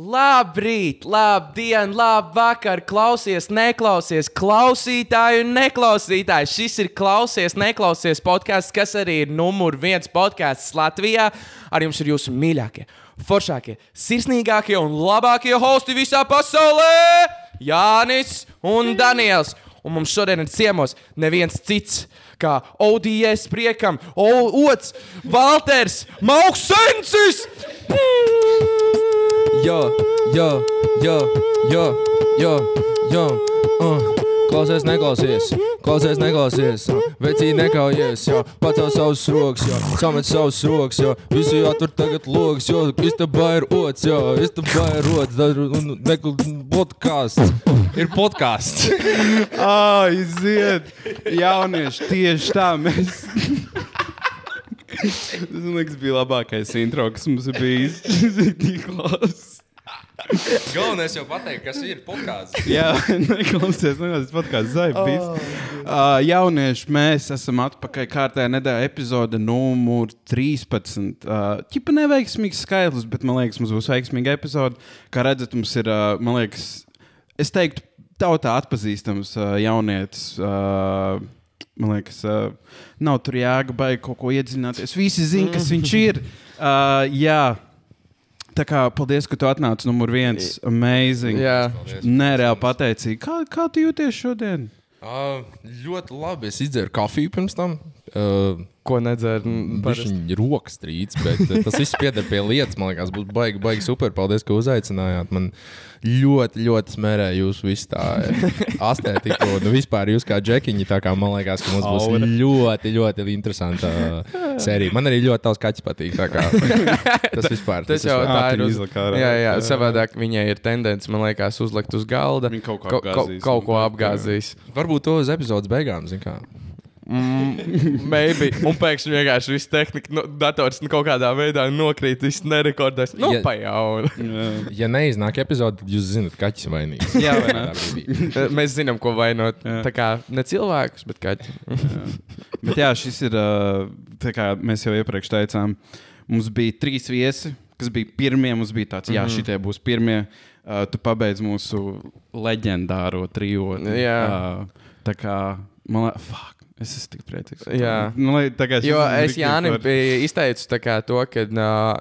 Labrīt, labdien, labvakar, klausies, neklausies, klausītāji un neklausītāji. Šis ir klausies, neklausies podkāsts, kas arī ir numur viens podkāsts Latvijā. Ar jums ir jūsu mīļākie, foršākie, sirsnīgākie un labākie hosti visā pasaulē - Jānis un Daniels. Un mums šodien ir ciemos neviens cits kā ODS priekam, Ots, Valters, Mauksensis! Jā, jā, jā, jā, jā, jā. Uh. Klausies, neklausies, klausies, neklausies. Uh. Vecī nekaujies, jā, pacēl savus rokas, jā, samet savus rokas, jā. Visu jātur tagad logs, jo istabā ir ots, jā, istabā ir ots, un nekl podkāsts. Ir podkāsts. Aiziet, jaunieši, tieši tā mēs. Tas man liekas, bija labākais intro, kas mums ir bijis. Tik labs. Galvenais jau pateikt, kas ir podkāsts. Jā, neklausies, neklausies podkāsts Zaibis. Uh, jaunieši, mēs esam atpakaļ kārtējā nedēļa epizode numur 13. Uh, ķipa neveiksmīgs skaitlis, bet man liekas, mums būs veiksmīga epizode. Kā redzat, mums ir, uh, man liekas, es teiktu, tautā atpazīstams uh, jaunietis. Uh, Man liekas, uh, nav tur baigi kaut ko iedzināties. Visi zina, kas viņš ir. Uh, jā, tā kā paldies, ka tu atnāci numur viens. Amazing. Jā. Nereāli pateicīgi. Kā, kā tu jūties šodien? Uh, ļoti labi. Es izdzēru kafiju pirms tam. Uh, Ko nedzēr? Viņa rokas strīds, bet tas viss pieder pie lietas. Man liekas, būs baigi, baigi super. Paldies, ka uzaicinājāt. Man ļoti, ļoti smērē jūsu visu tā astētiku. Un vispār jūs kā džekiņi, tā kā man liekas, ka mums būs Aura. ļoti, ļoti interesanta sērija. Man arī ļoti tavs kaķis patīk. tā kā Tas vispār. Tas jau Ā, tā ir. Uz... Jā, jā, Jā. savādāk viņai ir tendence, man liekas, uzlikt uz galda. Viņa kaut ko- apgāzīs. Kaut ko apgāzīs. Varbūt to uz epizodes beigām, zin kā. Mm, maybe. Un pēkšņi vienkārši viss tehnika, nu, dators nu, kaut kādā veidā nokrīt, viss nerekordēs. Nu, Ja- pa jaunu. Jā. Ja neiznāk epizode, tad jūs zināt, ka kaķis ir vainīgs. Jā, vai ne? Mēs zinām, ko vainot. Jā. Tā kā ne cilvēkus, bet kaķi. Bet jā, šis ir, tā kā mēs jau iepriekš teicām, mums bija trīs viesi, kas bija pirmie. Mums bija tāds, jā, šitie būs pirmie. Uh, tu pabeidz mūsu leģendāro trijoti. Jā. Uh, tā kā, man liekas, fuck. Es esmu tik priecīgs. Jā. Nu, lai, tā šis Jo ir es izteicis tā kā to, ka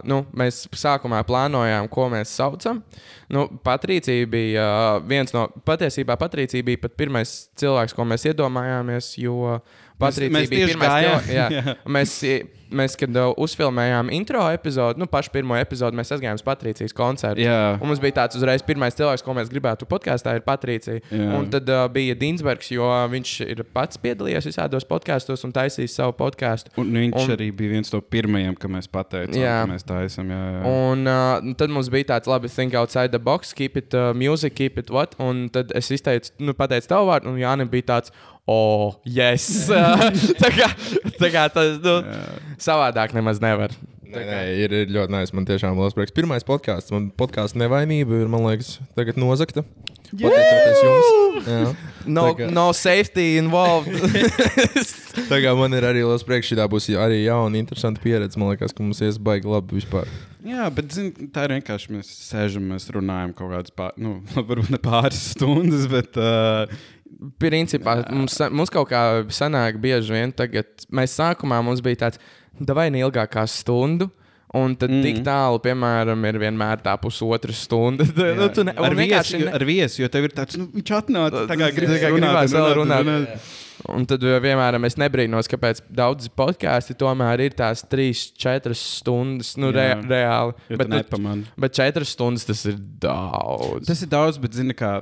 nu, mēs sākumā plānojām, ko mēs saucam. Nu, Patricija bija viens no, patiesībā Patricija bija pat pirmais cilvēks, ko mēs iedomājāmies, jo Patricija bija pirmais gājām. Jā, Jā. mēs, mēs, kad uh, uzfilmējām intro epizodu, nu, pašu pirmo epizodu, mēs aizgājām uz Patricijas koncertu. Jā. Un mums bija tāds uzreiz pirmais cilvēks, ko mēs gribētu podkāstā, ir Patricija. Jā. Un tad uh, bija Dinsbergs, jo viņš ir pats piedalījies visādos podkāstos un taisījis savu podkāstu. Un viņš Un- arī bija viens no pirmajiem, kam mēs pateicām, Jā. ka mēs tā esam. Jā, jā. Un uh, tad mums bija tāds labi, think outside the box, keep it uh, music, keep it what. Un tad es izteicu, nu, pateicu tavu vārdu, un Jānis bija tāds, oh, yes. tā kā, tā kā tas, nu, savādāk nemaz nevar. Nē, nē, ir, ir ļoti nice. Man tiešām liels prieks. Pirmais podkāsts. Man podkāstu nevainība ir, man liekas, tagad nozagta. Pateicoties jums. Jā. No, kā- no safety involved. Tā kā man ir arī liels prieks, šī būs arī jauna, interesanta pieredze. Man liekas, ka mums ies baigi labi vispār. Jā, bet zin, tā ir vienkārši mēs sēžam, mēs runājam kaut kādas, pār, nu, varbūt ne pāris stundas, bet uh, Principā mums, mums kaut kā sanāk bieži vien tagad. Mēs sākumā mums bija tāds, vai ne ilgāk kā stundu. Un tad mm. tik tālu, piemēram, ir vienmēr tā pusotra stunda. nu, tu ne, ar, vienkārši viesi, ne- ar viesi, jo tev ir tāds, nu, viņš atnāca, tā kā gribas kā runāt, vēl runāt. runāt. Un tad vienmēr es nebrīnos, kāpēc daudzi podkāsti tomēr ir tās trīs, četras stundas. Nu, re, reāli. Bet, nu, bet četras stundas tas ir daudz. Tas ir daudz, bet zini, kā.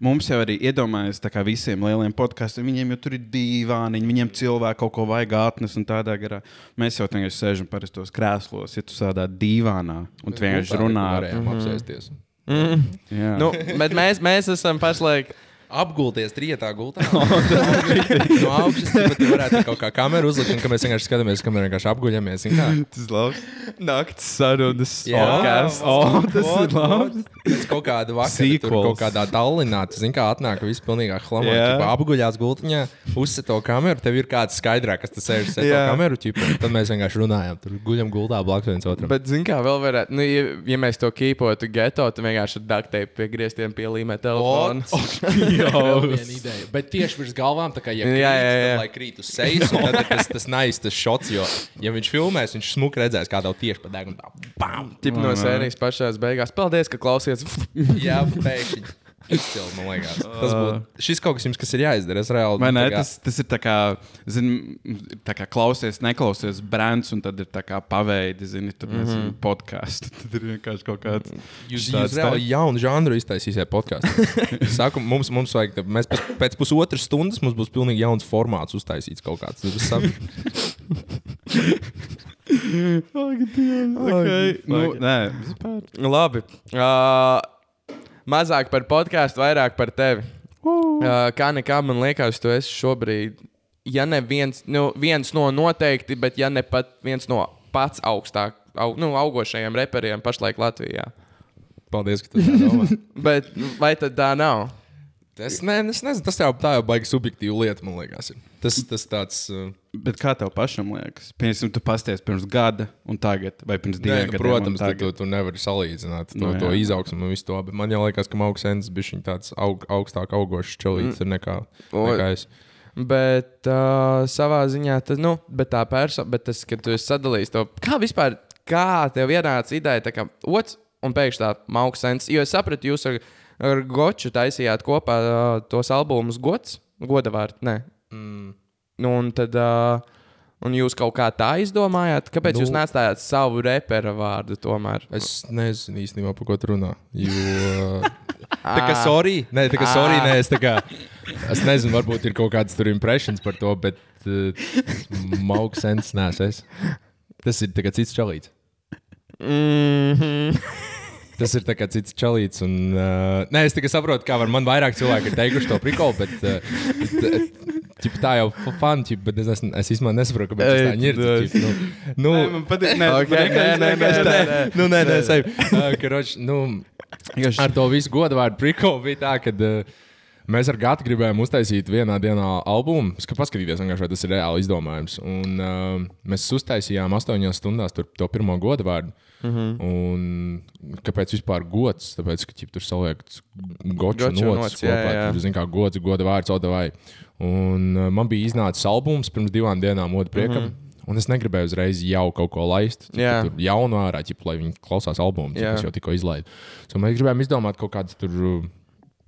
Mums jau arī iedomājas, kā visiem lieliem podkāstiem, viņiem jau tur ir dīvāni, viņiem cilvēki kaut ko vajag atnest un tādā garā. Mēs jau vienkārši sēžam parastos krēslos, ja tu sēdā dīvānā un tu vienkārši runā. ar- Varējām apsēsties. Mm. Jā. Nu, bet mēs, mēs esam pašlaik apgulties trietā gultā. no augšas tu varētu kaut kā kameru uzlikt, un ka mēs vienkārši skatāmies, ka mēs vienkārši apguļamies. kā? Tas ir labi. Nakts sarunas. Jā. podcasts. O, tas ir labi. Pēc kaut kāda vakara, tur kaut kādā Tallinā, tu zini, kā atnāk viss pilnīgā hlamā. Yeah. Apguļās gultiņā, uzset to kameru, tev ir kāds skaidrāk, kas te sēž, set to Jā. kameru, ķipa, tad mēs vienkārši runājam, tur guļam gultā blakus viens otram. Bet, zini, kā vēl varētu, nu, ja, ja mēs to kīpotu geto, tad vienkārši ar dukteipu pie grieztiem pielīmē telefonu. Vēl viena ideja. Bet tieši virs galvām, tā kā ja Jā, krīt, jā, jā. Tad, lai krīt uz sejas, un tad ir tas, tas nice, tas šots, jo, ja viņš filmēs, viņš smuki redzēs, kā tev tieši pa degunu tā. Bam! Tip no sērijas pašās beigās. Paldies, ka klausījāties. Jā, pēkšņi. Izcili, man liekas. Tas būtu šis kaut kas, jums, kas ir jāizdara. Es reāli Vai ne? tā kā- Tas, tas ir tā kā, zin, tā kā klausies, neklausies brands, un tad ir tā kā paveidi, zini, tur mm -hmm. podkāstu. Tad ir vienkārši kaut kāds. Jūs, jūs reāli jaunu žanru iztaisīsiet podkāstā. Saku, mums, mums vajag, tā- mēs pēc, pēc pusotras stundas mums būs pilnīgi jauns formāts uztaisīts kaut kāds. Tas sap- Okay. Nu, nē, vispār. Labi. Uh, mazāk par podkāstu, vairāk par tevi. Uh, kā nekā man liekas, tu esi šobrīd, ja ne viens, nu, viens no noteikti, bet ja ne pat viens no pats augstāk, au, nu, augošajiem reperiem pašlaik Latvijā. Paldies, ka tu tā domā. Bet nu, vai tad tā nav? Es, ne, es nezinu, tas jau tā jau baigi subjektīva lieta, man liekas. ir. Tas, tas tāds. Uh, Bet kā tev pašam liekas? Piemēram, tu pasties pirms gada un tagad, vai pirms diviem nu, gadiem? protams, tu, tu, tu nevari salīdzināt to, Nu, no, to jā. izaugsmu un visu to. Bet man jau liekas, ka Mauksens bija tāds aug, augstāk augošs čelīts mm. nekā, nekā es. Bet uh, savā ziņā tas, nu, bet tā persona, bet tas, ka tu esi sadalījis to, kā vispār, kā tev ienāca ideja, tā kā otrs un pēkšņi tā mauksens. Jo es sapratu, jūs ar, ar Goču taisījāt kopā uh, tos albumus gods, godavārds, nē. Mm. Nu, un tad, uh, un jūs kaut kā tā izdomājāt, kāpēc nu, jūs nestājāt savu repera vārdu tomēr? Es nezinu īstenībā, par ko tu runā. Jo, tā kā sorry, nē, tā kā sorry, nē, es tā kā. Es nezinu, varbūt ir kaut kādas tur impressions par to, bet uh, Mauksens nesmu es. Tas ir cits čalīts. Mm -hmm. Tas ir kā cits čalīts. Un, uh, nē, es tikai saprotu, kā var man vairāk cilvēki ir teikuši to prikolu, bet uh, t- ķip, tā jau fani, bet es, esmu, es īstenībā nesaprotu, kāpēc tā ir. ķip, Nu, Nē, nu, man patīk. Nē, Ok, nē, nē, nē, nē, nē. nu, nē, nē, sevi. Uh, karoč, nu, Vienkārši- ar to visu godvārdu prikolu bija tā, ka uh, mēs ar Gatu gribējām uztaisīt vienā dienā albumu. Gribēju paskatīties, vai tas ir reāli izdomājums. Un uh, mēs uztaisījām astoņās stundās to pirmo godvārdu. Mm -hmm. Un kāpēc vispār gods? Tāpēc, ka ķip, tur Goču nots nots, jā, kopā. Tur, zin, kā gods, goda vārds, odavai. Un uh, man bija iznācis albums pirms divām dienām, otru priekam. Mm -hmm. Un es negribēju uzreiz jau kaut ko laist. Jā. Tur jaunu ārā, ķip, lai viņi klausās albumu, kas jau tikko izlaiž. So mēs gribējām izdomāt kaut kādas tur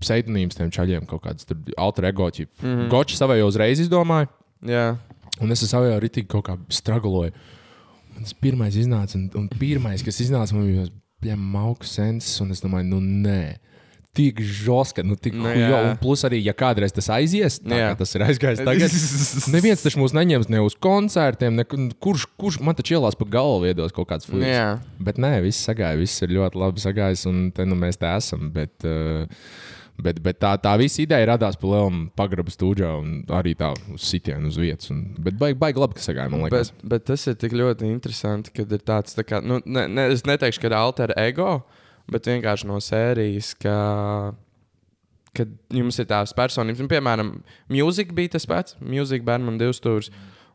pseidonīmas tiem čaļiem, kaut kādas tur alter ego. Mm -hmm. Gočs savai jau uzreiz izdomāja, Jā, un es jau ritīgi kaut kā stragloju. Tas pirmais iznāca, un, un pirmais, kas iznāca, man bija tas mauks senses, un es domāju, nu nē. Tik žoska, nu tik Nu, jā. un plus arī, ja kādreiz tas aizies, tā Jā. kā tas ir aizgājis tagad. Neviens taču mūs neņems ne uz koncertiem, ne, kurš, kurš man taču ielās pa galvu viedos kaut kāds flīks. jā. Bet nē, viss sagāja, viss ir ļoti labi sagājis, un te nu mēs te esam. Bet, uh, bet, bet tā, tā visa ideja radās pa lielam pagrabu stūģā un arī tā uz sitienu uz vietas. Un, bet baigi, baigi labi, ka sagāja, man liekas. Bet, bet tas ir tik ļoti interesanti, kad ir tāds, tā kā, nu, ne, ne, es neteikšu, ka ir alter ego, bet vienkārši no sērijas, ka, kad jums ir tās personības, un, piemēram, mūzika bija tas pats, mūzika bērnam divas stūris.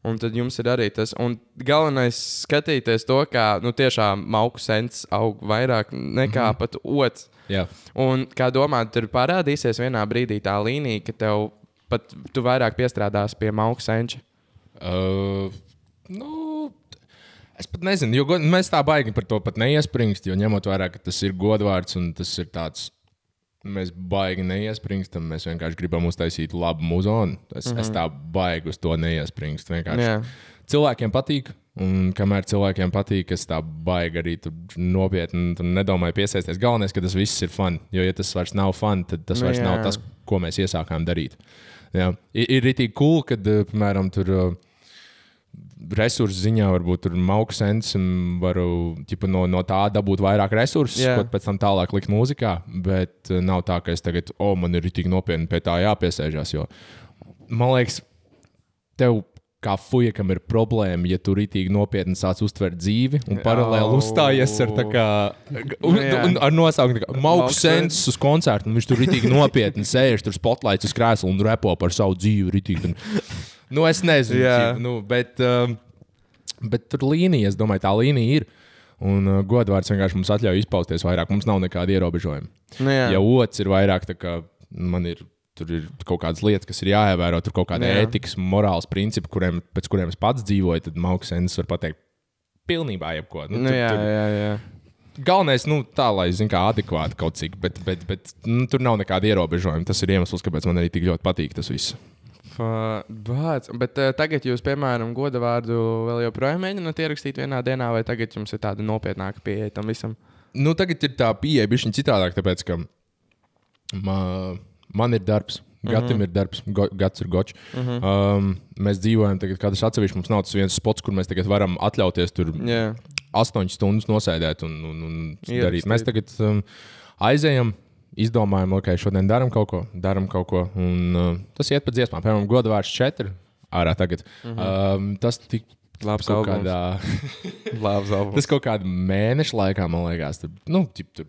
Un tad jums ir arī tas, un galvenais skatīties to, kā nu, tiešām mauku sens aug vairāk nekā mm -hmm. pat otrs. Jā, Un kā domā, tur parādīsies vienā brīdī tā līnija, ka tev pat tu vairāk piestrādās pie mauku senča. uh, nu, es pat nezinu, jo mēs tā baigi par to pat neiesprāgst, jo ņemot vērā, ka tas ir godvārds un tas ir tāds. Mēs baigi neiesprāgstam, mēs vienkārši gribam uztaisīt labu muzonu. Es, mm -hmm. es tā baigi uz to neiesprāgstu. Jā. cilvēkiem patīk. Un kamēr cilvēkiem patīk, es tā baigi arī nopietni nedomāju piesaisties. Galvenais, ka tas viss ir fun. Jo, ja tas vairs nav fun, tad tas Nu, vairs jā. nav tas, ko mēs iesākām darīt. Jā. Ir, rītīgi cool, kad, eh, piemēram, tur. Resursu ziņā, varbūt tur mauksens un varu ķipa, no, no tā dabūt vairāk resursus, Jā. ko pēc tam tālāk likt mūzikā. Bet eh, nav tā, ka es tagad, o, man ir tik nopietni pie tā jāpiesēžās. Jo, man liekas, tev kā fujakam ir problēma, ja tu rītīgi nopietni sāc uztvert dzīvi un paralēli Au. uzstājies ar, kā, un, Jā. un, ar nosaukumu Mauks Sens uz koncertu. Viņš tur rītīgi nopietni sēž, tur spotlights uz krēsla un repo par savu dzīvi. Rītīgi, un, nu, es nezinu, ķip, nu, bet, um, bet tur līnija, es domāju, tā līnija ir. Un uh, godvārds vienkārši mums atļauj izpausties vairāk. Mums nav nekāda ierobežojuma. Nu, jā. Ja otrs ir vairāk, kā man ir. Tur ir kaut kādas lietas, kas ir jāievēro, tur kaut kāda ētikas, morāls principi, kuriem, pēc kuriem es pats dzīvoju. Tad Mauksens var pateikt pilnībā jebko. Nu, tur- jā, tur- jā, jā. Galvenais, nu, tā, lai zinātu, kā adekvāti kaut cik, bet, bet, bet nu, tur nav nekāda ierobežojuma. Tas ir iemesls, kāpēc man arī tik ļoti patīk tas viss. Bāc, bet uh, tagad jūs, piemēram, goda vārdu vēl joprojām mēģināt ierakstīt vienā dienā, vai tagad jums ir tāda nopietnāka pieeja tam visam? Nu, tagad ir tā pieeja bišķiņ citādāk, tāpēc, ka ma, man ir darbs. Gatam mm -hmm. ir darbs, go, gads ir gočs. Mm -hmm. um, mēs dzīvojam tagad katrs atsevišķi. Mums nav tas viens spots, kur mēs tagad varam atļauties tur Jā, astoņas stundas nosēdēt un, un, un darīt. Mēs tagad um, aizējam, izdomājam, ok, šodien darām kaut ko, darām kaut ko. Un, uh, tas iet pa dziesmām, piemēram, goda vārds četri ārā tagad. Mm -hmm. um, tas tik labs kaut albums. kādā. Labs albums. Tas kaut kādā mēneša laikā, man liekas, tur, nu, ķip, tur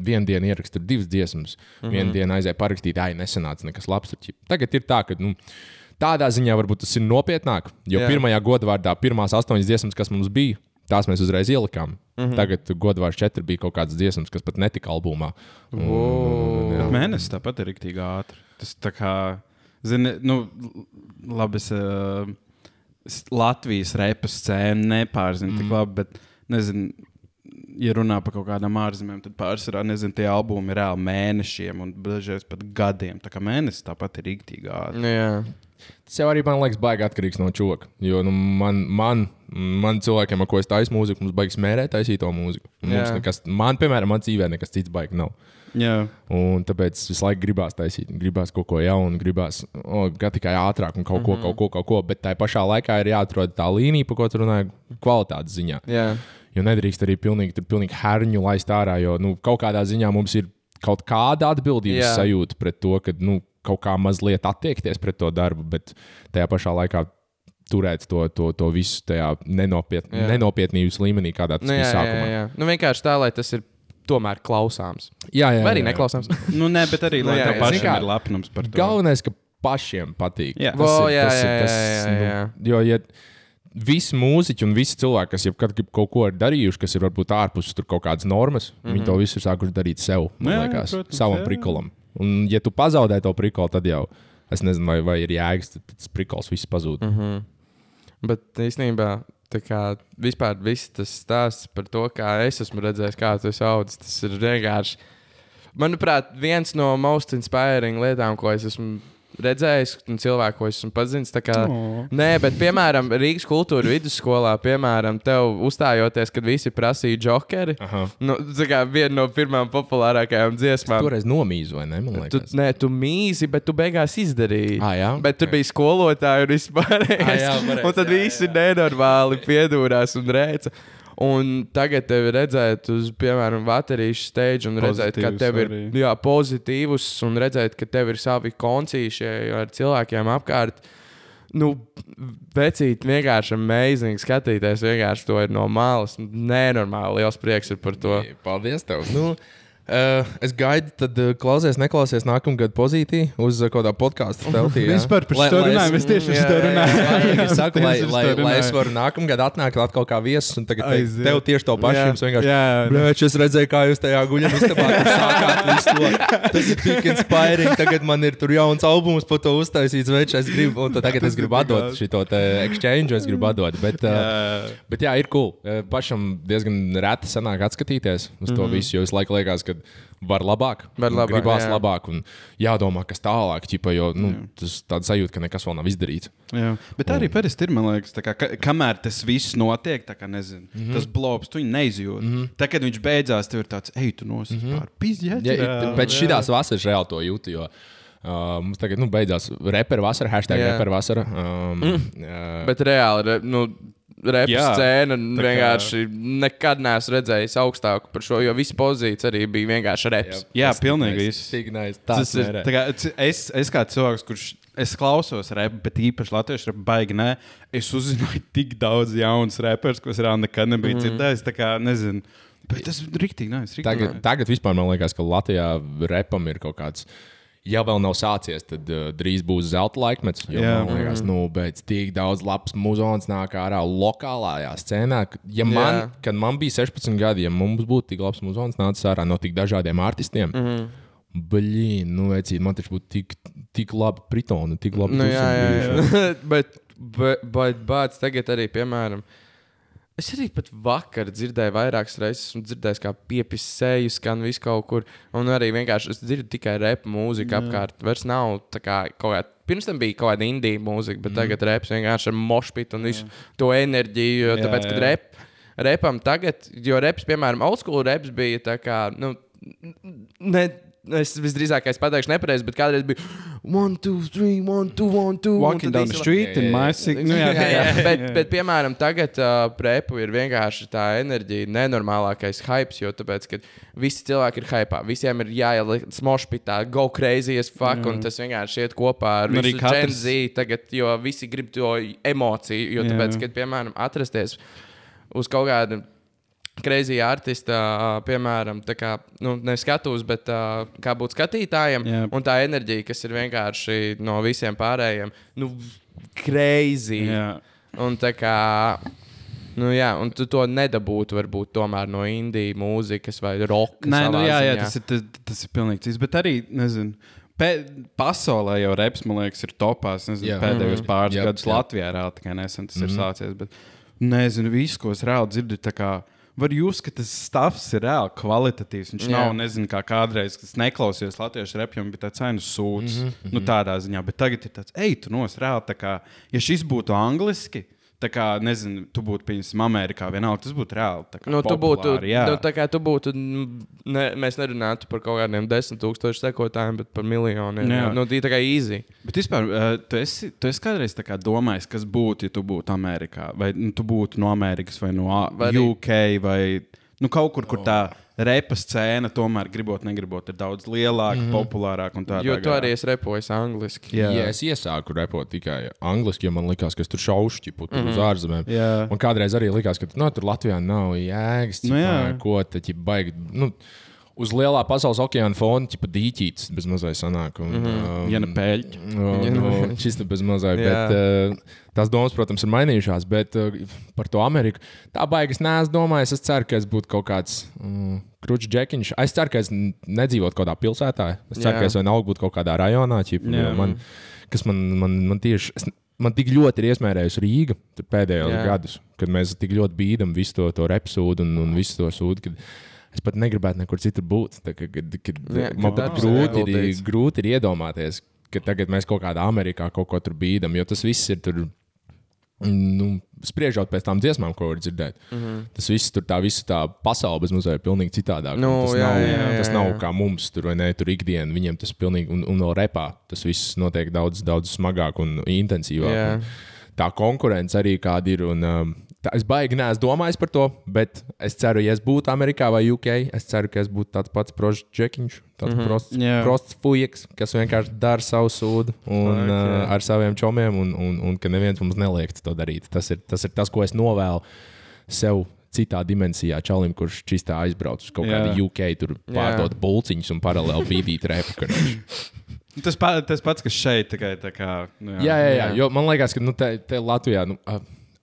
vienu dienu ierakstu divas dziesmas, mm -hmm. vienu dienu aizēja parakstīt, ai, nesanāca nekas labs. Tur, ķip. Tagad ir tā, ka. Nu, Tādā ziņā varbūt tas ir nopietnāk, jo. Jā. pirmajā godvārdā pirmās astoņas dziesmas, kas mums bija, tās mēs uzreiz ielikām. Mm -hmm. Tagad godvārds četri bija kaut kādas dziesmas, kas pat netika albumā. Un, jā. mēnesis tāpat ir rīktīgi ātri. Tas tā kā, zini, nu, labi, es uh, Latvijas repa scēnu nepārzinu mm. tik labi, bet nezinu. Ja runā par kaut kādām ārzemēm, tad pārsvarā nezinu, tie albumi ir reāli mēnešiem un dažreiz pat gadiem. Tā kā mēnesis tāpat ir rīktīgi ātri. Tas jau arī man liekas, baigi atkarīgs no čoka. Jo nu, man, man, man cilvēkiem, ar ko es taisu mūziku, mums baigs mērēt taisīt to mūziku. Nekas, man, piemēram, man dzīvē nekas cits baigi nav. Jā, Un tāpēc visu laiku gribās taisīt, gribās kaut ko jaunu, gribās oh, tikai ātrāk un kaut ko, mm -hmm. kaut ko, kaut ko. Bet tā pašā laikā ir jāatrod tā līnija, pa ko tu runāji, kvalitātes ziņā. jā. Jo nedrīkst arī pilnīgi, tur pilnīgi herņu laist ārā, jo nu, kaut kādā ziņā mums ir kaut kāda atbildības Jā. sajūta pret to, ka nu, kaut kā mazliet attiekties pret to darbu, bet tajā pašā laikā turēt to, to, to visu tajā nenopiet, Jā. nenopietnības līmenī, kādā tas Nu, bija jā, jā, sākumā. jā. Nu, vienkārši tā, lai tas ir tomēr klausāms. jā, jā, Vai arī jā, jā. neklausāms? nu nē, bet arī Nu, lai jā, jā. Zini kā, ir lepnums par to. Galvenais, ka pašiem patīk. Jā. Tas Vo, ir- jā, tas jā, jā, jā, jā. nu, Jo, ja visi mūziķi un visi cilvēki, kas jebkad grib kaut ko ir darījuši, kas ir varbūt ārpus tur kaut kādas normas, mm -hmm. viņi to visu ir sākuši darīt sev, man Mhm. Jā, liekas, protams, savam jā. prikolam. Un, ja tu pazaudē to prikolu, tad jau es nezinu, vai, vai ir jēgas, tad tas prikols viss pazūd. Mm Mhm. -hmm. Bet īstenībā tā kā vispār viss tas stāsts par to, kā es esmu redzējis, kā tu esi audzis, tas ir vienkārši. Manuprāt, viens no most inspiring lietām, ko es esmu redzējis, un cilvēku, ko es esmu pazinis. Kā, O. nē, bet, piemēram, Rīgas kultūra vidusskolā, piemēram, tev uzstājoties, kad visi prasīja jokeri. Aha. Nu, tā kā viena no pirmām populārākajām dziesmām. Toreiz nomīzu, vai ne? Man Tu, nē, tu mīzi, bet tu beigās izdarīji. Ah, jā? Bet tur Ok. bija skolotāji un vispār. Ah, jā, pareizi, un tad jā, visi nenormāli piedūrās un rēca. Un tagad tev redzēt, uz, piemēram, baterijas stage, un redzēt, ka Pozitīvs tev ir arī. jā, pozitīvs, un redzēt, ka tev ir savi koncīši ar cilvēkiem apkārt. Nu, vecīt, vienkārši amazing skatīties. Vienkārši to ir no malas. Nenormāli liels prieks ir par to. Paldies tev. Nu, uh, es gaidu, tad uh, klausies, neklausies nākamgad pozītī uz uh, kaut kādā podkāstu teltī. jā? Vispār par es- runājam, es tieši par jā, runāju. Es saku, lai, Tieši par lai, lai es varu nākamgad atnākt atkal kā viesis un tagad teikt, Aiziet. tev tieši to pašu. Jā, Jums vienkārši, jā. Brēč, es redzēju, kā jūs tajā to. Tas ir tik inspiring. Tagad man ir tur jauns albums par to uztaisīts, več, es gribu, un tagad es gribu atdot šo te exchange, es gribu atdot. Bet, uh. Bet jā, ir cool. Eh, Pašam diezgan reti sanāk atskatīties uz to mm -hmm. visu, jo es laiku liekas, ka var labāk. Var un labāk, Gribās jā. labāk un jādomā, kas tālāk, ķipa, jo nu, tas tāds sajūta, ka nekas vēl nav izdarīts. Jā, bet tā arī parasti ir. Man liekas, tā kā, ka, kamēr tas viss notiek, tā kā nezinu, mm -hmm. tas blobs, tu viņu neizjūti. Mm -hmm. Tad, kad viņš beidzās, tev ir tāds, ej, tu nosauc mm -hmm. pāri pizdiet. Pēc šīs vasaras reāli to jūtu. Jo, Uh, mums tagad nu, beidzās reperu vasara, hashtag Jā. reperu vasara. Um, mm. uh, Bet reāli, re, nu, repa Jā, scēna tā kā- vienkārši nekad neesmu redzējis augstāku par šo, jo visa pozīcija arī bija vienkārši reps. Jā, pilnīgi viss. Nice. Tas ir. tā Kā, es, es kā cilvēks, kurš es klausos repu, bet īpaši latviešu repu baigi nē, es uzzināju tik daudz jaunas reperus, ko es vēl nekad nebiju mm. dzirdējis. Tā kā nezinu. Bet tas ir rīktīgi, nice, Tagad, nice. tagad vispār man liekas, ka Latvijā repam ir kaut kāds. Ja vēl nav sācies, tad uh, drīz būs zelta laikmets. Jo, Jā. man liekas, nu, bet tik daudz labs muzons nāk ārā lokālajā scēnā. ka- Ja man, Jā. kad man bija 16 gadi, ja mums būtu tik labs muzons nācis ārā no tik dažādiem artistiem, mm -hmm. Blīn, nu, vecīt, man taču būtu tik, tik labi pritoni, tik labi Nu, jā, jā, jā. bet, bet, bet bāc, tagad arī, piemēram, es arī pat vakar dzirdēju vairākas reizes, esmu dzirdējis, kā piepisēju, skan visu kaut kur. Un arī vienkārši es dzirdu tikai repu mūziku apkārt. Vairs nav tā kā kaut kāda. Pirms tam bija kaut kāda indija mūzika, bet mm. tagad reps vienkārši ar mošpitu un visu to enerģiju. Jo, Jā, tāpēc, kad jā. rep, repam tagad, jo reps, piemēram, old school reps bija tā kā. Nu, Ne, es visdrīzāk es pateikšu nepareizi, bet kādreiz bija one, two, three, one, two, one, two. un Walking tad down the street in my sick. Nu, jā, jā, jā. Bet, jā. bet, piemēram, tagad uh, prepu ir vienkārši tā enerģija, nenormālākais hype, jo tāpēc, ka visi cilvēki ir hypā, visiem ir jāieliek smošpitā, go crazy as fuck, un tas vienkārši iet kopā ar arī visu Gen Z, tagad, jo visi grib to emociju, jo Jā. tāpēc, kad, piemēram, atrasties uz kaut kādu Crazy artista, piemēram, tā kā, nu, neskatos, bet uh, kā būt skatītājiem. Jā. Un tā enerģija, kas ir vienkārši no visiem pārējiem, nu, crazy. Jā. Un tā kā, nu, jā, un tu to nedabūtu varbūt tomēr no indijas mūzikas vai roka. Nē, nu, jā, jā ziņā. tas, ir, tas, tas ir pilnīgi cits. Bet arī, nezinu, pasaulē jau reps, man liekas, ir topās. Nezinu, Jā. pēdējos pāris Jā, gadus jā. Latvijā reāli tikai nesen tas ir sācies. Bet, nezinu, visu, ko es reāli dzirdu. Var jūs, ka tas stāvs ir reāli kvalitatīvs. Viņš Jā. nav, nezinu, kā kādreiz, kas neklausījās latviešu repjām, bija tāds cenu sūds. Mm -hmm. nu, tādā ziņā, bet tagad ir tāds, ej, tu nos reāli. tā Kā, ja šis būtu angliski, tā kā, nezinu, tu būtu, piemēram, Amerikā, vienalga, tas būtu reāli. tā kā Nu, tu būtu, populāri, jā. nu, tā kā tu būtu, ne, mēs nerunātu par kaut kādiem desmit tūkstošu sekotājiem, bet par miljoniem. Jā. Nu, tā kā easy. Bet vispār, uh, tu, esi, tu esi kādreiz tā kā domājis, kas būtu, ja tu būtu Amerikā, vai nu, tu būtu no Amerikas, vai no Vai UK, vai nu, kaut kur, kur tā repa scēna tomēr gribot, negribot, ir daudz lielāka, mm -hmm. populārāka un tāda. Jo tu arī esi repojis angliski. Jā. Jā, es iesāku repot tikai angliski, jo man likās, ka tur šaušu ķipu tur mm -hmm. uz ārzemēm. Jā. Un kādreiz arī likās, ka no, tur Latvijā nav jēgas. Nu, jā. ķipā, ko te baigi. Nu, Uz lielā pasaules okeāna fona jau dīķītis bez mazai sanāk. Un, mm -hmm. Ja ne pēļņi. No, no, šis te bez mazai. Bet, uh, tās domas, protams, ir mainījušās. Bet uh, par to Ameriku tā baigas neesmu domājis. Es ceru, ka es būtu kaut kāds um, krūčs džekiņš. Es ceru, ka es nedzīvotu kaut kādā pilsētā. Es ceru, Jā. ka es vienalga būtu kaut kādā rajonā. Ķip, Jā. jo man, kas man, man, man tieši. Es, Man tik ļoti ir iesmērējusi Rīga pēdējos Jā. gadus, kad mēs tik ļoti bīdam visu to, to repsūdu un, un visu to sūdu. Kad, Es pat negribētu nekur citur būt. Tā, kad, kad, kad, Jā, man pat grūti ir, ieguldīts. grūti ir iedomāties, ka tagad mēs kaut kādā Amerikā kaut ko tur bīdam, jo tas viss ir tur. Nu, spriežot pēc tām dziesmām, ko var dzirdēt. Mm. -hmm. Tas viss tur, tā visa tā pasaule bez mazliet ir pilnīgi citādāk. Nu, tas jā, nav, jā, jā, tas nav kā mums, tur vai ne, tur ikdienā viņiem tas pilnīgi, un, un vēl repā tas viss notiek daudz, daudz smagāk un intensīvāk. Jā. Un tā konkurence arī kāda ir. Un, um, tā, es baigi neesmu domājis par to, bet es ceru, ja es būtu Amerikā vai UK, es ceru, ka es būtu tāds pats prožģekiņš, tāds mm -hmm. prosts, Jā. prosts fujaks, kas vienkārši dara savu sūdu un, Fuck, uh, jā. ar saviem čomiem, un, un, un ka neviens mums neliek to darīt. Tas ir tas, ir tas ko es novēlu sev. Citā dimensijā, čalim, kurš čistā aizbrauc uz kaut Jā. kādu UK, tur pārdot bulciņus un paralēli bīdīt repu. Tas, pa, tas pats, kas šeit tikai tā kā. Nu, Jā, jā, jā. Jā. Jo man liekas, ka nu, te, te Latvijā nu, uh,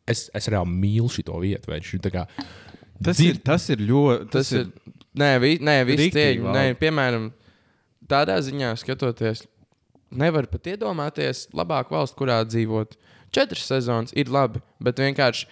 es, es reāli mīlu šo vietu. tā kā- Tas, Dzir- ir, tas ir ļoti. Tas ir. Nē, vi, nē viss labi. Nē, piemēram, tādā ziņā skatoties, nevar pat iedomāties labāku valsti, kurā dzīvot. Četras sezonas ir labi, bet vienkārši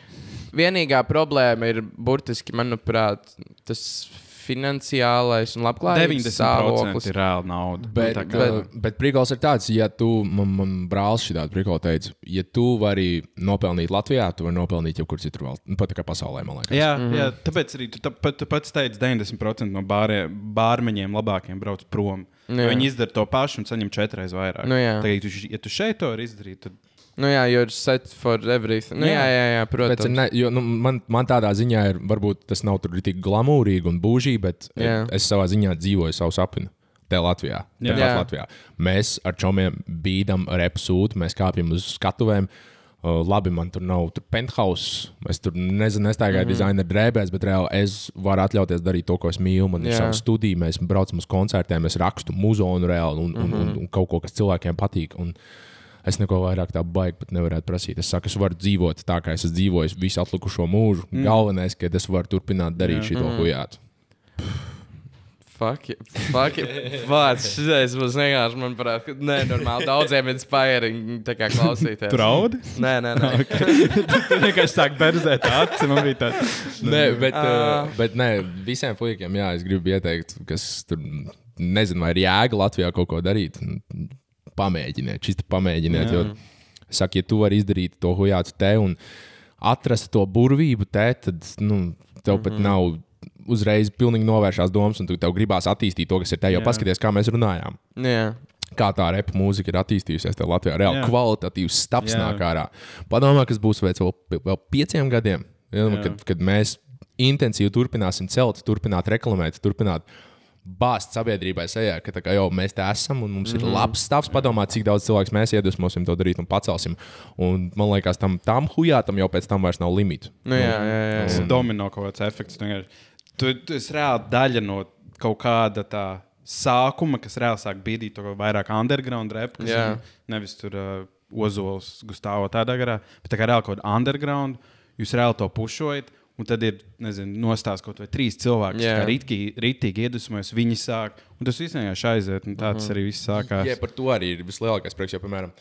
vienīgā problēma ir burtiski, manuprāt, tas finansiālais un labklājības 90% stāvoklis. ir reāla nauda. Bet, Nu, tā kā- bet, bet prikals ir tāds, ja tu, man, man brālis šī tāda prikala teica, ja tu vari nopelnīt Latvijā, tu vari nopelnīt jebkur citur valstī. Nu, pat kā pasaulē, man liekas. Jā, Mhm. mm -hmm. jā, tāpēc arī tu, tā, pat, tu pats teici, 90% no bārē, bārmeņiem labākiem brauc prom. Jā. Viņi izdara to pašu un saņem četras vairāk. Nu. Tagad, ja tu, ja tu šeit to vari izdarīt, tad Nu, jā, jo ir set for everything. Nu, jā, Jā. jā, jā, Bet, protams. ne, jo, nu, man, man tādā ziņā ir, varbūt tas nav tik glamūrīgi un būžīgi, bet Jā. es savā ziņā dzīvoju savu sapni. Te Latvijā. Jā. Jā. Latvijā. Mēs ar čomiem bīdam repu sūdu, mēs kāpjam uz skatuvēm. Uh, labi, man tur nav tur penthouse. Es tur nezinu, nestaigāju mm -hmm. dizaineru drēbēs, bet reāli es varu atļauties darīt to, ko es mīlu. Man ir Jā. sava studija, mēs braucam uz koncertiem, es rakstu muzonu reāli un, un, un, un kaut ko, kas cilvēkiem patīk. Un es neko vairāk tā baigi pat nevarētu prasīt. Es saku, es varu dzīvot tā, kā es esmu dzīvojis visu atlikušo mūžu. Mm. Galvenais, ka es varu turpināt darīt šo Mhm. hujātu. Fuck, it, fuck, it. Vārds šis būs vienkārši, manuprāt, nenormāli daudziem inspiring tā kā klausīties. traudi. Nē, nē, nē. Tu vienkārši sāk berzēt acis. Man bija tāds. Nē, bet, Ā. uh, bet nē, visiem puikiem, jā, es gribu ieteikt, kas tur nezinu, vai ir jēga Latvijā kaut ko darīt. Pamēģiniet, šis pamēģiniet. Jā. Jo, saka, ja tu vari izdarīt to hujātu te un atrast to burvību te, tad nu, tev pat mm -hmm. nav uzreiz pilnīgi novēršās domas, un tu tev gribās attīstīt to, kas ir te. Jā. paskaties, kā mēs runājām. Jā. Kā tā repa mūzika ir attīstījusies Latvijā. Reāli Jā. kvalitatīvs stāvs Jā. nāk ārā. Padomā, kas būs vēl, vēl pieciem gadiem, Jā. kad, kad mēs intensīvi turpināsim celt, turpināt reklamēt, turpināt bāzt sabiedrībai sejā, ka tā kā, jau, mēs te esam un mums mm -hmm. ir labs stāvs. Padomā, cik daudz cilvēku mēs iedvesmosim to darīt un pacelsim. Un, man liekas, tam, tam hujātam jau pēc tam vairs nav limitu. Nu, jā, jā, jā. Tas domino kaut kāds efekts. Tu, vienkārši- tu, tu esi reāli daļa no kaut kāda tā sākuma, kas reāli sāk bīdīt to vairāk underground rap, kas Jā. ir nevis tur uh, Ozols, Gustavs tādā garā, bet tā kā reāli kaut kāda underground, jūs reāli to pušojat. Un tad ir, nostāsts kaut vai trīs cilvēki, Jā. kas rītīgi, rītīgi iedvesmojas, viņi sāk. Un tas vienkārši aiziet, un tā tas arī viss sākās. Jā, par to arī ir vislielākais prieks. Jo, piemēram,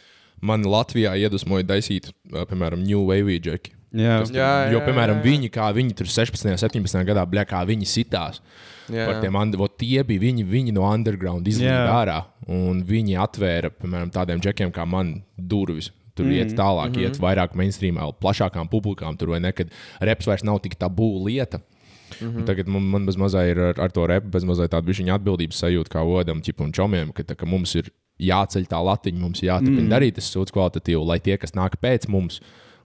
man Latvijā iedvesmoja daisīt, piemēram, New Wave džeki. Jā. Kas Jā, jā, jo, jā, piemēram, jā. viņi, kā viņi tur 16, 17 gadā, bļā, kā viņi sitās. Jā. Par tiem, vot tie bija viņi, viņi no underground Jā. ārā. Un viņi atvēra, piemēram, tādiem džekiem kā man durvis. Tur mm, iet tālāk, mm -hmm. iet vairāk mainstream, plašākām publikām. Tur vai ne, kad reps vairs nav tik tabū lieta. Mm -hmm. Tagad man, man mazā ir ar, ar to repu, mazā tāda viņa atbildības sajūta kā odam, ķip un čomiem, ka, tā, ka mums ir jāceļ tā latiņa, mums jāturpina mm. darīt tas sūds kvalitatīvi, lai tie, kas nāk pēc mums,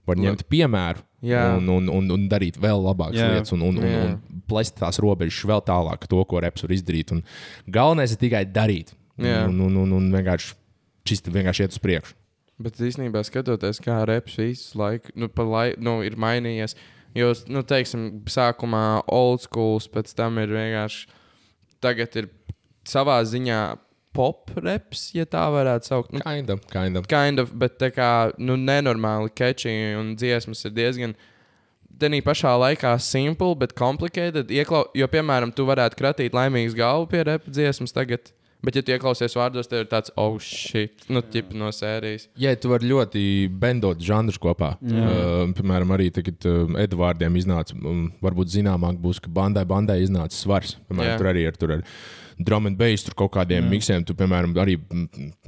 var ņemt piemēru Jā. un, un, un, un darīt vēl labākas Jā. lietas, un, un, un, Jā. un plēst tās robežas vēl tālāk, to, ko reps var izdarīt. Un galvenais ir tikai darīt. Un, un, un, un vienkārši, čist, vienkārši iet uz priekšu. Bet īstenībā, skatoties, kā reps visu laiku nu, lai, nu, ir mainījies. Jo, nu, teiksim, sākumā old schools, pēc tam ir vienkārši. Tagad ir savā ziņā pop reps, ja tā varētu saukt. Nu, Kinda, kinda. kind of, bet tā kā nu, nenormāli catchy un dziesmas ir diezgan. Tenī pašā laikā simple, bet complicated. Ieklau, jo, piemēram, tu varētu kratīt laimīgu galvu pie repa dziesmas tagad. Bet, ja tu ieklausies vārdos, tev ir tāds, oh, shit, nu, tip no sērijas. Jā, tu vari ļoti bendot žanrus kopā. Uh, piemēram, arī tagad uh, Edvardiem iznāca, um, varbūt zināmāk būs, ka bandai, bandai iznāca svars. Piemēram, Jā. tur arī ir tur ar drum and bass, tur kaut kādiem Jā. miksiem. Tu, piemēram, arī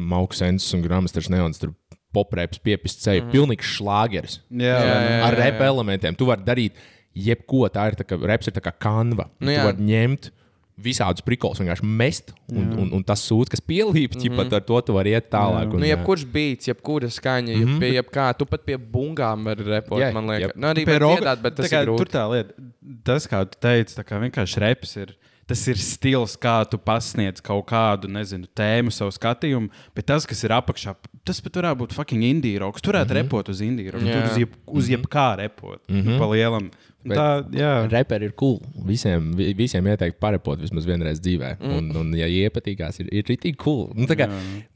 Mauks Ensis un Gramsters Neons. Tur Popreps piepist ceļu, mm -hmm. pilnīgs šlāgeris. Jā, Jā, jā, jā. ar repa elementiem. Tu vari darīt jebko. Tā ir tā, ka reps ir tā kā kanva. Nu tu jā. vari ņemt visādus prikolus, vienkārši mest. Un, un, un tas sūds, kas pielīp, mm -hmm. ar to tu vari iet tālāk. Un, Nu, jā. jebkurš beats, jebkura skaņa, mm -hmm. jebkā, tu pat pie bungām vari repot, Jā, man liekas. jep. Nu, arī Pie var roka- dziedāt, bet tas tā kā ir grūti. Tur tā lieta, tas, kā tu teici, tā kā vienkārši reps ir. Tas ir stils, kā tu pasniedz kaut kādu, nezinu, tēmu, savu skatījumu, bet tas, kas ir apakšā, tas pat varētu būt fucking indīra roks. Tur varētu mm -hmm. repot uz. Jā. Tur uz, jeb, uz jebkā repot. Mm -hmm. Pa lielam. Tā, jā. Reperi ir cool. Visiem, vi- visiem ieteiktu parepot vismaz vienreiz dzīvē. Mm. Un, un, ja iepatīkās, ir, ir rītīgi cool. Nu, tā kā,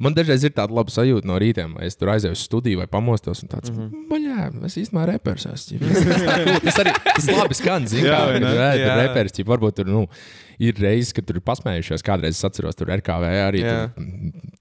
man dažreiz ir tāda laba sajūta no rītiem, vai es tur aizēju uz studiju vai pamostos. Tāds, mm -hmm. baļā, es īstenībā repers esmu. Tas, arī tas labi skan. zini, Jā, kā, Jā. Reperis, varbūt tur nu, ir reizes, kad tur ir pasmējušies. Kādreiz es atceros, tur RKV arī tur,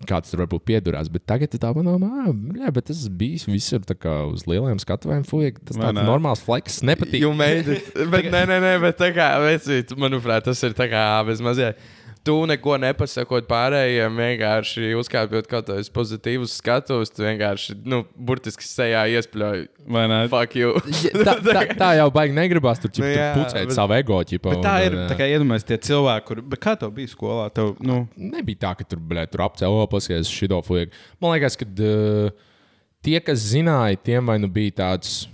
kāds tur varbūt piedurās. Bet tagad tā padomā, ah, bet tas bijis visur uz lieliem skatuvēm. Fuck, tas tāds ne? normāls fleks, nepatīk. Made it. Bet, nē, nē, nē, bet tā kā, vecīt, manuprāt, tas ir tā kā bez mazliet. Tu neko nepasakot pārējiem, vienkārši uzkāpjot kaut kādus pozitīvus skatus, tu vienkārši, nu, burtiski sejā iespļauj. Vai ne? Fuck you. Ja, tā, tā, tā jau baigi negribas tur, ķip, Nu jā, pucēt bet- savu ego. Ķipa, Bet tā un, ir. un, Tā kā iedomājieties, tie cilvēki, kur. Bet kā tev bija skolā? Tev, nu, Nebija tā, ka tur, blē, tur apcēlā pasies šito fuck. Man liekas, ka uh, tie, kas zināja, tiem vai nu bija tāds,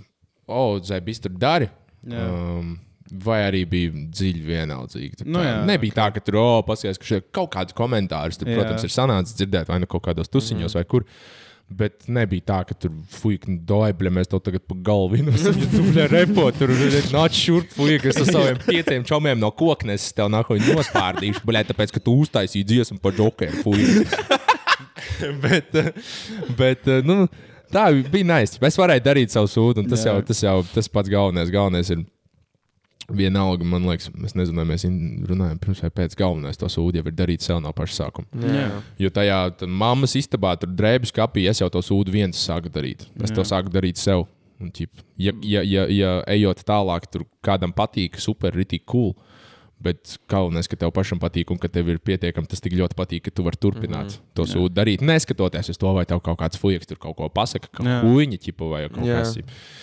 o, oh, Zēbis tur dari. Jā. Um, Vai arī bija dziļi vienaldzīgi. Nu jā, nebija tā, ka tur oh, pasies, ka kaut kāds komentārs, tur, Jā. protams, ir sanācis dzirdēt vai nu kaut kādos tusiņos mm. vai kur. Bet nebija tā, ka tur fuck, nu, daibļa, mēs to tagad pa galvu bļa repo, tur nāc šurp, fuck, es ar saviem pieciem čomiem no koknes tev nāku nospārdīšu, bļa, tāpēc, ka tu uztaisīji dziesmu par džokeru, fuck. bet, bet, nu, tā bija nice. Es varēju darīt savu sūdu, un tas Jā. jau, tas jau tas pats galvenais. Galvenais ir vienalga, man liekas, mēs nezinām, mēs runājam pirms vai pēc galvenais to sūdu jau ir darīt sev no paša sākuma. Jā. Jo tajā mammas istabā, tur drēbes kapī, es jau to sūdu viens sāku darīt. Es to sāku darīt sev. Un, ķip, ja, ja, ja, ja ejot tālāk, tur kādam patīk, super, ritīgi cool. Bet galvenais, ka tev pašam patīk, un ka tev ir pietiekami tas tik ļoti patīk, ka tu vari turpināt mm -hmm. to sūdu darīt. Neskatoties uz to, vai tev kaut kāds fujiks tur kaut ko pasaka, kā Jā. huīņa ķipa vai kaut Jā. kas.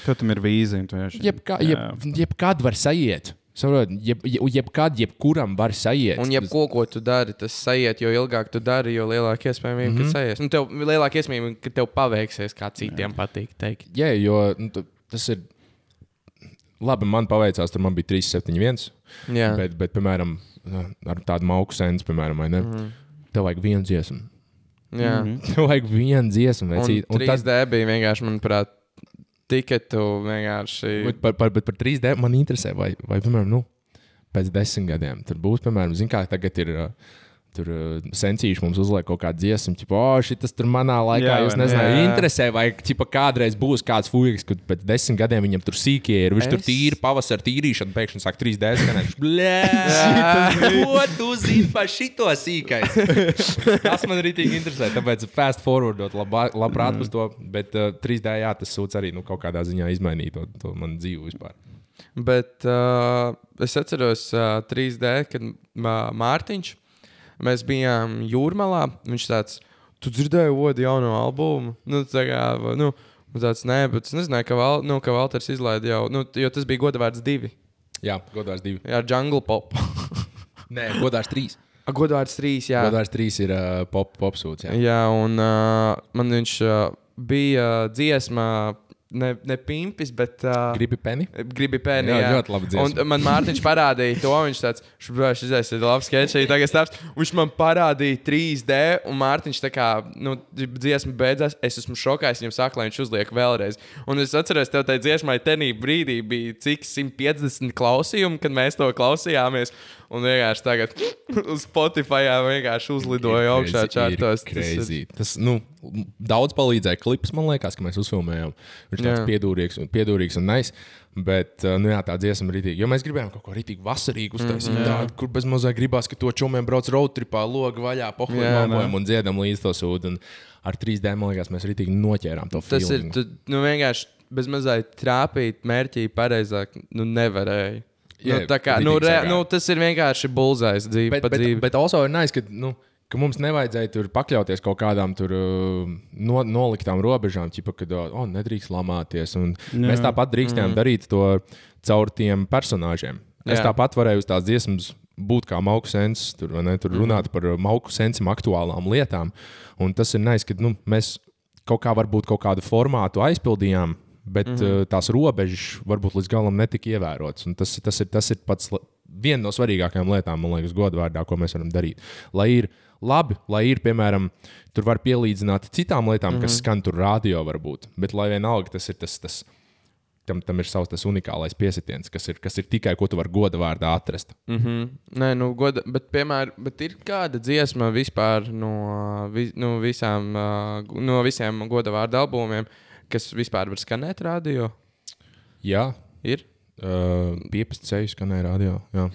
tev tam ir vīzija. un Jebkā, Jā. jeb, jebkad var sajiet. Saprot, Jeb, jeb, jebkad, jebkuram var sajiet. Un, jebko, ko tu dari, tas sajiet, jo ilgāk tu dari, jo lielāka iespējamība, mm -hmm. ka sajies. Nu, tev lielāka iespējamība, ka tev paveiksies, kā citiem patīk teikt. Jā, jo nu, tas ir. Labi, man paveicās, tur man bija 371. Jā, Bet, bet, piemēram, ar tādu mauku sēnes, piemēram, vai ne? Mm. Tev vajag vienu dziesmu. jā. Tev vajag vienu dziesmu, Un, un Un 3D bija vienkārši, manuprāt, tiketu vienkārši. bet par, par, bet par 3D man interesē, vai, vai piemēram, nu, pēc desmit gadiem tur būs, piemēram, zin, kā tagad ir. uh, Tur uh, sensīši mums uzliek kaut kādu dziesmu, tipo, oh, šis tur manā laikā, Jā, jūs ne? nezināt, Jā. interesē, vai ķipa, kādreiz būs kāds fujiks, kad pēc desmit gadiem viņam tur sīkie ir. Viņš es... tur tīri pavasarī tīrīšana, pēkšņi sāk 3D skanēt. Blē, ko tu zini par šito sīkais? Tas man arī tik interesē, tāpēc fast forwardot labā- labprāt uz to, bet uh, 3D jā, tas sūdz arī nu, kaut kādā ziņā izmainīt to, to manu dzīvi vispār. Bet uh, es atceros uh, 3D, kad uh, Mārtiņš, mēs bijām jūrmalā. Viņš tāds, tu dzirdēji Vodu jauno albumu? Nu, tā kā, nu, tāds, nē, bet es nezināju, ka, Val, nu, ka Valters izlaida jau, nu, jo tas bija godavārds divi. Jā, godārs divi. Jā, Jungle Pop. Nē, godārs trīs. A, godavārds trīs, jā. Godārs trīs ir uh, pop, pop sūds. Jā. Jā, un uh, man viņš uh, bija dziesma, ne, ne pimpis, bet. Uh, Gribi peni? Gribi pēni. Jā, Jā, ļoti laba dziesma. Un man Mārtiņš parādīja to. Viņš tāds, šis ir labs sketčs, tagad stāsts. Viņš man parādīja 3D, un Mārtiņš tā kā, nu, dziesma beidzās. Es esmu šokā, es viņam saku, lai viņš uzliek vēlreiz. Un es atceros, tev tajā dziesmai tenī brīdī bija cik 150 klausījumi, kad mēs to klausījāmies. Un vienkārši tagad uz Spotify vienkārši uzlidoja augšā čārtos. Tas. Tas, nu, daudz palīdzēja klips, man liekas, ka mēs uzfilmējām. Viņš tāds Jā. piedūrīgs, un- piedūrīgs un nice. Bet, uh, nu jā, tā dziesma ir rītīga. Jo mēs gribējām kaut ko rītīgi vasarīgu uztaisīt. Mm, tādu, kur bez mazā gribās, ka to čomiem brauc road tripā, logu vaļā, pohojam un dziedam līdz to sūdu. Ar 3D, man liekas, mēs rītīgi noķērām to Tas ir feelingu. tu, nu, vienkārši bez mazliet trāpīt mērķī pareizāk. Nu, nevarēja. Jā, nu, tā kā, nu, re, nu, tas ir vienkārši bulzais dzīve Bet, bet, dzīvi. bet also ir nice, ka, nu, ka mums nevajadzēja tur pakļauties kaut kādām tur, uh, no, noliktām robežām, ķipa, kad oh, nedrīkst lamāties. Un Mēs tāpat drīkstējām mm. darīt to caur tiem personāžiem. Es Jā. tāpat varēju uz tās dziesmas būt kā mauku sensis, tur, vai ne, tur runāt par uh, mauku sensim aktuālām lietām. Un tas ir nice, ka nu, mēs kaut kā varbūt kaut kādu formātu aizpildījām. Bet mm -hmm. tās robežas varbūt līdz galam netika ievērotas. Un Tas, tas, ir, tas ir pats viena no svarīgākajām lietām, man liekas, godvārdā, ko mēs varam darīt. Lai ir labi, lai ir, piemēram, tur var pielīdzināt citām lietām, mm -hmm. kas skan tur radio, varbūt. Bet lai vienalga tas ir tas. tas Tam, tam ir savs tas unikālais piesitiens, kas ir, kas ir tikai ko tu vari goda vārdā atrast. Mm -hmm. Nē, nu, goda, bet, piemēram, bet ir kāda dziesma vispār no, vi, no, visām, no visiem goda vārdu albumiem, kas vispār var skanēt radio? Jā, Ir. uh, piepast ceļš skanēja radio. Jā.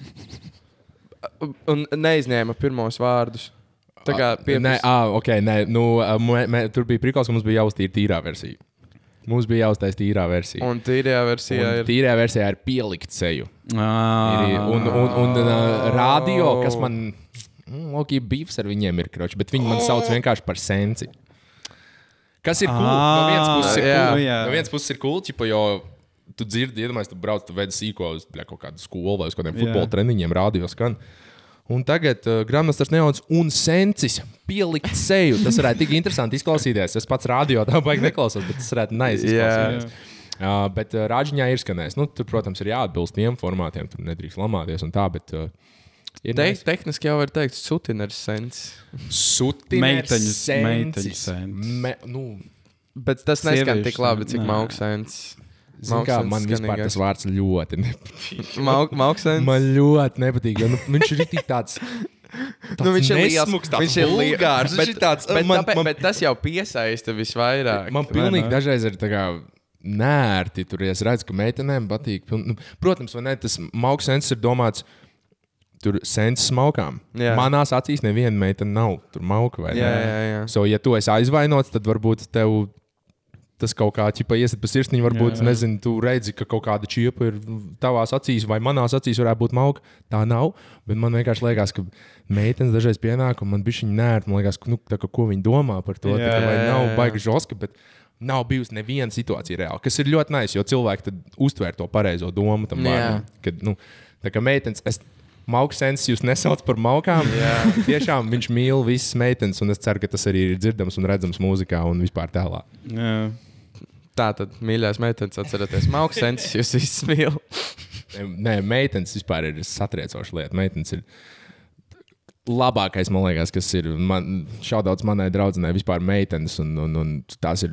Un neizņēma pirmos vārdus. Tā kā Nē, pieprasa. ah, ok, nē, nu, mē, mē, tur bija prikals, ka mums bija jāuztīra tīrā versija. Mums bija jāuztais tīrā versija. Un tīrajā versijā Un ir. tīrajā versijā ir pielikt seju. Ah. Ir, un un, un uh, radio, kas man. Mm, ok, bīvs ar viņiem ir kroči, bet viņi man sauc vienkārši par sensi. Kas ir cool? No vienas puses ir cool. No vienas puses ir cool, ķipa, jo tu dzirdi, iedomājies, tu brauc, tu vedi sīko uz bļa, kaut kādu skolu vai uz kādiem futbola treniņiem, radio skan. Un tagad uh, grāmatas neaugs un sensis pielikt seju. Tas varētu tik interesanti izklausīties. Es pats radio tā baigi neklausos, bet tas varētu neizklausīties. Uh, bet uh, rāģiņā ir skanējis. Nu, tur, protams, ir jāatbilst tiem formātiem. Tur nedrīkst lamāties un tā. Bet, uh, ir Te, tehniski jau var teikt, sutiners sens. Sutiners sens. Me, nu, Bet tas neskan tik labi, cik nē. Zin kā, man vispār tas vārds ļoti nepatīk. Mauksens. Man ļoti nepatīk. jo, Nu, viņš ir tik tāds. Nu, viņš ir liels. tāds Viņš ir liels. vulgārs, viņš ir tāds, Bet, man- tāpēc, man- bet tas jau piesaista visvairāk. Man pilnīgi dažreiz ir tā kā. Nērti tur ja es redzu, ka meitenēm patīk. Nu, protams, vai ne? Tas sens ir domāts. Tur sens smaukām. Jā. Manās acīs neviena meitene nav. Tur mauka vai ne? Jā, jā, jā. So, ja tu esi aizvainots, tad varbūt tev tas kaut kā ķipa iesiet pa sirsniņu. Varbūt, jā, jā. nezinu, tu redzi, ka kaut kāda čiepa ir tavās acīs, vai manās acīs varētu būt mauka. Tā nav. Bet man vienkārši liekas, ka meitenes dažreiz pienāk, un man bija viņa nērta. Man liekas, ka, nu, tā, ka, ko viņi domā par to. Jā, Jā, tā, vai jā, nav jā. baigi žoska. Bet... Nav bijusi neviena situācija reāli, kas ir ļoti nice, jo cilvēki tad uztver to pareizo domu tam Jā. vārdam. Kad, nu, tā kā meitenes, es Mauks sens jūs nesauc par maukām. Tiešām viņš mīl visas meitenes, un es ceru, ka tas arī ir dzirdams un redzams mūzikā un vispār tēlā. Jā. Tā tad, mīļās meitenes, atcerieties, mauksens, jūs visi mīl. Nē, meitenes vispār ir satriecoša lieta. Meitenes ir labākais, man liekas, kas ir. Man, šaudauts manai draudzenei vispār meitenes, un, un, un tās ir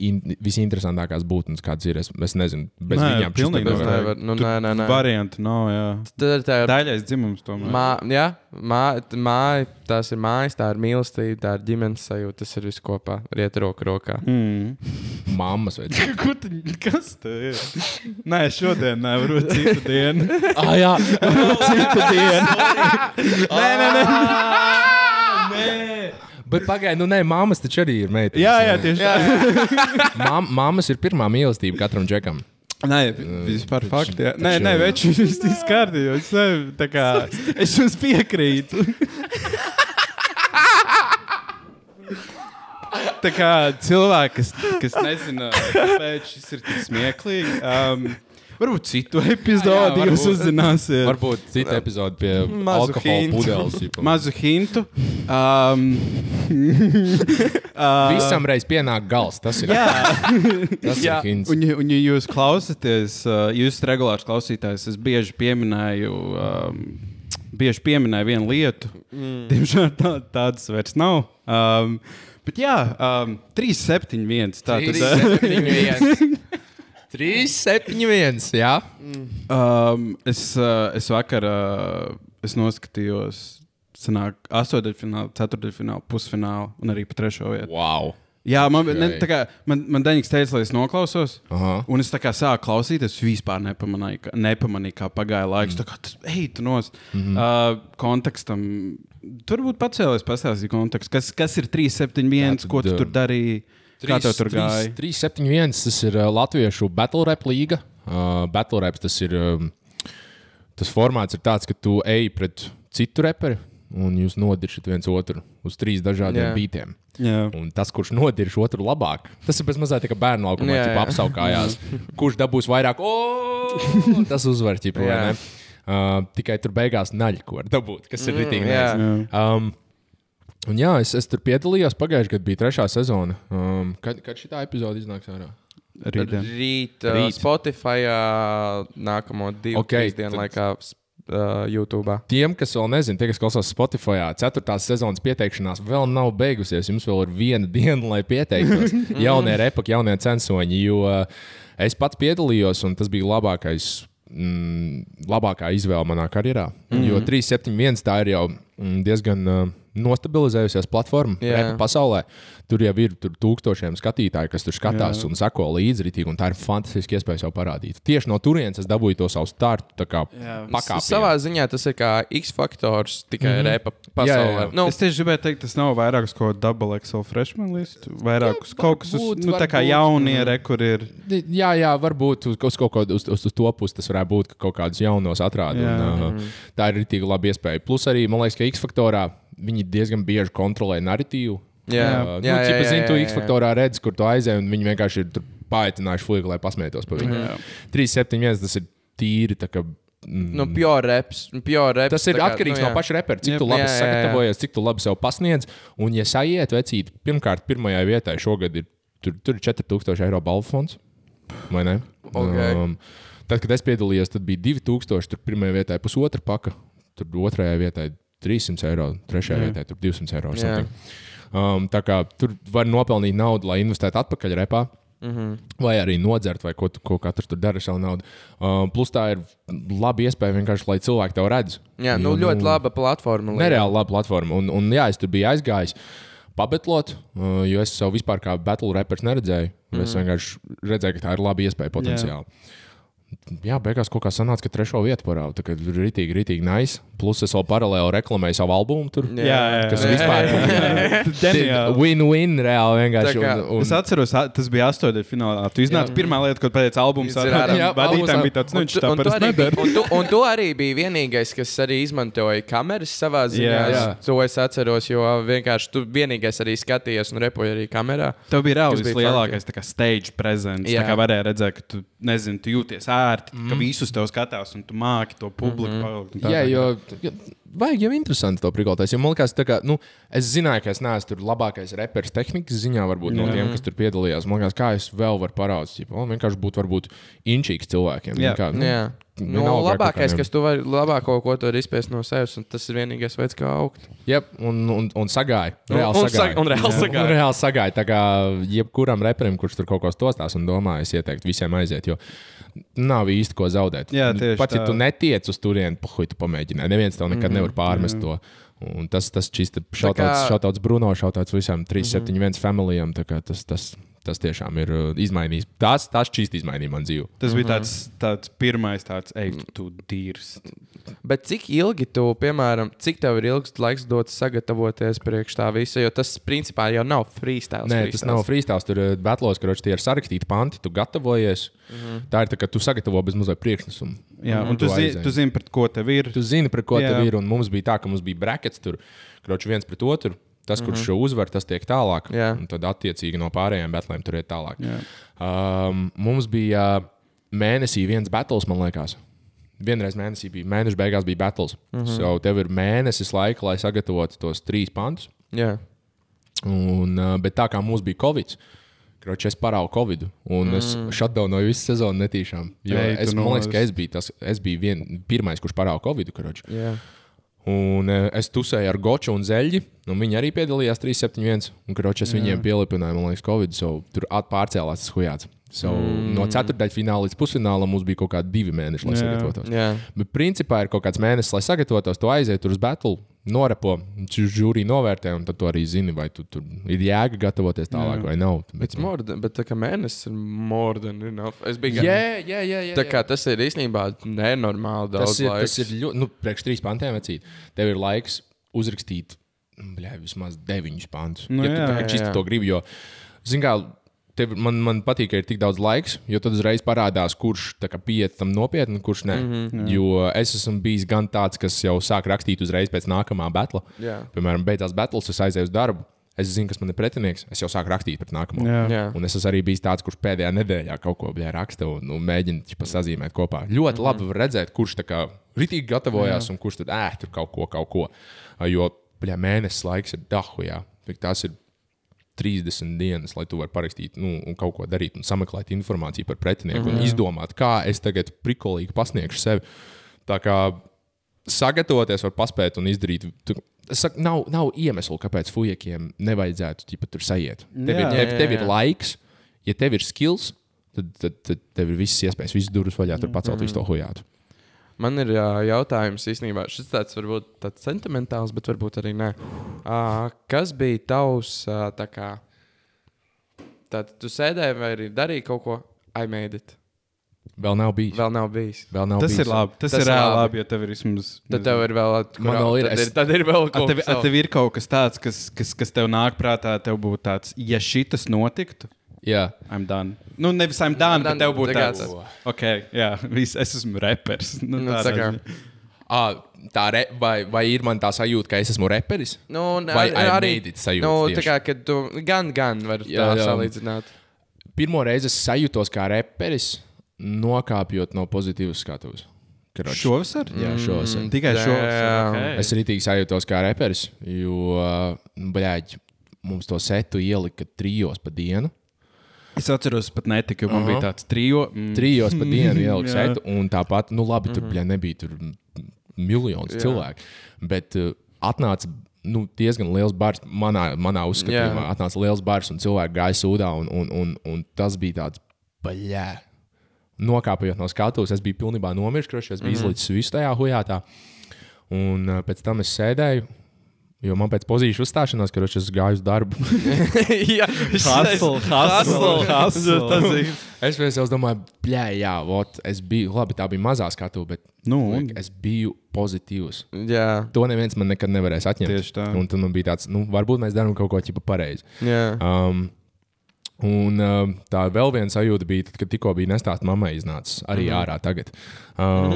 in, visinteresantākās būtnes, kādas ir. Es, es nezinu, bez Nē, viņām pilnīgi nevar- noteikti. nevar. Nu, nē, nē, nē. Variantu nav, jā. Tad ir tā Daļais dzimums tomēr. Mā, jā, mā, māja, tās ir mājas, tā ir mīlestība, tā ir ģimenes sajūta. Tas ir viss kopā, riet roku rokā. Mm. Mammas vai tu, kas tas ir? Nē, šodien nevaru citu dienu. Ah, jā, citu dienu. nē, nē, nē. bet pagaidi, nu nē, mammas taču arī ir meitenes. Jā, jā, tieši tā. Mammas ir pirmā mīlestība katram džekam. Nē, vispār fakti. Jā. Nē, nē, veči, viss ir kā, es jums piekrītu. Tā kā cilvēki, kas, kas nezina, kāpēc šis ir tik smieklīgi, um, varbūt citu epizodi Jā, jūs varbūt. uzzināsiet. Varbūt cita epizode pie Mazu alkohola hintu. pudeles. Mazu hintu. Um, uh, Visam reiz pienāk gals. Tas ir, jā, tas Jā. ir hints. un, un ja jūs klausāties, uh, jūs esat regulārs klausītājs, es bieži pieminēju. Um, Bieži pieminēju vienu lietu. Mm. Diemžēl tā, tādas vairs nav. Um, bet jā, um, 3, 7, 1. Tā tad, 3, 7, 1. 3, 7, 1. Jā, Um, es, uh, es vakar uh, es noskatījos astotdaļfinālu, ceturdaļfinālu, pusfinālu un arī pa trešo vietu. Wow! Jā, man, ne, tā kā, man, man Daņķis teica, lai es noklausos. Aha. Un es tā kā sāku klausīties, vispār nepamanīju, kā, nepamanīju, kā pagāja laiks. Mm. Tā kā tas eitu no mm -hmm. uh, kontekstam. Tur būtu pacēlies, pastāstīja kontekstu, kas, kas ir 371, ko tu tur darīji. 3, Kā tev tur 3, gāja? 371, tas ir uh, Latviešu Battle Rap līga. Uh, battle Rap tas ir. Um, tas formāts ir tāds, ka tu ej pret citu reperi un jūs nodiršat viens otru uz trīs dažādiem yeah. beigām. Yeah. Un tas, kurš nodirš otru labāk, tas ir bezmazliet kā bērnu laukumā, yeah, ja apskaujājās. kurš dabūs vairāk, o, tas uzvar ķipa. Yeah. Uh, tikai tur beigās naļķi, ko var dabūt, kas ir rītīgi. Mm, yeah. um, un jā, es, es tur piedalījos. Pagājušajā gadā bija trešā sezona. Um, kad, kad šī epizode iznāks ārā? Rītdien. Rīt, uh, Rīt. Spotify uh, nākamo divu Ok, okay, dienu laikā uh, YouTube. Tiem, kas vēl nezina, tie, kas klausās Spotify, ceturtās sezonas pieteikšanās vēl nav beigusies. Jums vēl ir viena diena, lai pieteiktos. jaunie repaki, jaunie censoņi. Jo uh, es pats piedalījos, un tas bija labākais. Mm, labākā izvēle manā karjerā. Mm -hmm. Jo 3, 7, 1 tā ir jau mm, diezgan uh, nostabilizējusies platforma repa pasaulē. Tur jau ir tur tūkstošiem skatītāju, kas tur skatās Jā. un seko līdzi ritīgi, un tā ir fantastiska iespēja sev parādīt. Tieši no turienes es dabūju to savu startu, tā kā Jā. pakāpienu. Savā ziņā tas ir kā X faktors, tikai mm -hmm. repa pasaulē. jā, jā. Nu, Es tieši gribēju teikt, tas nav vairāk uz kāda double Excel freshman listu. Vairāk uz kaut kas, varbūt, nu, tā kā jaunie, re, kur ir. Jā, jā, varbūt uz, uz kaut kādu uz, uz, uz to pusi tas varētu būt, ka kaut kādus jaunos atrādīt. Uh, tā ir rītīgi laba iespēja. Plus arī, man liekas, ka X faktorā viņi diezgan bieži kontrolē narratīvu. Jā, Uh, jā, nu, jā, jā, zini, tu jā, X jā. faktorā redz, kur tu aizēji, un viņi vienkārši ir tur paaicinājuši fuigu, lai pasmietos par viņu. Jā. 371 tas ir tīri. mm, nu, pure reps. Pure reps Tas ir kā, atkarīgs nu, no jā. paša repera, cik Jep. tu labi Jā, jā, jā. sagatavojies, cik tu labi sev pasniedz. Un, ja sajiet, vecīt, pirmkārt, pirmajai vietai šogad ir, tur, tur ir 4000 eiro balvu fonds. Vai ne? Ok. tad, kad es piedalījos, tad bija 2000, tur pirmajai vietai pusotra paka, tur otrajai vietai 300 eiro, trešajai Jā. vietai tur 200 eiro. Um, tā kā tur var nopelnīt naudu, lai investētu atpakaļ repā. Mm -hmm. Vai arī nodzert, vai ko, ko katrs tur dara ar savu naudu. Um, plus tā ir laba iespēja vienkārši, lai cilvēki tev redz. Jā, nu, Jo, ļoti laba platforma. Nereāli laba platforma. Un, un jā, es tur biju aizgājis. Pabetlot, uh, jo es savu vispār kā battle reperu neredzēju. Mm. Es vienkārši redzēju, ka tā ir laba iespēja potenciāli. Jā, beigās kaut kā sanāca, ka trešo vietu parāda. Tā kā ir rītīgi, rītīgi nice. Plus es vēl paralēli reklamēju savu albumu tur. Jā, Jā, Kas jā. vispār Ģeniāli. Win-win reāli Un, un, Es atceros, tas bija astotajā finālā. Tu iznāci pirmā lieta, ko pēc albuma Viņš ir ārā. Jā, vadītājiem albums- bija tāds, nu, Un viņš tu, tā parasti arī, nedara. un, tu, un tu arī biji vienīgais, kas arī izmantoja kameras savā ziņā. Jā. Jā. To es atceros, jo vienkārši tu vienīgais arī skatījies un repoji arī kamerā. Tev bija reāli vislielākais tā kā stage presence. Jā. Tā kā varēja redzēt, ka tu, nezini, tu jūties ērti, mm. ka visus tev skatās un tu māki to publiku. Mm -hmm. Jā, jo jo vajag jau interesanti to prikolties. Jo man liekas, tā kā, nu, es zināju, ka es neesmu tur labākais reperis tehnikas ziņā, varbūt no Jā. tiem, kas tur piedalījās. Man liekas, kā es vēl varu parādīt. Man vienkārši būtu varbūt inčīgs cilvēkiem. Jā. Kā, nu, Jā. Nu, kaut labākais, kas tu vari, labāko, ko tu vari izspiest no sevis, un tas ir vienīgais veids, kā augt. Jep, un, un, un sagāja. Un- Reāli un sagāja. sag- un reāli Jā. sagāja. Un reāli sagāja. Tā kā jebkuram reperim, kurš tur kaut ko stostās un domā, es ieteiktu visiem aiziet. Jo Nav īsti ko zaudēt. Jā, tieši Pat ja tā. tu netiec uz turieni, pohuj, tu pamēģināji. Neviens tev nekad mm -hmm. Nevar pārmest to. Un tas, tas čista kā- šautauts Bruno, šautauts visām 371 familijām. tā kā Tas, tas, tas tiešām ir uh, izmainījis. Tas, tas čīsti izmainīja man dzīvi. Tas bija tāds, tāds pirmais, tāds, ej, tu dīrs. Bet cik ilgi tu, piemēram, cik tev ir ilgs laiks dots sagatavoties priekš tā visa? Jo tas, principā, jau nav freestyle. Nē, tas nav freestyle. Tur ir batlos, kur tie ir sarakstīti panti, tu gatavojies. Mm -hmm. Tā ir tā, ka tu sagatavo bez mazliet priekšnesumu. Jā, un tu, Tu zi, tu zini, pret ko tev ir. Tu zini, par ko Jā. tev ir. Un mums bija tā, ka mums bija brackets tur, kroči viens pret otru. Tas, kurš šo uzvar, tas tiek tālāk. Un tad, attiecīgi, no pārējiem betlēm tur iet tālāk. Jā. Um, mums bija mēnesī viens battles, man liekas. Vienreiz mēnesī bija, mēneša beigās bija battles. Mm -hmm. so, tev ir mēnesis laika, lai sagatavotu tos trīs pantus. Jā, Un, uh, bet tā kā mums bija Covid, Kroči, es parādu Covid, un mm. es shutdownoju visu sezonu netīšām. Jo Ei, es, man liekas, nolaist. ka es biju tas, es biju vien, pirmais, kurš parāda Covid. Kroči. jā. Un uh, es tusēju ar Goču un Zeļģi, un viņi arī piedalījās 371. Un, kroči, es viņiem pielipināju, man liekas, Covid, so tur atpārcēlās tas hujāts. So, mm. No ceturtdaļas fināla līdz pusfinālam mums bija kaut kādi divi mēneši, lai Jā. sagatavotos. jā. Bet principā ir kaut kāds mēnesis, lai sagatavotos, tu aiziet tur uz battle, norepo, žūrī novērtē, un tad tu arī zini, vai tu tur ir jēga gatavoties tālāk Jā. vai nav. Bet, more than, bet tā kā mēnesis ir more than enough. Es biju Jā, jā, jā. jā, Tā kā tas ir īstenībā nenormāli daudz tas ir, laika. tas ir ļoti, nu, priekš trīs pantiem vecīt. Tev ir laiks uzrakstīt, bļā, vismaz deviņus pantus. Nu, ja tu jā, kā jā, jā. to gribi, jo, zin kā, tev, man, man patīk, ka ir tik daudz laiks, jo tad uzreiz parādās, kurš pieiet tam nopietni, kurš nē. Mm -hmm. Jo es esmu bijis gan tāds, kas jau sāk rakstīt uzreiz pēc nākamā batla. Jā. Piemēram, beidzās battles, es aizēju uz darbu. Es zinu, kas man ir pretinieks. Es jau sāku rakstīt pret nākamo. Jā. Jā. Un es esmu arī bijis tāds, kurš pēdējā nedēļā kaut ko raksta un nu, mēģina ķipa, sazīmēt kopā. Ļoti mm -hmm. labi redzēt, kurš tā kā ritīgi gatavojās Jā. un kurš tur ēd tur kaut ko, kaut ko. Jo bļā, mēnesis laiks ir dahu. Jā. Tik Tas ir 30 dienas, lai tu varētu parakstīt, nu, un kaut ko darīt, un sameklēt informāciju par pretinieku, mm -hmm. un izdomāt, kā es tagad prikolīgi pasniegšu sevi. Tā kā sagatavoties, var paspēt un izdarīt. Tu, es saku, nav, nav iemeslu, kāpēc fujekiem nevajadzētu ķipa, tur sajiet. Tev, ir, Jā. tev, Jā, tev jā, ir jā. laiks, ja tev ir skills, tad, tad, tad tev ir visas iespējas, visas durvis vaļā, tur pacelt visu to hujātu. Man ir jā, jautājums īstenībā. Šis tāds varbūt tāds sentimentāls, bet varbūt arī nē. Uh, kas bija tavs uh, tā kā? Tad tu sēdēji vai arī darīji kaut ko? I made it. Vēl nav bijis. Vēl nav bijis. Vēl nav Tas bijis. ir labi. Tas, Tas ir reāli labi. jo tev ir vismaz. Tad tev ir vēl, Man vēl ir, tad ir, vēl A kaut tev, kas a tev ir kaut kas tāds, kas, kas, kas tev nāk prātā, tev būtu tāds, ja šitas notiktu, Jā. I'm done. Nu, nevis I'm done, done, bet tev būtu tāds. tas. Ok, jā, viss, es esmu reperis. Nu, Nu, tā kā-. À, tā re, vai, vai ir man tā sajūta, ka es esmu reperis? Nu, un Vai arī it sajūta Nu, tieši? tā kā, kad tu gan, gan var Jā, tā jā. salīdzināt. Pirmo reizi es sajūtos kā reperis, nokāpjot no pozitīvas skatuves. Kroč. Šovasar? Jā, šovasar. Tikai Damn. šovasar. Okay. Es arī tīk sajūtos kā reperis, jo, bļāģi, mums to setu ielika trijos pa dienu. Es atceros, pat netiku, jo man bija tāds trijo. Mm. Trijos pa dienu ielika Jā. setu, un tāpat, nu labi, tur bļā, nebija tur miljonus cilvēku, bet uh, atnāca. Nu, diezgan liels bars manā, manā uzskatījumā. Jā. Atnāca liels bars, un cilvēki gāja sūdā. Un, un, un, un tas bija tāds baļķis. Nokāpjot no skatuves, es biju pilnībā kroši, es biju mm izlicis visu tajā hujātā. Un uh, pēc tam es sēdēju, jo man pēc pozīcijas uzstāšanās, ka es gāju uz darbu. Hustle. Tas ir. es tam domāju, blē, jā, vot, es biju, labi, tā bija mazā skatuve, bet Nu, un? es biju pozitīvs. Jā, To neviens man nekad nevarēs atņemt. Tieši tā. Un tad man bija tāds, nu, varbūt mēs darām kaut ko tādu pareizi. jā. Um, un um, tā vēl viena sajūta bija, tad, kad tikko bija nestāsts mammai, iznācis arī mm ārā tagad. Um,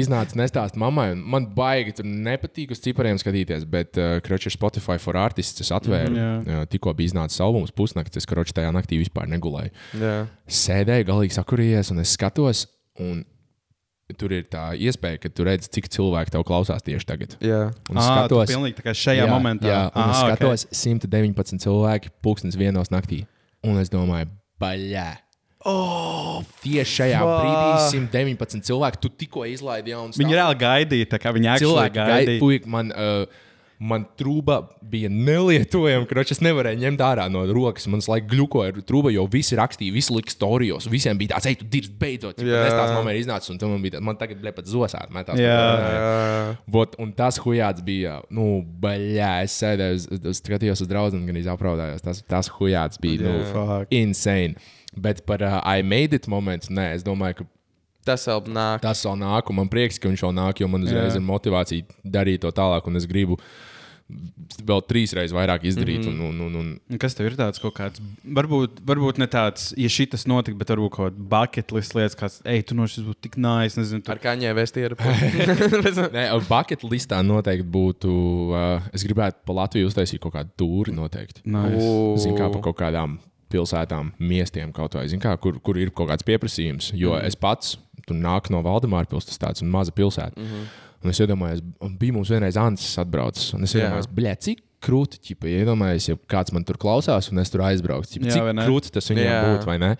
iznāca nestāsts mammai, un man baigi tur nepatīk uz cipariem skatīties, bet uh, kroči ir Spotify for Artists. Es atvēru, mm Jā. -hmm. tikko bija iznācis albums pusnakts, es kroči tajā naktī vispār negulēju. jā. Sēdēju, galīgi sakurījies, un es skatos. Un, Tur ir tā iespēja, ka tu redz, cik cilvēki tev klausās tieši tagad. jā. Un es Ah, skatos, pilnīgi tā kā šajā jā, momentā. Jā, un es Aha, ok. skatos, okay. 119 cilvēki, pūkstens vienos naktī. Un es domāju, baļā. Oh, Tieši šajā fuck. brīdī 119 cilvēki. Tu tikko izlaidi jaunu Viņi reāli gaidīja, tā kā viņi actually cilvēku gaidīja. gaidīja. Puik, man, uh, man trūba bija nelietojama, ka es nevarēju ņemt ārā no rokas. Man laika glukoja ar trūba, jo visi rakstīja, visi lika storijos. Visiem bija tāds, ej, tu dirzi beidzot. Jā. Jā, tas man ir iznācis, un man bija tāds, man tagad bija pat zosāt. metās. Jā. jā. Vot, un tas hujāts bija, nu, baļā. Es sēdēju, es, skatījos uz draugu, gan apraudājos. Tas, tas hujāts bija, nu, Fuck. insane. Bet par uh, I made it momentu, nē, es domāju, ka Tas vēl nāk. tas vēl nāk, un man prieks, ka viņš vēl nāk, jo man uzreiz Jā. ir motivācija darīt to tālāk, un es gribu vēl trīs reizes vairāk izdarīt. Mm -hmm. un, un, un, Un Kas tev ir tāds kaut kāds, varbūt, varbūt ne tāds, ja šis notika, bet varbūt kaut kāda bucket list lietas, kāds, ej, tu no šis būtu tik nājas, nezinu, tur Ar kaņē vēstīju. Nē, bucket listā noteikti būtu. Uh, es gribētu pa Latviju uztaisīt kaut kādu tūri noteikti. nājas. Zinu, kā pa kaut kādām pilsētām, miestiem kaut vai, kā, kur, kur ir kaut kāds pieprasījums. Jo mm. es pats tur nāku no Valdemāra pilsētas, tāds un maza pilsēta. Mm -hmm. Un es iedomājos, bija mums vienreiz Ansis atbraucis. Un es iedomājos, blē, cik krūti, ķipa, iedomājos, ja kāds man tur klausās, un es tur aizbrauktu. Ķipa, Jā, cik krūti tas viņam būtu, vai ne?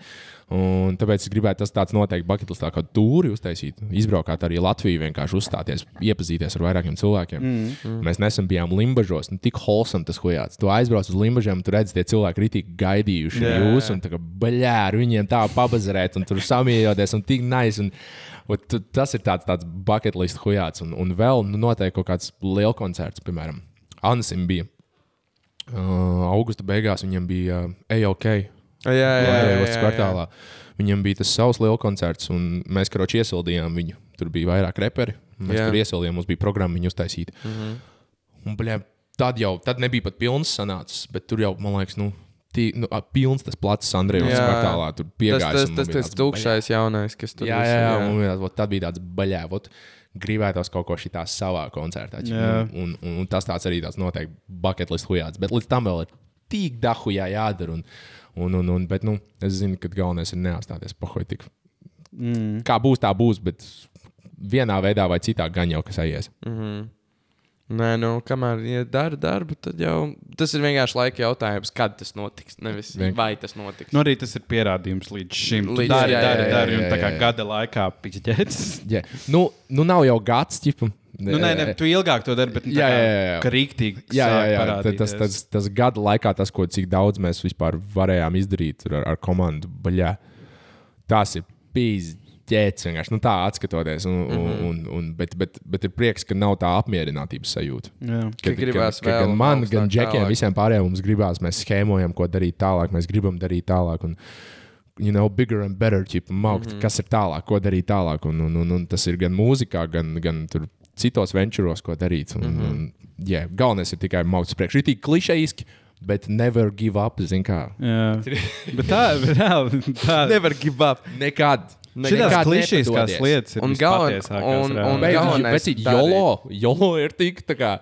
Un tāpēc es gribētu tas tāds noteikti buketlistā, kā tūri uztaisīt. Izbraukāt arī Latviju, vienkārši uzstāties, iepazīties ar vairākiem cilvēkiem. Mm, mm. Mēs nesen bijām Limbažos, nu tik holsam tas hujāts. Tu aizbrauc uz Limbažiem, tu redz, tie cilvēki ritīgi gaidījuši yeah. jūs, un tā kā baļā ar viņiem tā pabazarēt, un tur samīļoties, un tik nice. Un, tu- tas ir tāds, tāds bucket list hujāts, un, un vēl nu, noteikti kaut kāds liels koncerts, piemēram, Ansim bija. Uh, augusta beigās viņam bija uh, AOK. Jā, jā, jā, jā, jā. kvartālā. Viņam bija tas savs liels koncerts, un mēs karoči iesildījām viņu. Tur bija vairāk reperi. Mēs Jā. jā. tur iesildījām, mums bija programma viņu uztaisīt. Mm. -hmm. Un, bļā, tad jau tad nebija pat pilns sanācis, bet tur jau, man liekas, nu, tī, nu a, pilns tas plats Andrejs Jā. kvartālā. Tur Tas, piegājās. tas, tas, bija tas tāds, tukšais jaunais, kas tur Jā, visu- jā, jā. Un, jā. Tad bija tāds baļķis, vot gribētos kaut ko šitā savā koncertā. Jā. Un, un, un tas tāds arī tāds noteikti bucket list hujāts. Bet līdz tam vēl ir tik dahujā jādara. Un, un, un, un, bet, nu, es zinu, ka galvenais ir neapstāties pahoji tik. Mm. Kā būs, tā būs, bet vienā veidā vai citā gan jau kas aizies. Mhm. Nē, nu, kamēr ja dara darbu, tad jau tas ir vienkārši laika jautājums, kad tas notiks. Nevis Vien- vai tas notiks. Nu, arī tas ir pierādījums līdz šim. Līdz- dari, jā, jā, dari, jā, dari, jā, un tā kā jā, jā. gada laikā piķēts. Yeah. Nu, nu, nav jau gads, ķipa. Nu, nē, nē, tu ilgāk to dari, bet nu, tā Jā, kā, jā, jā. ka rīktīgi. Jā, jā, jā. Ta- parādīties. Tas, tas, tas gada laikā, tas, ko cik daudz mēs vispār varējām izdarīt ar, ar komandu, baļā, tas ir bijis ķēdes vienkārši nu, tā atskatoties. Un, mm -hmm. un, un, bet, bet, bet ir prieks, ka nav tā apmierinātības sajūta. Jā. Ka gribās ka vēl gan man, gan džekiem, visiem pārējiem mums gribās, mēs schēmojam, ko darīt tālāk, mēs gribam darīt tālāk. Un, You know, bigger and better, ķipa, maukt, mm -hmm. kas ir tālāk, ko darīt tālāk. Un, un, un, un tas ir gan mūzikā, gan, gan tur citos venturos, ko darīt. Un, mm -hmm. un, yeah, galvenais ir tikai maukt uz priekšu. Ir tik klišejiski, bet never give up. Zin kā. Jā. bet tā, bet reāli, tā. Nevar give up. Nekad. Klišejiskās nepadodies. lietas ir Un galven- vispatiesākās, un- un Beidz, galvenais darīt. jolo, jolo ir tik, tā kā,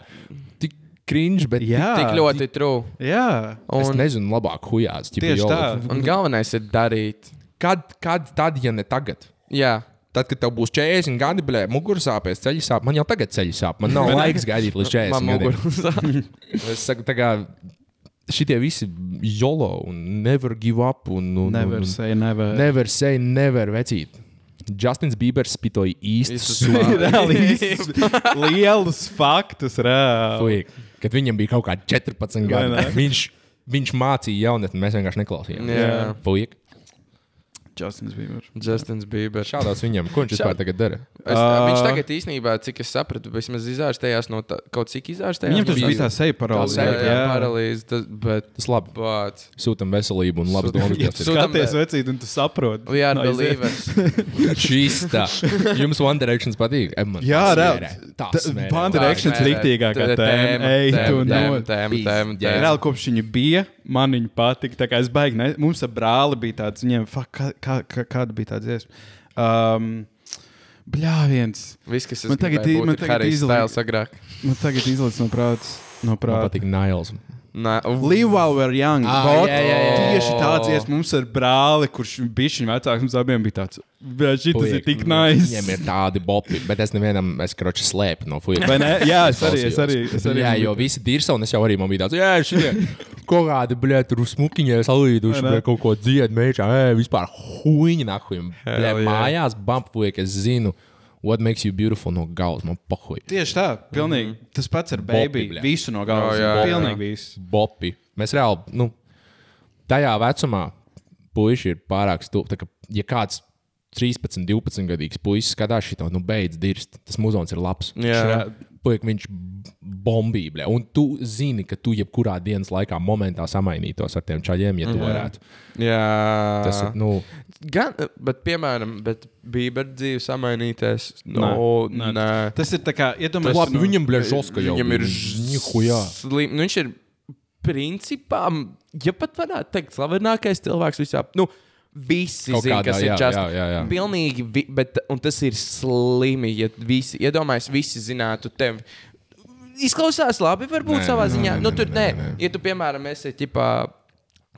tik cringe, bet Jā. Tik ļoti true. Jā. es Un, nezinu, labāk hujās. Tieši jolo. tā. un galvenais ir darīt. Kad, kad tad, ja ne tagad? Jā. Tad, kad tev būs 40 gadi, blē, muguras sāpēs, ceļš sāp. Man jau tagad ceļš sāp. Man nav laiks gaidīt līdz 40 Man gadiem. Es saku, tā kā šitie visi jolo un never give up un, un, Never un, say never. never say never, vecīt. Justins Bībers spitoja īsti Īstu sumu. Reāli īsts, lielus faktus, reāli. Fuik, Kad viņam bija kaut kādi 14 Vai gadi, viņš, viņš mācīja jaunatni, mēs vienkārši neklausījāmies. Jā. Fuik. Justins Bieber. Justins Bieber. Šādās viņam, ko viņš vispār tagad dara? Es, Ā. viņš tagad īstenībā, cik es sapratu, vismaz izārstējās no tā, kaut cik izārstējās. Viņam tas bija tā seja tā paralīze. jā, jā, paralīze, tas, bet Tas labi. bāc. Sūtam veselību un labas domas. Jā, Justin. sūtam- Skaties, vecīt, un tu saproti. We are No, believers. Čista. Jums One Direction patīk? Man Jā, tā. Tā smērē. One Directions riktīgākā tēma. Ej, tu no. tēma, tēma, jā. tēma. Reāli kopš viņa bija, man viņa patika. Tā kā es baigi, ne, mums ar brāli bija tāds, viņiem, fuck, kā, kā, kā, kāda bija tā dziesma. Um, Bļā, viens. Viss, kas Man tagad man tagad Styles agrāk. Man tagad izlaiž no prāta. No Man prāta. patīk Nails. Nā, Live while we're young. Ah, jā, jā, jā. Tieši tāds ies mums ar brāli, kurš bija viņa vecāks. Mums abiem bija tāds, šis ir tik nice. Viņiem ir tādi bopi, bet es nevienam, es kroči slēpu no ne? Jā, es arī, es arī. Es arī Jā, jo visi dirsa, un es jau arī man bija tāds, jā, šie kaut kādi, blē, tur salīduši, Vai ne? blē, kaut ko dzied, mēģā, ē, vispār huīņa nahuim. Blē, mājās bampuek, es zinu, what makes you beautiful no galvas, man pohuj. Tieši tā, pilnīgi. Tas pats ar baby. bļa. Visu no galvas. Oh, jā, jā. Pilnīgi visu. Bopi. Mēs reāli, nu, tajā vecumā puiši ir pārāk kā, Ja kāds 13, 12 gadīgs puisis skatās šo, nu, beidz dirst, tas muzons ir labs. Jā. Puik, viņš bombīblē. Un tu zini, ka tu jebkurā dienas laikā momentā samainītos ar tiem čaļiem, ja tu varētu. Jā. Tas ir, nu, Gan, bet, piemēram, bet Bieber dzīve samainīties. No, Nē, nē, nē. Tas ir tā kā, iedomājieties, labi, viņam blē žoska jau. Viņam ir Nihujā. slim. Nu, viņš ir principā, ja pat varētu teikt, slavenākais cilvēks visā. Nu, Visi Kaut zina, kādā, kas jā, ir Justin. jā, jā, jā. Pilnīgi, vi, bet, un tas ir slimi. Ja visi, iedomājieties, visi zinātu tevi. Izklausās labi, varbūt Nē, savā ziņā. nē, Nu, nē, tur, nē, nē, nē. ja tu, piemēram, esi ģipā,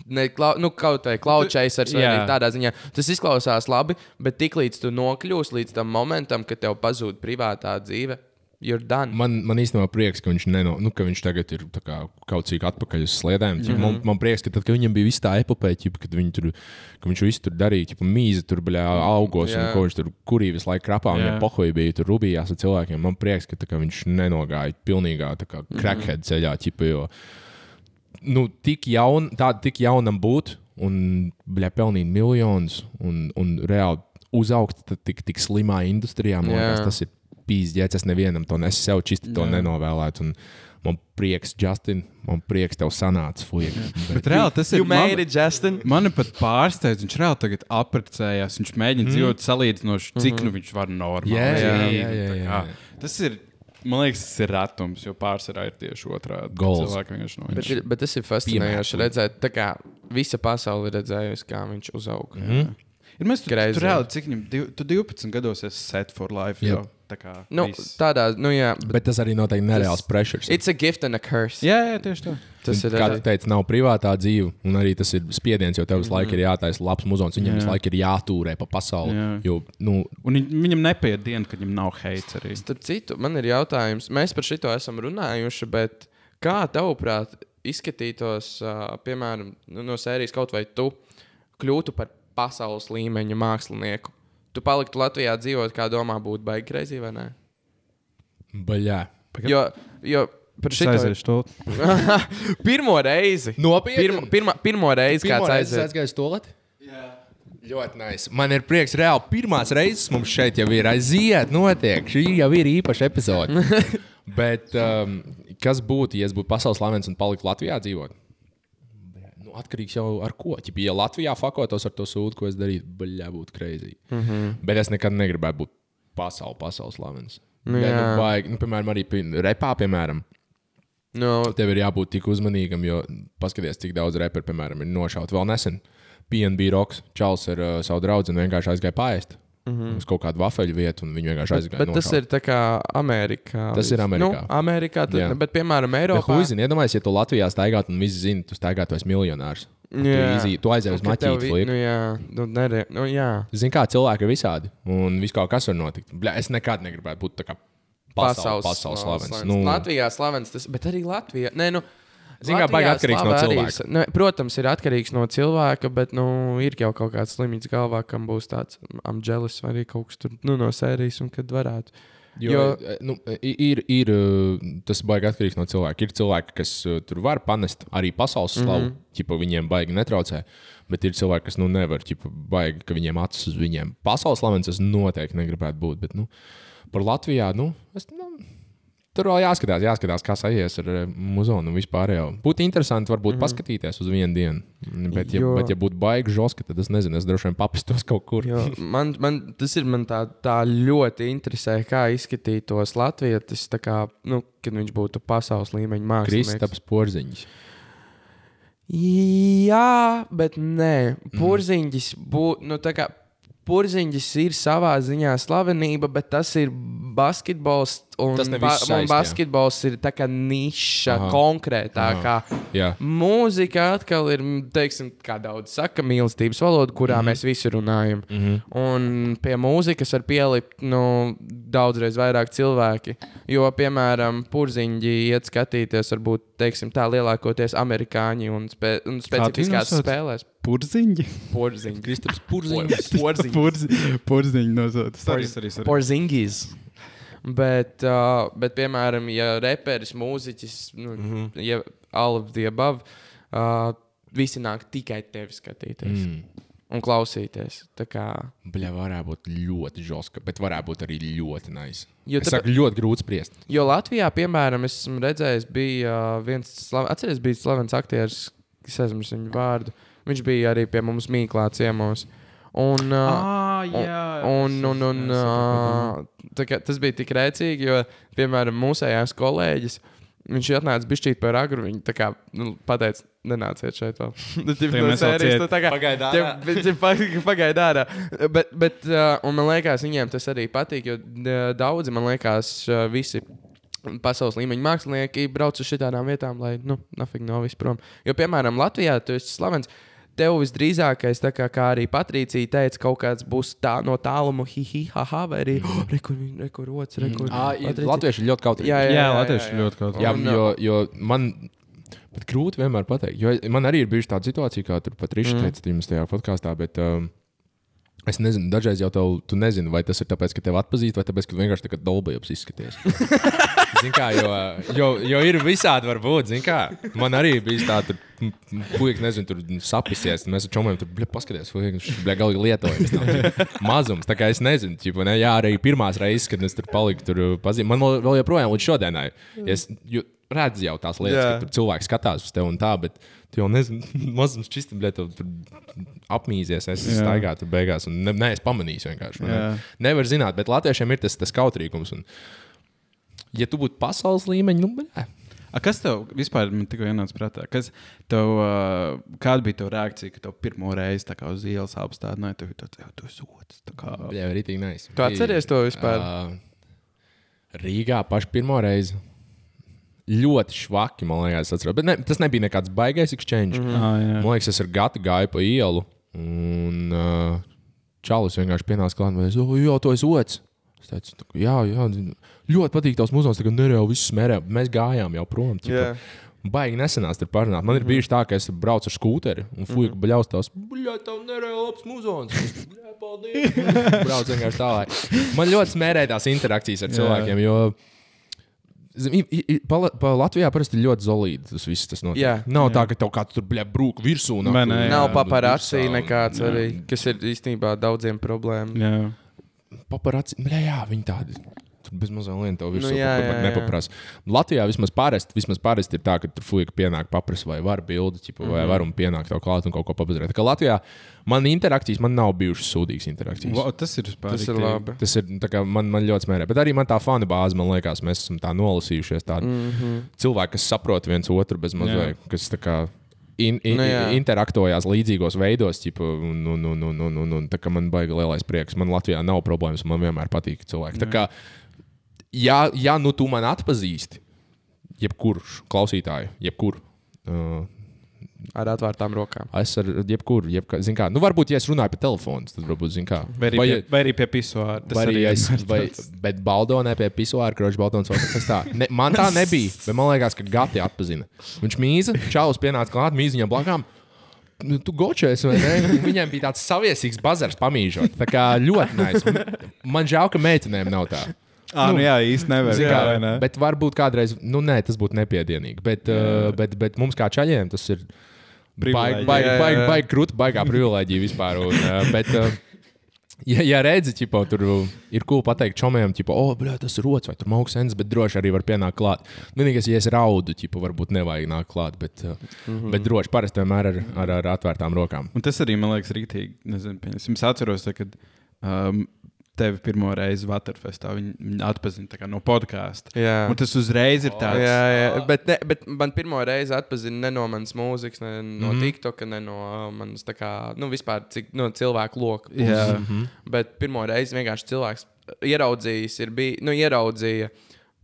ne, klau, nu, kaut vai klaučais ar sevi tādā ziņā, tas izklausās labi, bet tiklīdz tu nokļūsi līdz tam momentam, kad tev pazūd privātā dzīve. Man, man īstenībā prieks, ka viņš, neno, nu, ka viņš tagad ir tā kā, kaut cik atpakaļ uz sliedēm. Mm -hmm. man, man prieks, ka tad, kad viņam bija viss tā epopeja, kad, viņi tur, ka viņš visu tur darīja, ķipa, mīza tur bija augos, un Jā. ko viņš tur kurī visu laiku krapā, un viņa pohoja bija tur rubījās ar cilvēkiem. Man prieks, ka tā, kā, viņš nenogāja pilnīgā tā kā crackhead ceļā, ķipa, jo nu, tik, jaun, tā, tik jaunam būt un bļā, pelnīt miljonus un, un reāli uzaugt tik, tik slimā industrijā. Man liekas, tas ir pīzdēts. Es nevienam to nesu sev čisti to nenovēlētu. Un man prieks, Justin, man prieks tev sanāca. Fuj, Bet reāli tas ir. You man- made it. Mani pat pārsteidz, viņš reāli tagad apprecējās. Viņš mēģina mm. dzīvot salīdzinoši, cik nu viņš var normāli. Jā, jā, jā, jā, jā, jā. Tas ir, man liekas, tas ir retums, jo pārsvarā ir tieši otrādi. Goals. No Bet, ir- bet tas ir fascinējoši redzēt, tā kā visa pasaule ir redzējusi, kā viņš uzauga. Mm -hmm. Ir mēs tur reāli, cik viņam, tu 12 gados esi set for life. Yep. Tā kā. nu, viss. tādā, nu jā, bet Bet tas arī noteikti nereāls pressures. it's a gift and a curse. Jā, jā, tieši tā. Tas ir Kā arī. tu teici, nav privātā dzīve, un arī tas ir spiediens, jo tev visu laiku ir jātaisa labs muzons. Viņam visu laiku ir jātūrē pa pasauli. Jā. Jo, nu, Un viņ, viņam nepaiet diena, kad viņam nav heits arī. Starp citu, man ir jautājums, mēs par šito esam runājuši, bet kā tavuprāt izskatītos, uh, piemēram, nu, no sērijas kaut vai tu kļūtu par pasaules līmeņa mākslinieku? Tu paliktu Latvijā dzīvot, kā domā, būtu baigi greizi vai nē? baļā. Jo, jo par šito Aiziešu pirmo reizi. Nopietni? Pirmo, pirma, pirmo reizi, kāds aiziet. aizgājis to lietu? Ļoti nice. Man ir prieks, reāli pirmās reizes mums šeit jau ir aiziet, notiek. Šī jau ir īpaša epizode. Bet um, kas būtu, ja es būtu pasaules slavens un paliktu Latvijā dzīvot? Nu, atkarīgs jau ar ko. Ķip, ja Latvijā fakotos ar to sūdu, ko es darītu, baļā būtu kreizī. Mm -hmm. Bet es nekad negribētu būt pasaul, pasaules slavens. Nu, Ja, jā. nu, baigi, nu, piemēram, arī repā, piemēram. Nu, Tev ir jābūt tik uzmanīgam, jo paskatieties, cik daudz reperu, piemēram, ir nošauts vēl nesen. PNB Rocks, Čāls ar uh, savu draugu vienkārši aizgāja pāriest. Mm -hmm. Uz kaut kādu vafeļu vietu, un viņi vienkārši aizgāja. Mhm. bet tas ir tā kā Amerikā. Tas ir Amerikā. Nu, Amerikā tad, bet, piemēram, Bet, Eiropā. Huizini, iedomājieties, ja tu Latvijā staigātu un visi zina, tu staigātu, tu esi miljonārs. Tu, Jā. izī, tu aizēji uz maķīti. Nu, jā, nu, nere, nu, jā. Zini, kā cilvēki ir visādi, un viss kaut kas var notikt. Bļa, es nekad negribētu būt tā kā pasaules, pasaules slavens. Nu, Latvijā slavens, tas, bet arī Latvijā. Nē, nu, Zini, kā baigi atkarīgs no cilvēka. Nu, protams, ir atkarīgs no cilvēka, bet nu, ir jau kaut kāds slimīgs galvā, kam būs tāds amģēlis vai arī kaut kas tur nu, no sērijas, un kad varētu. Jo, Jo- jo nu, ir, ir uh, tas baigi atkarīgs no cilvēka. Ir cilvēki, kas uh, tur var panest arī pasaules slavu, mm -hmm. ja viņiem baigi netraucē. Bet ir cilvēki, kas nu, nevar, ja baigi, ka viņiem acis uz viņiem. Pasaules slavens es noteikti negribētu būt. Bet nu, par Latvijā, nu, es, nu, tur vēl jāskatās, jāskatās kā sajies ar eh, muzonu un vispār. Jau. Būtu interesanti, varbūt, mm -hmm. paskatīties uz vienu dienu. Bet, ja, Jo- bet, ja būtu baigi žoska, tad es nezinu, es droši vien papistos kaut kur. Man, man, tas ir man tā, tā ļoti interesē, kā izskatītos Latvijas, kā, nu, kad viņš būtu pasaules līmeņa mākslinieks. Kristaps Porziņš. Jā, bet nē, porziņš būtu. Nu, Porziņš ir savā ziņā slavenība, bet tas ir basketbols. Un, Tas ba viss un saist, jā. basketbols ir tā kā niša, Aha. konkrētākā. Jā. Mūzika atkal ir, teiksim, kā daudz saka, mīlestības valoda, kurā mm -hmm. mēs visi runājam. Mm -hmm. Un pie mūzikas var pielikt nu, daudzreiz vairāk cilvēki. Jo, piemēram, purziņģi iet skatīties, varbūt teiksim, tā lielākoties amerikāņi un, spe un specifiskās spēlēs. Purziņi. Porziņģi. Kristaps Porziņš. Porziņģi. Purzi- Purziņi nosauc. Sorry, sorry, sorry. Porziņģis. Bet, uh, bet, piemēram, ja reperis, mūziķis, nu, mm. -hmm. ja all of the above, uh, visi nāk tikai tevi skatīties mm. un klausīties. Tā kā, Bļā, varētu būt ļoti žoska, bet varētu būt arī ļoti nice. Jo es tāpēc- saku, ļoti grūti spriest. jo Latvijā, piemēram, es esmu redzējis, bija uh, viens, slav... atceries, bija slavens aktieris, kas aizmirst viņu vārdu. Viņš bija arī pie mums Mīklā ciemos. Un, uh, Ah, jā. Un, un, un, uh, tā kā tas bija tik rēcīgi, jo, piemēram, mūsējās kolēģis. Viņš atnāca bišķīt par agru. Viņa tā kā nu, pateica, nenāciet šeit vēl. Nu, ģip, Tie no mēs vēl sērijas, ciet. nu, tā kā- Pagaid ārā. Bet, bet uh, un man liekas, viņiem tas arī patīk, jo uh, daudzi, man liekas, uh, visi. Pasaules līmeņa mākslinieki brauc uz šādām vietām, lai, nu, nafig no vis prom. Jo, piemēram, Latvijā tu esi slavens. Tev visdrīzākais, tā kā, kā arī Patricija teica, kaut kāds būs tā no tāluma, hihi, haha, vai arī oh, rekur, rekur, rots, rekur. Ah. Latvieši ļoti kautrīgi. Jā, jā, Jā, jā, latvieši jā, jā. ļoti kaut Jā, Un, jo, jo man bet grūti vienmēr pateikt. Jo man arī ir bijusi tāda situācija, kā tur pat Rīčs Mm. teica jums tajā podkāstā. Bet, um, Es nezinu, dažreiz jau tev, tu nezini, vai tas ir tāpēc, ka tev atpazīst, vai tāpēc, ka tu vienkārši tā kā dolbajos izskaties. Zini kā, jo, jo, jo ir visādi, var būt. man arī bija tā, tur puikas, nezinu, tur sapisies. Mēs ar čomiem tur paskaties, viņš bija galīgi lietojams. Mazums, tā kā es nezinu, ķipa, ne, jā, arī pirmās reizes, kad es tur paliku, tur pazīstams. Man vēl, joprojām līdz šodienai. Es ju- redzu jau tās lietas, Jā. ka tur cilvēks skatās uz tevi un tā, bet tu jau nezini, mazums čistam, bļa, tu apmīzies, es Jā. staigāju tur beigās, un ne, ne es pamanīju vienkārši. Ne? Jā. Nevar zināt, bet latviešiem ir tas, tas kautrīgums. Un, ja tu būtu pasaules līmeņa, nu, bļa, A, kas tev vispār man tikko ienāca prātā? Kas tev, uh, kāda bija tava reakcija, kad tev pirmo reizi tā kā uz ielas apstādināja? Tev ir tāds, jā, tu esi otrs. tā kā- bļa, arī tik nice. Tu atceries to vispār? Uh, Rīgā pašu pirmo reizi. Ļoti švaki, man liekas, atceros. Bet ne, tas nebija nekāds baigais exchange. Mm -hmm. Ah, jā. Man liekas, es ar gatu gāju pa ielu. Un uh, Čalis vienkārši pienāca klāt un teica, oh, jā, tu esi otrs. Es teicu, tā, kā, jā, jā, ļoti patīk tavs muzejs. Tagad nereāli viss smērē. Mēs gājām jau prom. ķipa. Jā. Baigi nesenās tur parunāt. Man ir bijis tā, ka es braucu ar skūteri un fuju, ka bļaustās. Bļā, tev nereāli labs muzons. Es, "Bļā, Paldies! Braucu vienkārši tālāk. Man ļoti smērē tās interakcijas ar cilvēkiem, jo Zini, i- i- Pa, pa Latvijā parasti ir ļoti zelīti. Tas viss tas notiek. Jā. Nav tā, ka tev kāds tur bļā, brūk virsū. Vai ne? Jā, Nav un- nekāds jā. arī, kas ir īstenībā daudziem problēma. Jā. Paparāci, bļā, jā, viņi tādi. Tur bez mazā lieta tev virsū Nu, jā, jā, jā. nepaprasa. Latvijā vismaz parasti, vismaz parasti ir tā, ka tur fuika pienāk paprasa vai var bildi, ķipa, vai Mhm. var un pienāk tev klāt un kaut ko. Tā kā Latvijā man interakcijas, man nav bijušas sūdīgas interakcijas. Wow, tas ir vispār. Tas ir labi. Tas ir man, man ļoti smērē. Bet arī man tā fanu bāze, man liekas, mēs esam tā nolasījušies. Tādi mm -hmm. cilvēki, kas saprot viens otru bez mazliet, kas tā kā. In, in, Nu, nu, jā. interaktojās līdzīgos veidos, ķipa, un, un, un, un, un, un, un tā kā man baigi lielais prieks. Man Latvijā nav problēmas, man vienmēr patīk cilvēki. Tā ja, ja nu tu man atpazīsti, jebkurš klausītāju, jebkurš. Uh, Ar atvērtām rokām. Es ar jebkuru, jebkā, zin kā, nu varbūt, ja es runāju pa telefonu, tad varbūt, zin kā. Vai arī, Vai- pie, vai arī pie pisuāra. Tas Vai arī es, vai, bet Baldonē pie pisuāra, kroķa Baldons vai kas tāds. Ne, man tā nebija, bet man liekas, ka Gati atpazina. Viņš mīza, čaus pienāca klāt, mīza viņam blakām. Nu, tu gočēsi, vai ne? Un Viņam bija tāds saviesīgs bazars pamīžot. Tā kā ļoti nais. Man žēl, ka meitenēm nav tā. Ah, nu, jā, īsti nevar. Zini Jā, ne? bet varbūt kādreiz, nu nē, tas būtu nepiedienīgi. Bet, uh, bet, bet mums kā čaļiem tas ir baigi, Jā, jā, baigi, jā. baigi krūti, baigā privilēģija vispār. Un, bet, Ja, ja redzi, ka tur ir cool pateikt čomiem, ka, oh, bļā, tas ir rots vai tur augstsens, bet droši arī var pienākt klāt. Vienīgais, ja es raudu, ķipa, varbūt nevajag nākt klāt, bet, mm -hmm. bet droši parasti vienmēr ar, ar, ar atvērtām rokām. Un tas arī man liekas, rītīgi. Nezinu, es atceros, tā, kad um, tevi pirmo reizi Waterfestā viņi, viņi atpazina no podkāsta. Jā. Un tas uzreiz ir tāds. Jā, jā. Bet, ne, bet man pirmo reizi atpazina ne no manas mūzikas, ne no mm. -hmm. TikTok, ne no uh, manas kā, nu, vispār cik, no cilvēku loka. puses. Jā. Bet pirmo reizi vienkārši cilvēks ieraudzījis, ir bij, nu, ieraudzīja.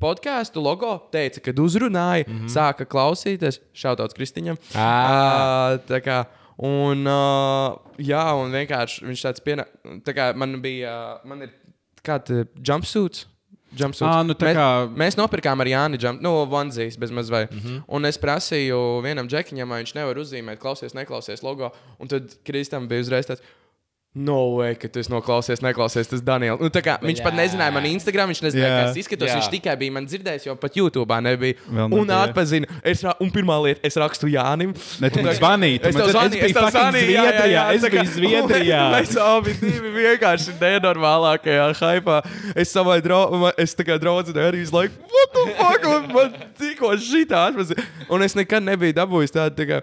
Podkāstu logo teica, kad uzrunāja, mm -hmm. sāka klausīties. Šautauts Kristiņam. Ā. Uh, tā kā, un, uh, jā, un vienkārši viņš tāds pienāk. Tā kā man bija, uh, man ir kāda jumpsuits. jumpsuits. Ā, nu mēs, kā- mēs nopirkām ar Jāni jump, nu, vanzijas bez maz vai. Mm -hmm. Un es prasīju vienam džekiņam, vai viņš nevar uzzīmēt, klausies, neklausies logo. Un tad Kristam bija uzreiz tāds. No, way, ka tu noklausies, neklausies. Tas Daniels. Nu, tā kā, viņš pat nezināja man Instagram, viņš nezināja, Jā. kā es izskatos. Jā. Viņš tikai bija man dzirdējis, jo pat YouTube nebija. Vēl un atpazina. Es, ra- un pirmā lieta, es rakstu Jānim. Ne, tu man zvanīji, tu Es man tad- es tev zvanīju. jā, jā, Zviedrijā, jā, es tā biju Zviedrijā. Mēs abi divi vienkārši nenormālākajā hypā. Es savai draugam, es tā kā draudzēju arī visu laiku, what the fuck, man tikko šitā atpazina. Un es nekad nebiju dabūjis tādu. Tā kā,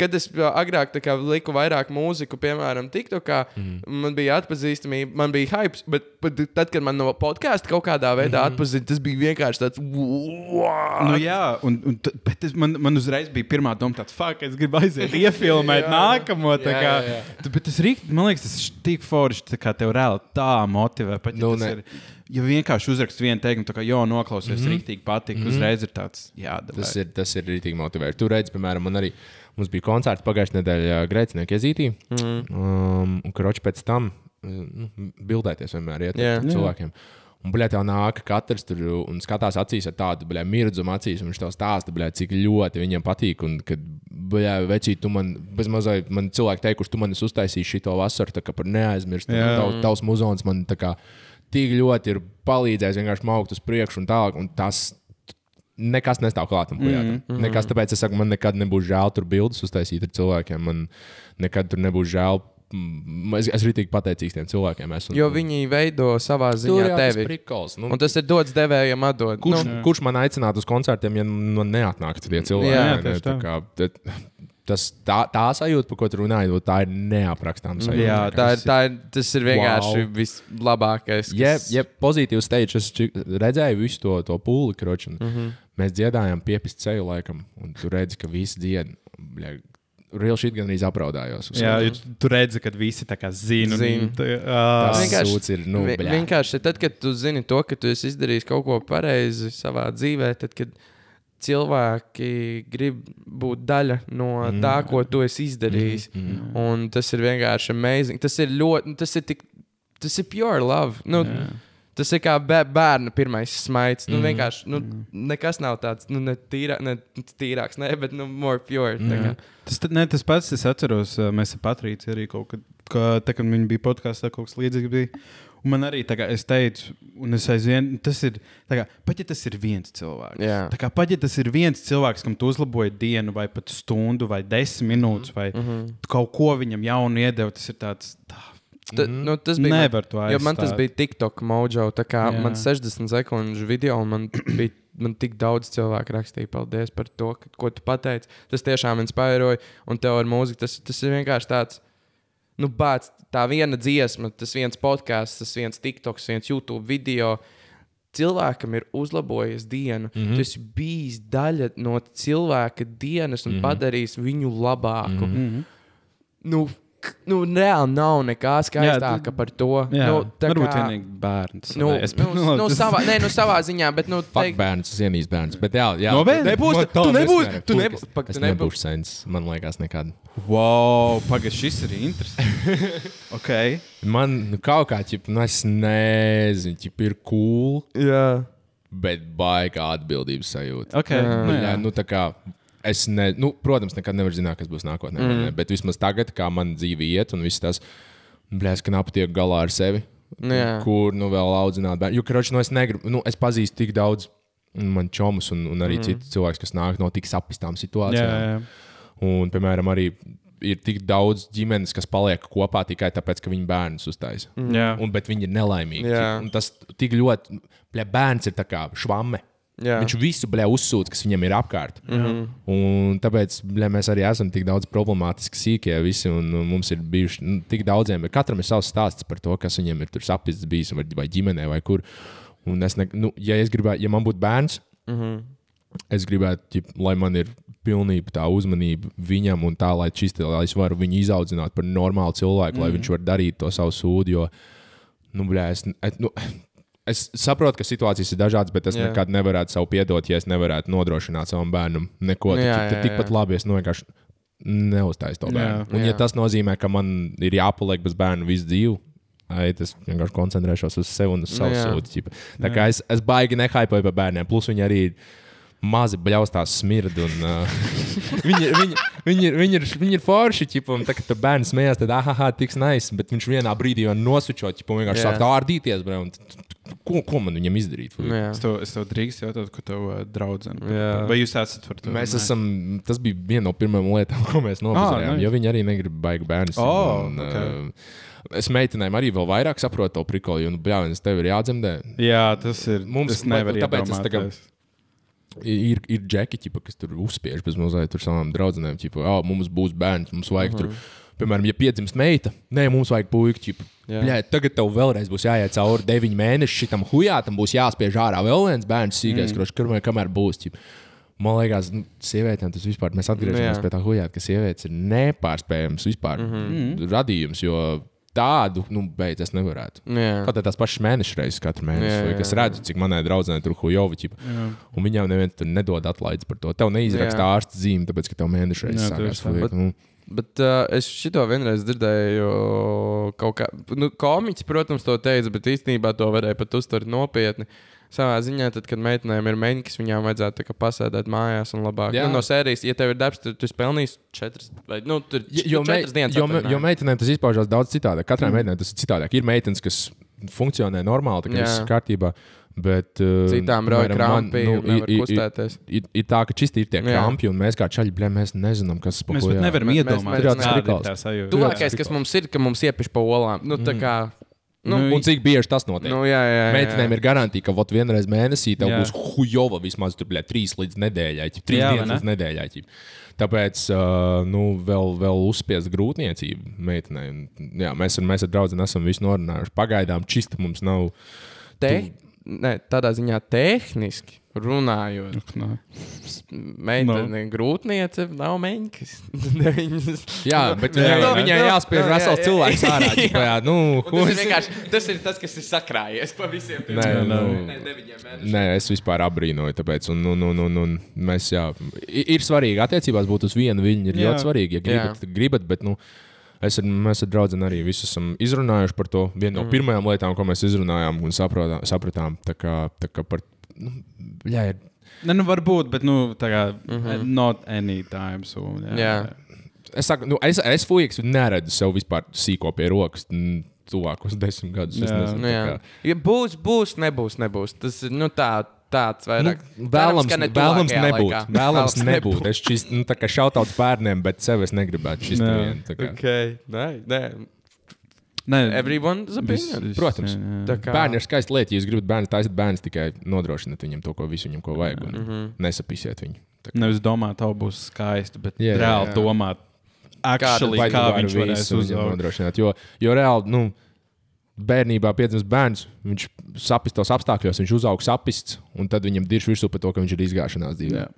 Kad es agrāk kā, liku vairāk mūziku, piemēram, TikTokā, mm. man bija atpazīstamība, man bija hype, bet, bet tad, kad man no podkāsta kaut kādā veidā mm. atpazina, tas bija vienkārši tāds! Nu, jā, un, un, bet es, man, man uzreiz bija pirmā doma, tāds, fuck, es gribu aiziet, iefilmēt nākamo. tā Jā, Kā, jā, Tu- Bet tas rīk, man liekas, tas ir tik forši, tā kā tev reāli tā motivē. Pat, ja, Nu, ir, ja vienkārši uzrakst vienu teikumu, tā kā jau noklausies, mm -hmm. rīktīgi patīk, mm -hmm. uzreiz ir tāds, jā, Tas ir, tas ir rītīgi motivējoši. Tur redz, piemēram, man arī mums bija koncerts pagājušajā nedēļā Grēcinieku iezītī. Mm. Um, un kroči pēc tam nu, bildēties vienmēr iet ar cilvēkiem. Un, bļā, tev nāk katrs tur un skatās acīs ar tādu bļā, mirdzumu acīs, un viņš tev stāsta, bļā, cik ļoti viņam patīk. Un, kad, bļā, vecīt, tu man, bez mazai, man cilvēki teikuši, tu man esi uztaisījis šito vasaru, tā kā par neaizmirstu. Jā. Tav, tavs muzons man tā kā tik ļoti ir palīdzējis vienkārši maukt uz priekšu un tālāk. Un tas nekas nestāv klātam. Mm Mhm. -hmm. Nekas, tāpēc es saku, man nekad nebūs žēl tur bildes uztaisīt ar cilvēkiem. Man nekad tur nebūs žēl. mm, Es, es esmu rītīgi pateicīgs tiem cilvēkiem. Esmu, Jo viņi veido savā ziņā tas tevi. prikols. Nu, Un tas ir dots devējam atdot. kurš, Nu, nu, kurš man aicinātu uz koncertiem, ja man neatnāktu tie cilvēki? Jā, ne? tā. Tā kā, tad- tas, tā, tā sajūta, par ko tu runāji, nu, tā ir neaprakstāma sajūta. Jā, tā, ir, tā ir, tas ir vienkārši Wow. vislabākais. Ja, kas- ja pozitīvs stage, es redzēju visu to, to pūli, kroči. Mm. -hmm. Mēs dziedājām piepist ceļu laikam, un tu redzi, ka visi dzied. Reāli šī gan arī apraudājos. Jā, tu redzi, ka visi tā kā zina. Ā, Tas vienkārši- ir, nu, vienkārši tad, kad tu zini to, ka tu esi izdarījis kaut ko pareizi savā dzīvē, tad, kad cilvēki grib būt daļa no mm. tā, ko tu esi izdarījis. Mm. Un tas ir vienkārši amazing. Tas ir ļoti, tas ir tik, tas ir pure love. Nu, Tas ir kā bē- bērna pirmais smaids. Nu, vienkārši nu, nekas nav tāds nu, ne tīrā, ne tīrāks, ne, bet nu, more pure. tā kā. Tas, ne, tas pats, es atceros, mēs ar Patrīciju arī kaut kad, ka, tā, kad viņi bija podkāstā, kaut kas līdzīgs bija. Un man arī tā kā es teicu, un es aizvien, tas ir, kā, pat ja tas ir viens cilvēks. Tā kā pat ja tas ir viens cilvēks, kam tu uzlaboji dienu, vai pat stundu, vai desmit minūtes, vai mm Mhm. -hmm. kaut ko viņam jaunu iedevi, tas ir tāds. Tā, Ta, nu, tas bija Nevar to Jo man tas aizstāt. bija TikTok mojo. Tā kā Jā. man 60 sekundžu video, un man bija man tik daudz cilvēku rakstīja, paldies par to, ka, ko tu pateici. Tas tiešām inspirēja, un tev ar mūziku tas, tas ir vienkārši tāds. Nu, bāc, tā viena dziesma, tas viens podkāsts, tas viens TikToks, viens YouTube video. Cilvēkam ir uzlabojies dienu. Mm -hmm. Tas bijis daļa no cilvēka dienas un mm -hmm. padarījis viņu labāku. Mm -hmm. Nu, nu, reāli nav nekā skaistāka par to. jā, nu, tā varbūt kā- vienīgi bērns. Nu, nu, nu, savā, nē, nu, savā ziņā, bet, nu, Fuck teikt, bērns, es ienīstu bērns. Bet jā, jā. Nopietni? Nebūs, Man tu- nebūsi- tu nebūsi- es- pak, tu nebūsi. nebūšu sens, man liekas, nekad. Wow, pagaidi, šis ir interesants. okay. Man nu, kaut kā, ķip, nu, es nezinu, ķip, ir cool, jā, bet baigā atbildības sajūta. Okay. Jā. Nu, Jā, jā. nu, tā kā, es ne, nu, protams, nekad nevaru zināt, kas būs nākotnē. Mm. Ne, bet vismaz tagad, kā man dzīve iet, un viss tas, blēs, ka nāp tiek galā ar sevi. Jā. Kur nu vēl audzināt bērnu. Jo, kroči, nu, es negribu, nu, es pazīstu tik daudz man čomus un, un arī mm. citus cilvēkus, kas nāk no tik sapistām Jā, situācijām. jā. Un, piemēram, arī ir tik daudz ģimenes, kas paliek kopā tikai tāpēc, ka viņu bērns uztaisīja. Mm. jā. Un, bet viņi ir nelaimīgi. Jā. Un tas tik ļoti, bļa, bērns ir tā kā švame. Jā. Viņš visu bļa, uzsūdz, kas viņam ir apkārt. Mm -hmm. Un tāpēc bļa, mēs arī esam tik daudz problemātiski sīkie visi. Un, un mums ir bijuši nu, tik daudziem, katram ir savs stāsts par to, kas viņam ir tur sapists bijis vai, vai ģimenē vai kur. Un es ne, nu, ja, es gribētu, ja man būtu bērns, mm -hmm. es gribētu, ģip, lai man ir pilnība tā uzmanība viņam un tā, lai, čisti, lai es varu viņu izaudzināt par normālu cilvēku, mm -hmm. lai viņš var darīt to savu sūdu. Jo, nu, bļā, es, es, nu, es saprotu, ka situācijas ir dažādas, bet es Jā. nekad nevarētu sev piedot, ja es nevarētu nodrošināt savam bērnam neko. Jā, Jā, jā, tad jā. tikpat labi es nu, vienkārši neuztāju to Jā. bērnu. Un, Jā. ja tas nozīmē, ka man ir jāpaliek bez bērna visu dzīvi, Ai, es vienkārši koncentrēšos uz sevi un uz savu Jā. ķipa. Tā kā es, es baigi nehaipoju par bērniem, plus viņi arī mazi bļaustās smirdi. Un, uh, viņi, ir- viņi, viņi, ir- viņi, ir, viņi ir forši, ķipa, un tā, kad bērns smējās, tad ah, ah, tiks nice, bet viņš vienā brīdī jau nosvičo, ķipa, un vienkārši Jā. sāk ārdīties. Bre, un, ko, ko man viņam izdarīt? jā. Es tev, es tev drīkstu jautāt, ko tev uh, draudzene. Jā. Vai jūs esat par to? Mēs runājuši? esam, tas bija viena no pirmajām lietām, ko mēs nopirkām. nice. Jo viņi arī negrib baigt bērnu. Oh, okay. Es meitenēm arī vēl vairāk saprotu to prikolu, jo, nu, bļāvis, tev ir jādzemdē. Jā, tas ir. Mums- es nevaru tāpēc es tagad-. Ir, ir džeki, ķipa, kas tur uzspiež bez mazliet tur savām draudzenēm. Ķipa, oh, mums būs bērns, mums vajag uh -huh. tur. Piemēram, ja piedzimst meita, nē, mums vajag puiku. Jā. Tagad tev vēlreiz būs jāiet cauri deviņu mēnešu šitam hujātam, būs jāspiež ārā vēl viens bērns, sīkais, mm. kurš kamēr, kamēr būs. Ķipa. Man liekas, nu, sievietēm tas vispār, mēs atgriežamies Nu, pie tā hujāta, ka sievietes ir nepārspējams vispār mm -hmm. radījums, jo tādu, nu, beidz es nevarētu. Kā tās pašas mēneša reizes katru mēnesi, Jā, jā, kas jā. redzu, cik manai draudzenei tur hujovi. Un viņam neviens tur nedod atlaides par to. Tev neizraksta ārsta zīme, tāpēc, ka tev mēneša reizes Jā, sākās. Bet- Nu, Bet uh, es šito vienreiz dzirdēju, kaut kā, nu, komiķis, protams, to teica, bet īstenībā to varēja pat uztvert nopietni. Savā ziņā, tad, kad meitenēm ir meņķis, viņām vajadzētu kā pasēdēt mājās un labāk. Jā. Nu, no sērijas, ja tev ir darbs, tad tu esi pelnījis četras, vai nu, tur Jo, nu, mei, četras dienas. jo, jo meitenēm tas izpaužās daudz citādāk. Katrai mm. meitenei tas ir citādāk. Ir meitenes, kas funkcionē normāli, tā kā viss ir kārtībā. Bet, uh, Citām rauj piemēram, man, krampi, nu, nevar ir- kustēties. Ir, ir tā, ka čisti ir tie krampi, un mēs kā čaļi, blē, mēs nezinām, kas Mēs spēlē. pat nevaram Mēs- mēs- iedomāties, mēs-. Tuvākais, kas mums ir, ka mums iepiš pa olām. Nu, tā kā, nu, Nu, Un cik bieži tas notiek? nu, jā, jā, jā. Meitenēm ir garantīva, ka vot vienreiz mēnesī tev Jā. būs hujova vismaz tur, bļā, trīs līdz nedēļai, ķip, trīs Jā, dienas ne? līdz nedēļai. ķip. Tāpēc uh, nu, vēl, vēl uzspiest grūtniecību meitenei. Un, Jā, mēs, ar- mēs ar draugiem esam visu norunājuši. Pagaidām čista mums nav. Te, ne, tādā ziņā tehniski runājot, Nē. meitene grūtniece nav meņķis. Jā, bet Jā, viņai, jā, viņai jā. jāspiež Jā, jā, vesels jā. cilvēks ārā. ķip, jā, nu, Tas ir, vienkārši, tas ir tas, kas ir sakrājies pa visiem tiem Nē, nu- Nē, mēnešiem. Nē, es vispār apbrīnoju. Tāpēc, un, un, un, un, un mēs, jā, ir svarīgi attiecībās būt uz vienu viļņu. Ir Jā. ļoti svarīgi, ja gribat, tad gribat. Bet, nu, es ar, mēs ar draugiem arī visu esam izrunājuši par to. Viena no mm. pirmajām lietām, ko mēs izrunājām un sapratām, sapratām tā kā, tā kā par. Nu, jā, ir, Ne, nu, varbūt, bet nu, tā kā mm -hmm. not anytime soon. Jā. Jā. es saku, nu, es, es fuiks neredzu sev vispār sīko pie rokas. Tuvākos desmit gadus. Es Jā. nezinu, Nu, tā jā. kā- Ja būs, būs, nebūs, nebūs. Tas ir nu, tā, tāds vairāk. Nu, vēlams, Cerams, ka ne vēlams nebūt. laikā. Vēlams nebūt. Es šis, nu, tā kā šautauts bērniem, bet sev es negribētu šis Jā. nevienu. kā. Okay. Nē, nē. Nē, Everyone's opinion. vis- Protams. jā, jā. Kā- Bērni ir skaisti lieta. Ja jūs gribat bērnu taisīt, bērns tikai nodrošināt viņam to, ko visu viņam ko vajag. Un Mhm. Nesapisiet viņu. Kā- Nevis domāt, tā būs skaista, bet Jā, jā, reāli jā. domāt, actually, kā vari viņš varēs uzaugt. nodrošināt. Jo, jo reāli, nu, bērnībā piedzimst bērns, viņš sapistos apstākļos, viņš uzaug sapists, un tad viņam dirž virsū par to, ka viņš ir izgāšanās dzīvē. Jā.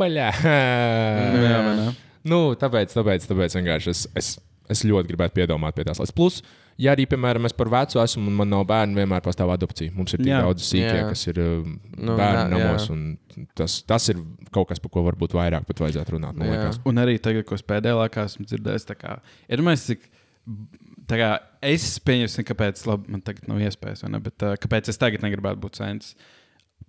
Baļā! Jā, vai ne? Nu, tāpēc, tāpēc, tāpēc vienkārši es, es, es ļoti gribētu piedomāt pie tās lietas. Plus, ja arī, piemēram, es par vecu esmu un man nav bērnu, vienmēr pastāv adopcija. Mums ir tik Jā. daudz sīkie, Jā. kas ir uh, Nu, bērnu jā, namos. jā. un Tas, tas ir kaut kas, par ko varbūt vairāk pat vajadzētu runāt. Jā. Un arī tagad, ko es pēdējā laikā esmu dzirdējis, tā kā ir mēs, cik. Tā kā es pieņemsim, kāpēc labi, man tagad nav iespējas, ne, bet uh, kāpēc es tagad negribētu būt cents.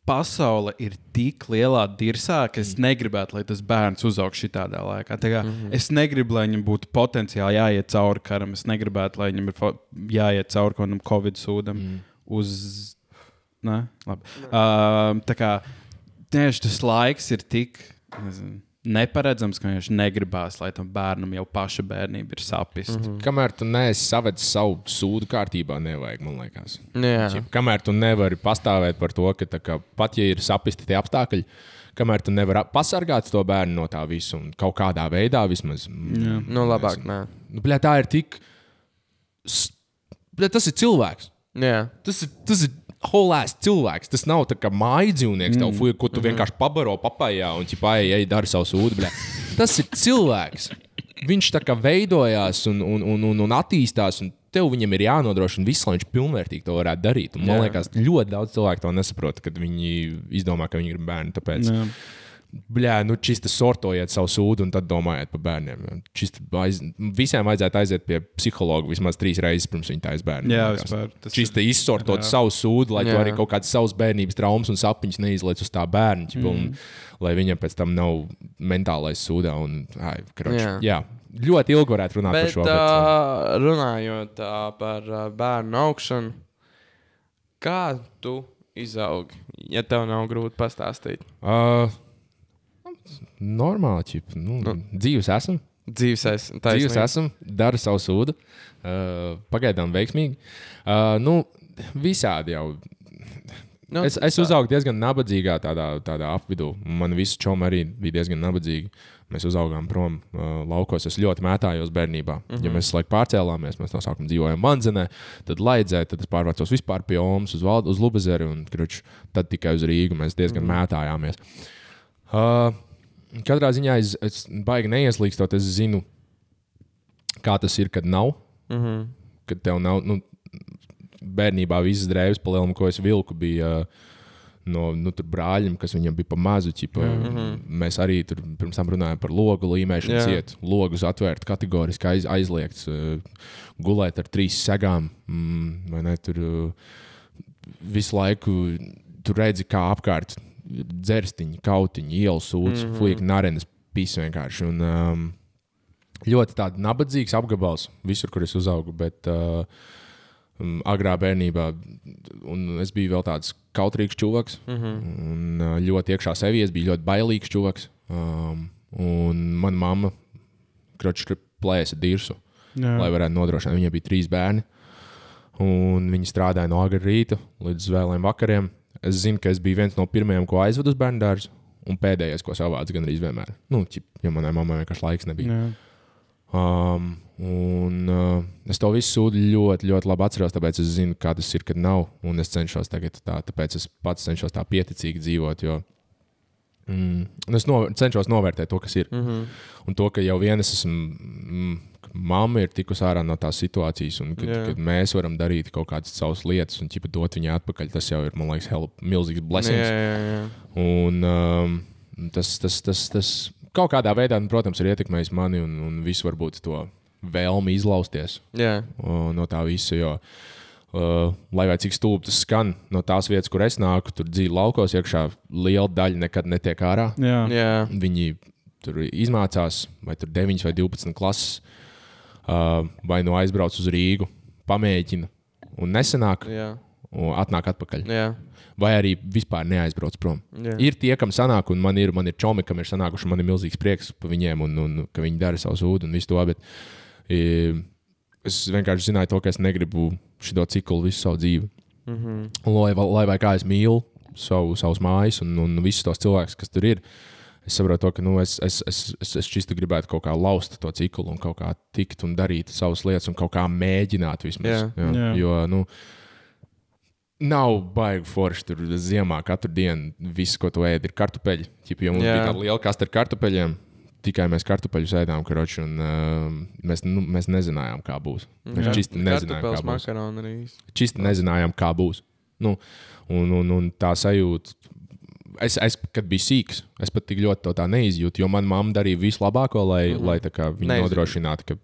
Pasaule ir tik lielā dirzā, ka es negribētu, lai tas bērns uzaug šitādā laikā. Tā kā, mm -hmm. Es negribu, lai viņam būtu potenciāli jāiet cauri karam. Es negribētu, lai viņam ir jāiet cauri kaut kādam covid sūdam mm. uz. Nē, labi. Uh, tā kā tieši tas laiks ir tik nezinu, neparedzams, ka viņš negribās, lai tam bērnam jau paša bērnība ir sapnis. Mm -hmm. Kamēr tu neesi savedis savu sūdu kārtībā, nevajag, man liekas. Jā. Kamēr tu nevari pastāvēt par to, ka kā, pat ja ir sapisti tie apstākļi, kamēr tu nevari pasargāt to bērnu no tā visa un kaut kādā veidā vismaz. mm, Nu, labāk, nē. Nu, bļā, tā ir tik. Bļā, tas ir cilvēks. Jā. Tas ir, tas ir holēs cilvēks. Tas nav tā kā mājas dzīvnieks, mm. fuj, ko tu vienkārši pabaro papājā un ķipāji, ej, dari savu sūdu. Tas ir cilvēks. Viņš tā kā veidojās un, un, un, un, un attīstās. Un Tev viņam ir jānodrošina viss, lai viņš pilnvērtīgi to varētu darīt. Un, man Jā. liekas, ļoti daudz cilvēku to nesaprot, kad viņi izdomā, ka viņi grib bērnu. Tāpēc, Jā. Bļā, nu, čista sortojiet savu sūdu un tad domājiet par bērniem. Čista aiz, visiem vajadzētu aiziet pie psihologa vismaz trīs reizes pirms viņa taisa bērnu. Jā, vispār, Čista izsortot jā. savu sūdu, lai tu Jā. arī kaut kādas savas bērnības traumas un sapņus neizliec uz tā bērna. Mm. Un, lai viņam pēc tam nav mentālais sūdā. Un, ai, kroč, jā. Jā. jā, ļoti ilgi varētu runāt Bet, par šo. Bet, uh, runājot uh, par uh, bērnu augšanu, kā tu izaugi, ja tev nav grūti pastāstīt? uh, normāli, ķip, nu, nu. dzīves esmu. Dzīves es, Dzīves esmu, daru savu sūdu. Uh, pagaidām veiksmīgi. Uh, nu, visādi jau. Nu, Es, es uzaugu diezgan nabadzīgā tādā, tādā apvidū. Man visi čomi arī bija diezgan nabadzīgi. Mēs uzaugām prom uh, laukos. Es ļoti mētājos bērnībā. Mm -hmm. Ja mēs visu laiku pārcēlāmies, mēs no sākuma dzīvojām Manzenē, tad Laidzē, tad es pārvācos vispār pie Omas, uz, Val- uz Lubezeri un kruč, tad tikai uz Rīgu. Mēs diezgan mm -hmm. mētājāmies. Uh, katrā ziņā es, es baigi neieslīgstot. Es zinu, kā tas ir, kad nav. Mm -hmm. Kad tev nav. Nu, bērnībā visas drēbes, pa lielam, ko es vilku, bija uh, no nu, brāļiem, kas viņam bija pa mazu. Ķipa, mm -hmm. Mēs arī tur pirms tam runājām par logu līmēšanu, ciet, logus atvērt kategoriski aiz, aizliegts, uh, gulēt ar trīs segām. Mm, vai ne, tur uh, visu laiku tur redzi, kā apkārt dzerstiņi, kautiņi, ielas sūds, mm -hmm. fuck, narenes pis vienkārši. Un, um, ļoti tāds nabadzīgs apgabals visur, kur es uzaugu. Bet, uh, agrā bērnībā, un es biju vēl tāds kautrīgs čūlis, mm -hmm. un uh, ļoti iekšā sevī es biju ļoti bailīgs čūlis. Um, un manā mamma kroča plēsa dirsu, Jā. lai varētu nodrošināt. Viņai bija trīs bērni, un viņi strādāja no agrā rīta līdz vēliem vakariem. Es zinu, ka es biju viens no pirmajiem, ko aizvedu uz bērnu dārzu. Un pēdējais, ko savācu, gan arī vienmēr. Nu, ķip, jo manai mammai vienkārši laiks nebija. Jā. Um, un uh, es to visu sūdu ļoti, ļoti labi atceros, tāpēc es zinu, kā tas ir, kad nav. Un es cenšos tagad tā, tāpēc es pats cenšos tā pieticīgi dzīvot. Jo, mm, un es no, cenšos novērtēt to, kas ir. Mm -hmm. Un to, ka jau vienas esmu. Mm, Māma ir tikusi ārā no tās situācijas, un kad, Jā. kad mēs varam darīt kaut kādas savas lietas un ķipa, dot viņai atpakaļ, tas jau ir, man liekas, hell, milzīgs blessings. jā, jā. Un, um, tas, tas, tas, tas kaut kādā veidā, nu, protams, ir ietekmējis mani un, un visu varbūt to vēlmi izlausties jā. uh, no tā visa. Jo, uh, lai arī cik stulbi tas skan, no tās vietas, kur es nāku, tur dzīvo laukos iekšā, liela daļa nekad netiek ārā. Jā. jā. Viņi tur izmācās, vai tur 9 vai 12 klases, uh, vai no aizbrauc uz Rīgu. pamēģina un nesanāk, Jā, un atnāk atpakaļ. jā. Vai arī vispār neaizbrauc prom. Jā. Ir tie, kam sanāk, un man ir, man ir čomi, kam ir sanākuši, man ir milzīgs prieks par viņiem, un, un ka viņi dara savu sūdu un visu to. Bet, e, es vienkārši zināju, to, ka es negribu šo ciklu visu savu dzīvi. Mm -hmm. Un, lai, lai vai kā es mīlu savu, savus mājas un, un visus tos cilvēkus, kas tur ir, es saprotu, to, ka nu, es, es, es, es, es šķistu gribētu kaut kā laust to ciklu un kaut kā tikt un darīt savas lietas un kaut kā mēģināt vismaz. Jā. Jā. Jā. Jo, nu, Nav baigi forši tur ziemā katru dienu. Viss, ko tu ēdi, ir kartupeļi. Ķipa, jo mums Jā. bija tāda liela kaste ar kartupeļiem. Tikai mēs kartupeļus ēdām, karoči, un uh, mēs, nu, mēs nezinājām, kā būs. Mēs čisti nezinājām, kā būs. Čisti nezinājām, kā būs. Nu, un, un, un tā sajūta. Es, es, kad biju sīgs, es pat tik ļoti to tā neizjūtu, jo manā mamma darīja visu labāko, lai, mm -hmm. lai viņa Neizjūt. nodrošinātu, ka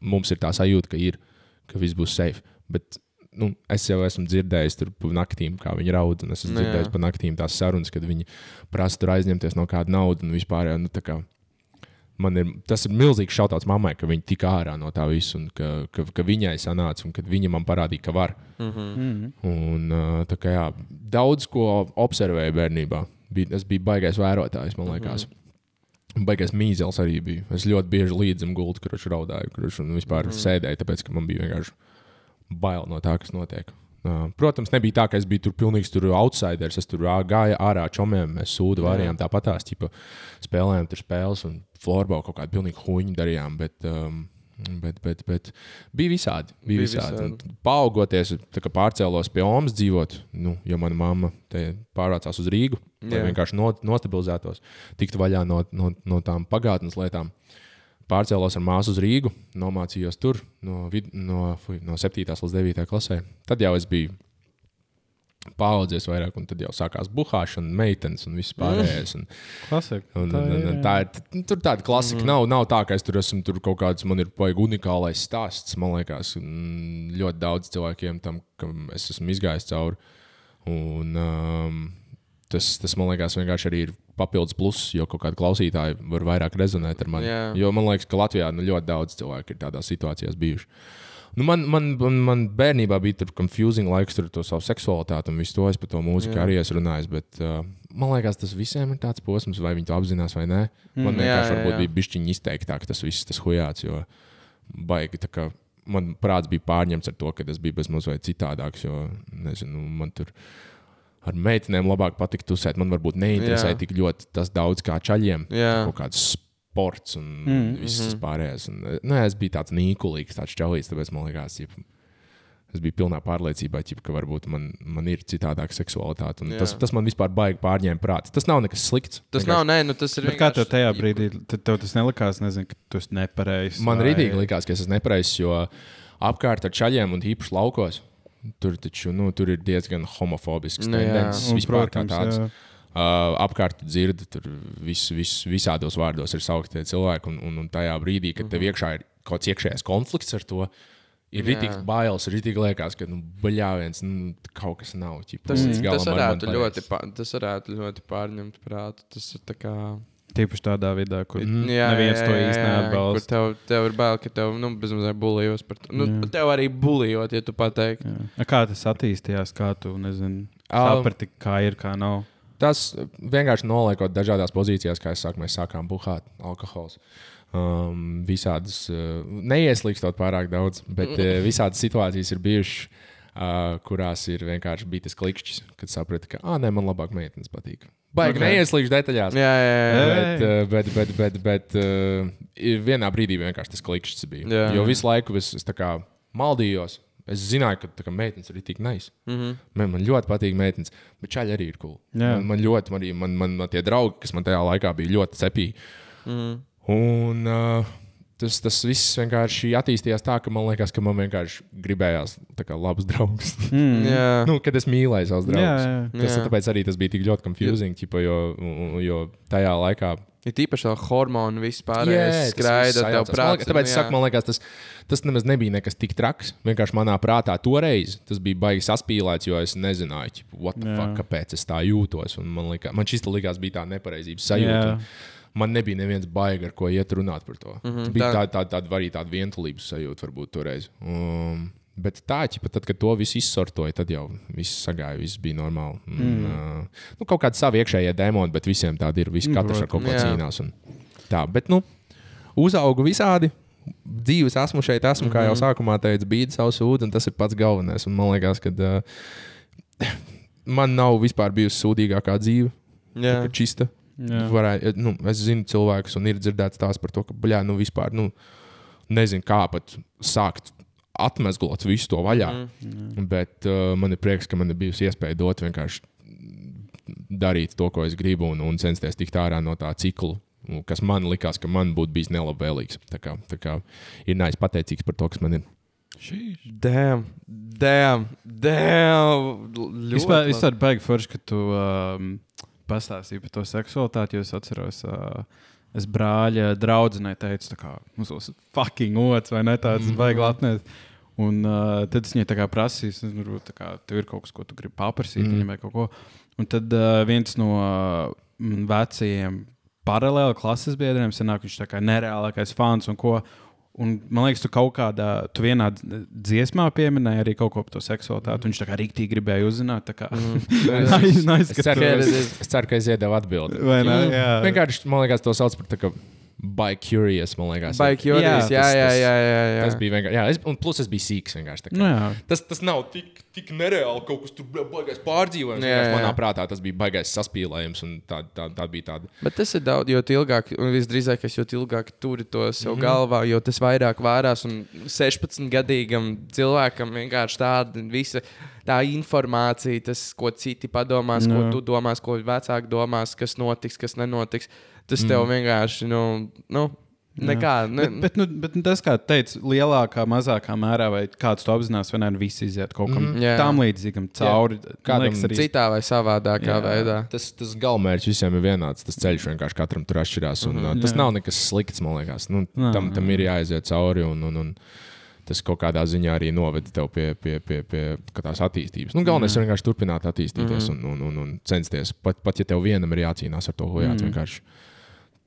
mums ir tā sajūta, ka, ir, ka viss būs safe. Bet nu, es jau esmu dzirdējis tur pa naktīm, kā viņi raud. un Es esmu Nu, jā. dzirdējis pa naktīm tās sarunas, kad viņi prasa tur aizņemties no kāda naudas un vispār. Nu, kā, man ir, tas ir milzīgs šautauts mammai, ka viņa tika ārā no tā visa un ka, ka, ka viņai sanāca un ka viņa man parādīja, ka var. Mm -hmm. Mm. Un, tā kā, jā, daudz ko observēju bērnībā. Bija, es biju baigais vērotājs, man liekas. Baigais mīzels arī bija. Es ļoti bieži līdzam gultu, kurš raudāju, kurš un vispār mm. sēdēju, tāpēc ka man bija vienkārši bail no tā, kas notiek. Uh, protams, nebija tā, ka es biju tur pilnīgs tur outsiders. Es tur gāju ārā čomiem, mēs sūdu varējām tāpatās, tipa, spēlējām tur spēles un florbau kaut kādu pilnīgu huņu darījām. Bet, um, Bet, bet, bet bija visādi. Bija Bija visādi. visādi. Paaugoties, pārcēlos pie Omas dzīvot, nu, jo mana mamma pārvācās uz Rīgu, lai Jā. vienkārši no, nostabilizētos, tiktu vaļā no, no, no tām pagātnes lietām. Pārcēlos ar māsu uz Rīgu, nomācījos tur no, vid, no, no 7. līdz 9. klasē. Tad jau es biju paaudzies vairāk, un tad jau sākās buhāšana, meitenes un viss pārējais. Un, Klasika. Un, Tā un, un, ir, un tā ir tur tāda klasika. Mm. Nav, nav tā, ka es tur esmu tur kaut kāds, man ir baigi unikālais stāsts. Man liekas, ļoti daudz cilvēkiem tam, kam es esmu izgājis cauri. Un, um, tas, tas, man liekas, vienkārši arī ir papildus pluss, jo kaut kādi klausītāji var vairāk rezonēt ar mani. Jā. Jo man liekas, ka Latvijā nu, ļoti daudz cilvēku ir tādās situācijās bijuši. Nu, man, man, man, man bērnībā bija tur confusing laiks, tur to savu seksualitāti un visu to. Es par to mūziku Jā. arī esmu runājis. Bet, uh, man liekas, tas visiem ir tāds posms, vai viņi to apzinās vai nē. Man Mm. vienkārši Jā, jā, jā. bija bišķiņi izteiktāk tas viss, tas hujāts. Jo baigi, tā kā man prāts bija pārņemts ar to, ka es biju bezmazliet citādāks. Jo, nezinu, man tur ar meitenēm labāk patika tusēt. Man varbūt neinteresēja tik ļoti tas daudz kā čaļiem. Jā. Kaut kāds sports un Mm, mm, viss tas pārējais. Un, nu, es biju tāds nīkulīgs, tāds čalīts, tāpēc man liekas, ka es biju pilnā pārliecībā, ķip, ka varbūt man, man ir citādāka seksualitāte. Tas, tas man vispār baigi pārņēma prātā. Tas nav nekas slikts. Tas Vienkārši nav, nē, nu tas ir. Bet kā tev vienkārši- tajā brīdī, tad tev tas nelikās, nezinu, ka tu esi nepareizs? Man vai- rītīgi likās, ka es esmu nepareizs, jo apkārt ar čaļiem un īpaši laukos. Tur, taču, nu, tur ir diezgan homofobisks Nu, jā. Vispār kā protams, tāds. jā. Uh, apkārt dzirdi, tur vis, vis, visādos vārdos ir saukti tie cilvēki. Un, un, un tajā brīdī, kad tev iekšā ir kaut kāds iekšējais konflikts ar to, ir Mhm. Rītīgi bailes, ir rītīgi liekas, ka nu, baļāviens nu, kaut kas nav. Ķipa, Tas, galam tas, varētu ļoti, tas varētu ļoti pārņemt prātu. Tas ir tā kā. Tīpaši tādā vidē, kur Mhm. Jā, neviens jā, to jā, jā, Kur neatbalsta. tev, tev ir bail, ka tev nu, bezmazliet bulijos par to. Nu, Jā. tev arī bulijot, ja tu pateiksi. Kā tas attīstījās, kā tu nezini, Um, saprati, kā ir, kā nav. Tas vienkārši noliekot dažādās pozīcijās, kā es saku, mēs sākām buhāt alkohols. Um, visādas, uh, neieslīgstot pārāk daudz, bet uh, visādas situācijas ir bijušas, uh, kurās ir vienkārši bijis tas klikšķis, kad saprati, ka, ah, nē, man labāk meitenes patīk. Baigi Ok. okay. neieslīgst detaļās. Jā, jā, jā. Bet, uh, bet, bet, bet, bet uh, ir vienā brīdī vienkārši tas klikšķis bija. Jā. Jo visu laiku es, es tā kā maldījos. Es zināju, ka tā kā meitenes ir tik nice. Mm -hmm. Man, man ļoti patīk meitenes, bet čaļi arī ir cool. Jā. Man, man ļoti, man, arī- man, man, man tie draugi, kas man tajā laikā bija ļoti cepīgi. Mm -hmm. Un uh, tas, tas viss vienkārši attīstījās tā, ka man liekas, ka man vienkārši gribējās tā kā labus draugus. Mm. Jā, nu, kad es mīlēju savus draugus. jā. Tas, Jā. tāpēc arī tas bija tik ļoti confusing, ķipa, jo, jo tajā laikā ir tīpaši vēl hormoni, viss Jā, pārējais tas skraida, tev prātā. Tāpēc es saku, man liekas, tas, tas nemaz nebija nekas tik traks. Vienkārši manā prātā toreiz tas bija baigi saspīlēts, jo es nezināju, ķipa, what the Jā. fuck, kāpēc es tā jūtos. Un Man, likā, man šis likās, bija tā nepareizības sajūta. Jā. Man nebija neviens baigi, ar ko iet runāt par to. Mm -hmm, bija tā- tāda tā, tā, tā, arī tāda vientulības sajūta, varbūt toreiz. Um, Bet tā, ķipa, tad, kad to visu izsortoja, tad jau viss sagāja, viss bija normāli. Mm. Uh, nu, kaut kāda sava iekšējā dēmona, bet visiem tāda ir. Visi katrs ar kaut ko cīnās. Un tā, bet, nu, uzaugu visādi. Dzīves esmu šeit, esmu, kā jau sākumā teicu, bija savu sūdu, un tas ir pats galvenais. Un man liekas, ka uh, man nav vispār bijusi sūdīgākā dzīve, Jā. ka čista. Jā. Varēja, nu, es zinu cilvēkus, un ir dzirdēts tās par to, ka, bļā, nu, vispār, nu, nezinu, kā pat sākt atmezglot visu to vaļā. Mm. Bet uh, man ir prieks, ka man ir bijusi iespēja dot vienkārši darīt to, ko es gribu, un, un censties tikt ārā no tā cikla. Kas man likās, ka man būtu bijis nelabvēlīgs. Tā kā, tā kā ir nāc pateicīgs par to, kas man ir. Damn, damn, damn. Ļoti Vispār, vispār baigi forši, ka tu um, pastāstīji par to seksualitāti, jo es atceros. Uh, Es brāļa draudzenei teicu, kā mums būs fucking otrs, vai ne tāds mm. baigi latnēs. Un uh, tad es viņai tā kā prasīju, es nezinu, kā tev ir kaut kas, ko tu gribi paprasīt, mm. viņai vai kaut ko. Un tad uh, viens no uh, vecajiem paralēli klases biedriem senāk, viņš tā kā nereālākais fans un ko. Un, man liekas, tu kaut kādā, tu vienā dziesmā pieminēji arī kaut ko par to seksualitāti. Viņš tā kā rīktīgi gribēja uzzināt. tā Kā, nice, nice, Es ceru, es, es ceru, ka es iedevu atbildi. Vai ne? Jā. Vienkārši, man liekas, to sauc par tā kā by curious. man liekas. Baigi jūtas. Jā, tas- jā, jā, jā, jā. Tas bija vienkārši. Jā, es, un plus es biju sīgs. Nu, jā. Tas, tas nav tik, tik nereāli. Kaut kas tur baigais pārdzīvojums. Jā, Jā. Manā prātā tas bija baigais saspīlējums. un Tā, tā, tā bija tāda. Bet tas ir daudz, jo ilgāk, un visdrīzāk, jo ilgāk turi to sev mm. -hmm. galvā, jo tas vairāk vārās. Un 16-gadīgam cilvēkam vienkārši tāda visa tā informācija, tas, ko citi padomās, ko Jā. tu domās, ko vecāki domās, kas notiks, kas nenotiks. Tas tev vienkārši, nu, nu nekā. Ne, Bet, bet, nu, bet nu, tas, kā teicu, lielākā, mazākā mērā, vai kāds to apzinās, vai nē, visi iziet kaut kam mm, Jā. tam līdzīgam cauri. Kādam Liekas, arī Citā vai savādākā Jā. veidā. Tas, tas galvenais visiem ir vienāds. Tas ceļš vienkārši katram tur atšķirās. Un, mm -hmm, tas Jā. nav nekas slikts, man liekas. Nu, tam, tam ir jāiziet cauri. Un, un, un, Tas kaut kādā ziņā arī noveda tev pie, pie, pie, pie tās attīstības. Nu, galvenais ir vienkārši turpināt attīstīties un, un, un, un censties. Pat, pat ja tev vienam ir jācīnās ar to hojāt, mm. vienkārši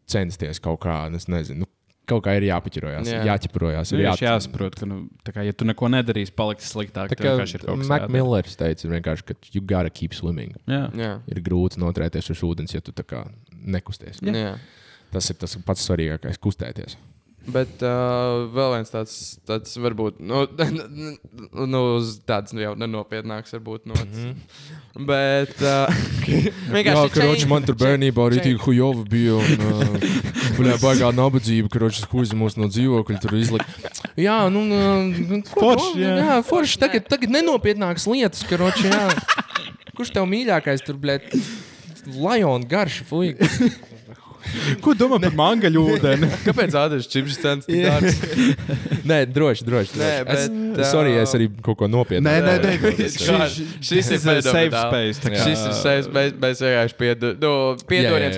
censties kaut kā, es nezinu, nu, kaut kā ir jāpaķirojās, Jā. jā. jāķeprojās. Ir Ir jāsaprot, jāsaprot ka, nu, kā, ja tu neko nedarīsi, paliks sliktāk. Tā kā vienkārši ir kaut kas Mac jādara. Millers teica, vienkārši, ka you gotta keep swimming. Jā. Jā. Ir grūti noturēties uz ūdens, ja tu tā kā nekusties. Jā. Jā. Tas ir tas pats svarīgākais - kustēties. Bet uh, vēl viens tāds, tāds varbūt, nu, nu uz tādas jau nenopietnāks, varbūt nots. Mm -hmm. Bet uh, vienkārši change- man tur bērnībā arī tik hujova bija. Un, uh, Bļā, baigā nabadzība, ka ročas huizi mūs no dzīvokļa tur izlika. Jā, nu, nu Forši, jā. jā, forši. Tagad, tagad nenopietnākas lietas, ka roči, jā. Kurš tev mīļākais tur, blē, Lion garš, fuj. Ko domā par mangaļu ūdeni? Kāpēc Ādams Čips cenas tik dārgs? Nē, droši, droši. Nē, droši. es, bet, sorry, es arī kaut ko nopietnu. Nē, nē, nē. Šis- šis ir safe space. tā Šis ir saistīts, mēs, mēs vienkārši piedu, nu,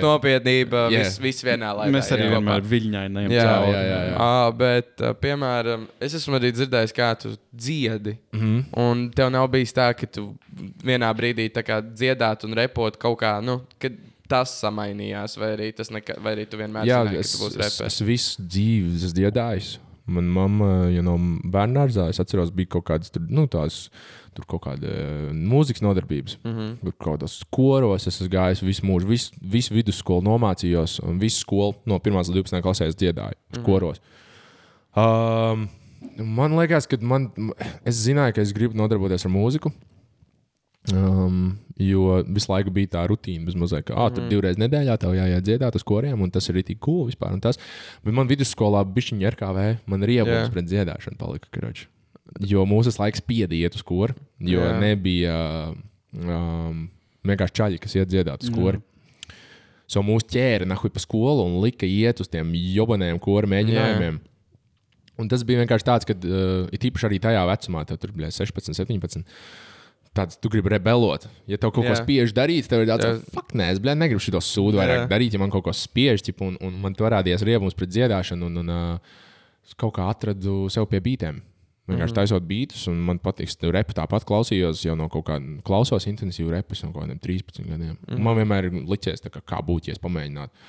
nopietnība, Jā. viss, viss vienā laikā. Mēs arī jā. vienmēr viļņainām Jā, jā, jā, jā. À, bet, piemēram, es esmu arī dzirdējis, kā tu dziedi. Mm Mhm. -hmm. Un tev nav bijis tā, ka tu vienā brīdī tā kā dziedāt un repot kaut kā, nu, kad tas samainījās, vai arī, tas neka, vai arī tu vienmēr Jā, zināji, es, ka tu būsi es, reperis. es visu dzīvi esmu dziedājis. Manā mamā, ja no bērnā es atceros, bija kaut kādas tur, nu, tās, tur kaut kāda eh, mūzikas nodarbības. Mm -hmm. Tur kaut kādos koros es esmu gājis visu mūžu, visu, visu vidusskolu nomācījos, un visu skolu no 1 līdz 12 klasē es dziedāju mm -hmm. koros. Um, man liekas, ka man, es zināju, ka es gribu nodarboties ar mūziku. Um, jo visu laiku bija tā rutīna, mazliet, ka ah, tur divreiz nedēļā tev jāiet dziedāt uz koriem, un tas ir arī cool vispār. un Tas. Bet man vidusskolā bija viņa RKV, man ir ievērts Jā. pret dziedāšanu, palika karoči. Jo mūsu laiks spieda iet uz koru, jo. Jā. nebija um, vienkārši čaļi, kas iet dziedāt uz koru. So mūsu ķēra nahuj pa skolu un lika iet uz tiem jobanējiem kora mēģinājumiem. Un tas bija vienkārši tāds, ka uh, it īpaši arī tajā vecumā, tev tur bija 16, 17. Tāds, tu gribi rebelot. Ja tev kaut ko Jā. spiež darīt, tev ir tāds, Jā. fuck, nē, es blē, negribu šo sūdu vairāk Jā. darīt, ja man kaut ko spiež, ķip, un, un man tur parādījās riebums pret dziedāšanu, un, un uh, es kaut kā atradu sev pie beigām. Vienkārši taisot beidus, un man patīk, ka repu tāpat klausījos jau no kaut kāda, klausos intensīvu repus no kaut kādiem 13 gadiem. Mm. Man vienmēr ir licies, kā, kā būtu, ja es pamēģinātu.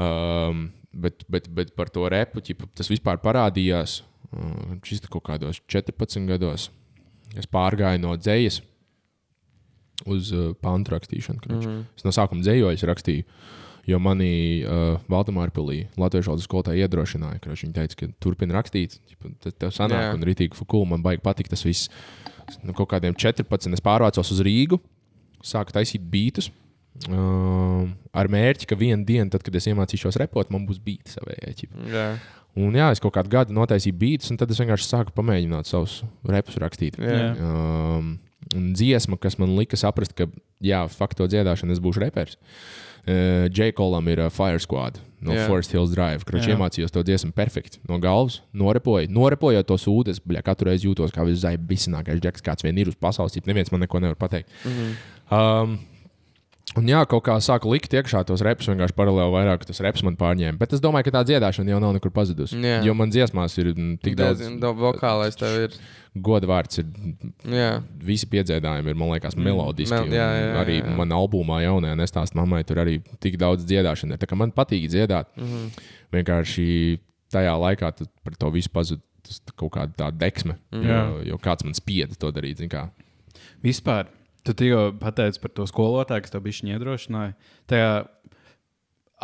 Um, bet, bet, bet par to repu ķipa, tas vispār parādījās. Uh, šis kaut kādos 14 gados. Es pārgāju no dzējas uz uh, pantu rakstīšanu. Mm. -hmm. Es no sākuma dzējoju, rakstīju. Jo manī uh, Valdemāra pilī Latvijas valodas skolotāja iedrošināja, ka viņa teica, ka turpina rakstīt. Tad tev sanāk, Jā. un rītīgi fukūli man baigi patīk tas viss. No kaut kādiem 14 es pārvācos uz Rīgu, sāku taisīt bītus. Uh, ar mērķi, ka vienā dienā, tad, kad es iemācīšos repot, man būs bīti savējie. Jā, Un jā, es kaut kādu gadu notaisīju beidus, un tad es vienkārši sāku pamēģināt savus repus rakstīt. Jā. Um, un dziesma, kas man lika saprast, ka, jā, faktu dziedāšana, es būšu reperis. Uh, Džekolam ir uh, Fire Squad no yeah. Forest Hills Drive, kurš Jā. iemācījos to dziesmu perfekti no galvas. Norepoju, norepojot to sūdu, es bļā, katru reizi jūtos kā viszaibīsākais džeks, kāds vien ir uz pasaules. Neviens man neko nevar pateikt. Mm -hmm. um, Un jā, kaut kā sāku likt iekšā tos repus, vienkārši paralēli vairāk tas reps man pārņēma. Bet es domāju, ka tā dziedāšana jau nav nekur pazudusi. Jā. Jo man dziesmās ir mm, tik daudz, daudz vokālais tev ir. goda vārds, ir Jā, visi piedzīvojumi, ir, man liekas, melodiski. Mel- jā, jā, jā, arī jā. manā albumā, jaunajā nestāstā mammai, tur arī tik daudz dziedāšana. Tā kā man patīk dziedāt, mm Mhm. -hmm. vienkārši tajā laikā par to visu pazuda tas kaut kāda tā deksme. Mm -hmm. jo, jo kāds man spieda to darīt. zini kā. Vispār, tu tikko pateici par to skolotāju, kas tev bija iedrošināja. Tajā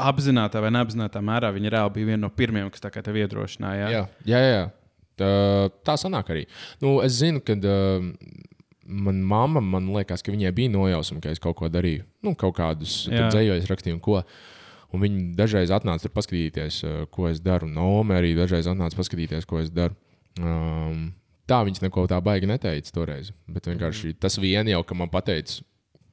apzināti vai neapzināti mērā viņa reāli bija viena no pirmajām, kas tev iedrošināja. Jā, jā, jā. Tā, tā sanāk arī. Nu, es zinu, ka uh, manā mamma, man liekas, ka viņai bija nojausma, ka es kaut ko darīju. Nu, kaut kādus Jā. dzējos, rakstīju, un ko. Un viņi dažreiz atnāca tur paskatīties, uh, ko es daru. Nome arī dažreiz atnāca paskatīties, ko es daru. Um, tā viņas neko tā baigi neteica toreiz. Bet vienkārši tas vien jau, ka man pateica,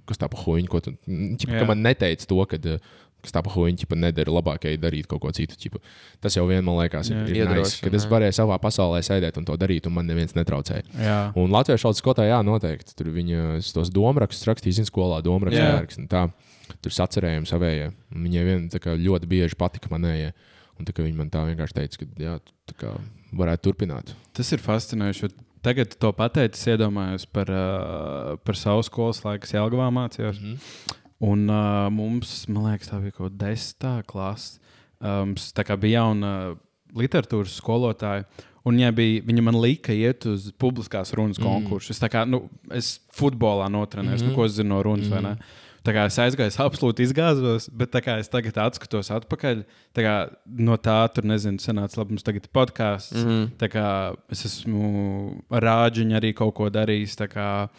kas tā pa huīņu, ko tu. Ķipa, ka man neteica to, ka. uh, Kas tā pa huīņu nedara labāk, ja darīt kaut ko citu. Ķipa. Tas jau vien, man liekas, ir, Jā. ir Iedrošina, kad es varēju savā pasaulē sēdēt un to darīt, un man neviens netraucēja. Jā. Un Latvijas valodas skolotāja, jā, noteikti. Tur viņa tos domārakstus rakstīja, zina, skolā domārakstu Jā. vērks. Tur sacerējumi savējie. Viņai vien, kā, ļoti bieži patika manējie. Un tā, kā viņa man tā vienkārši teica, ka jā, tā kā varētu turpināt. Tas ir fascinējoši. jo Tagad to pateicis, iedomājos par, uh, par savu skolas laiku, kas Jelgavā mācījos. Mm -hmm. Un uh, mums, man liekas, tā bija kaut kāda desmitā klase. Um, tā kā bija jauna literatūras skolotāja. Un viņa, bija, viņa man lika iet uz publiskās runas konkursu. Es, tā kā, nu, es futbolā notrenēju, mm -hmm. nu, ko es zinu no runas. Mm -hmm. Tā kā es aizgāju, es absolūti izgāzos, bet tā kā es tagad atskatos atpakaļ, tā kā no tā tur nezinu, senāts labi, mums tagad ir podkāsts. Mm -hmm. Tā kā es esmu ar rāģiņu arī kaut ko darījis. kā,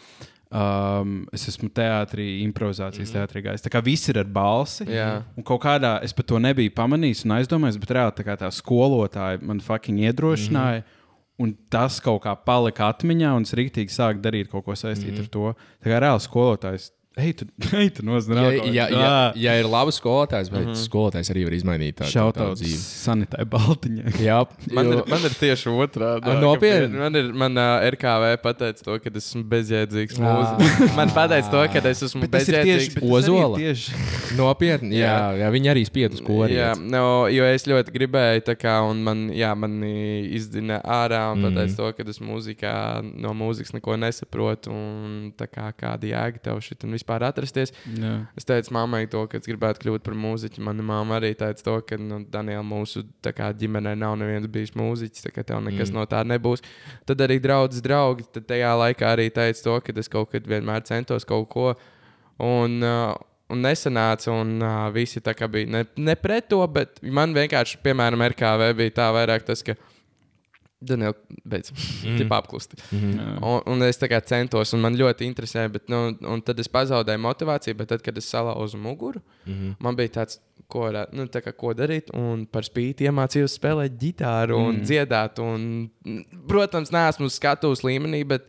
Um, es esmu teātrī, improvizācijas mm -hmm. teātrī gājis. Tā kā viss ir ar balsi. Jā. Un kaut kādā es pat to nebiju pamanījis un aizdomājis, bet reāli tā, tā skolotāja man fucking iedrošināja. Mm -hmm. Un tas kaut kā palika atmiņā, un es rīktīgi sāku darīt kaut ko saistītu mm -hmm. ar to. Tā kā reāli skolotājs, ej, tu, ej, tu Ja, nozināt, ja, ja, ja ir labs skolotājs, bet mm -hmm. skolotājs arī var izmainīt tādu Šautauts dzīvi. sanitai Baltiņai. Jā, Man, jo- ir, man ir tieši otrādi. Ah, nopietni? Man ir man, uh, RKV pateicis to, ka esmu bezjēdzīgs. Mūziķis. Man pateicis to, ka es esmu Bet tieši, bezjēdzīgs. ir Ozola. tieši Nopietni, jā, jā, viņi arī spiež uz ko Jā, no, jo es ļoti gribēju, tā kā, un man, jā, man izdzina ārā, un Mhm. pateicis to, ka es mūzikā, no mūzikas neko nesaprotu, un tā kā kāda jēga tev šit un vispār atrasties. Jā. Es teicu mammai to, ka es gribētu kļūt par mūziķu. Mana mamma arī teica to, ka, nu, Daniela, mūsu kā, ģimenē nav neviens bijis mūziķis, tā kā tev nekas mm. no tā nebūs. Tad arī draugs, draugi, tajā laikā arī teica to, ka es kaut kad vienmēr centos kaut ko. Un, uh, Un nesanāca, un uh, visi tā kā bija ne, ne pret to, bet man vienkārši, piemēram, RKV bija tā vairāk tas, ka Daniela, beidz, mm. tipā apklusti. Jā. Un, un es tā kā centos, un man ļoti interesēja, bet nu, un tad es pazaudēju motivāciju. Bet tad, kad es salauzu muguru, mm -hmm. man bija tāds, ko, nu, tā kā, ko darīt. Un par spīti iemācījos spēlēt ģitāru un mm. dziedāt. Un, mm, protams, neesmu skatuves līmenī, bet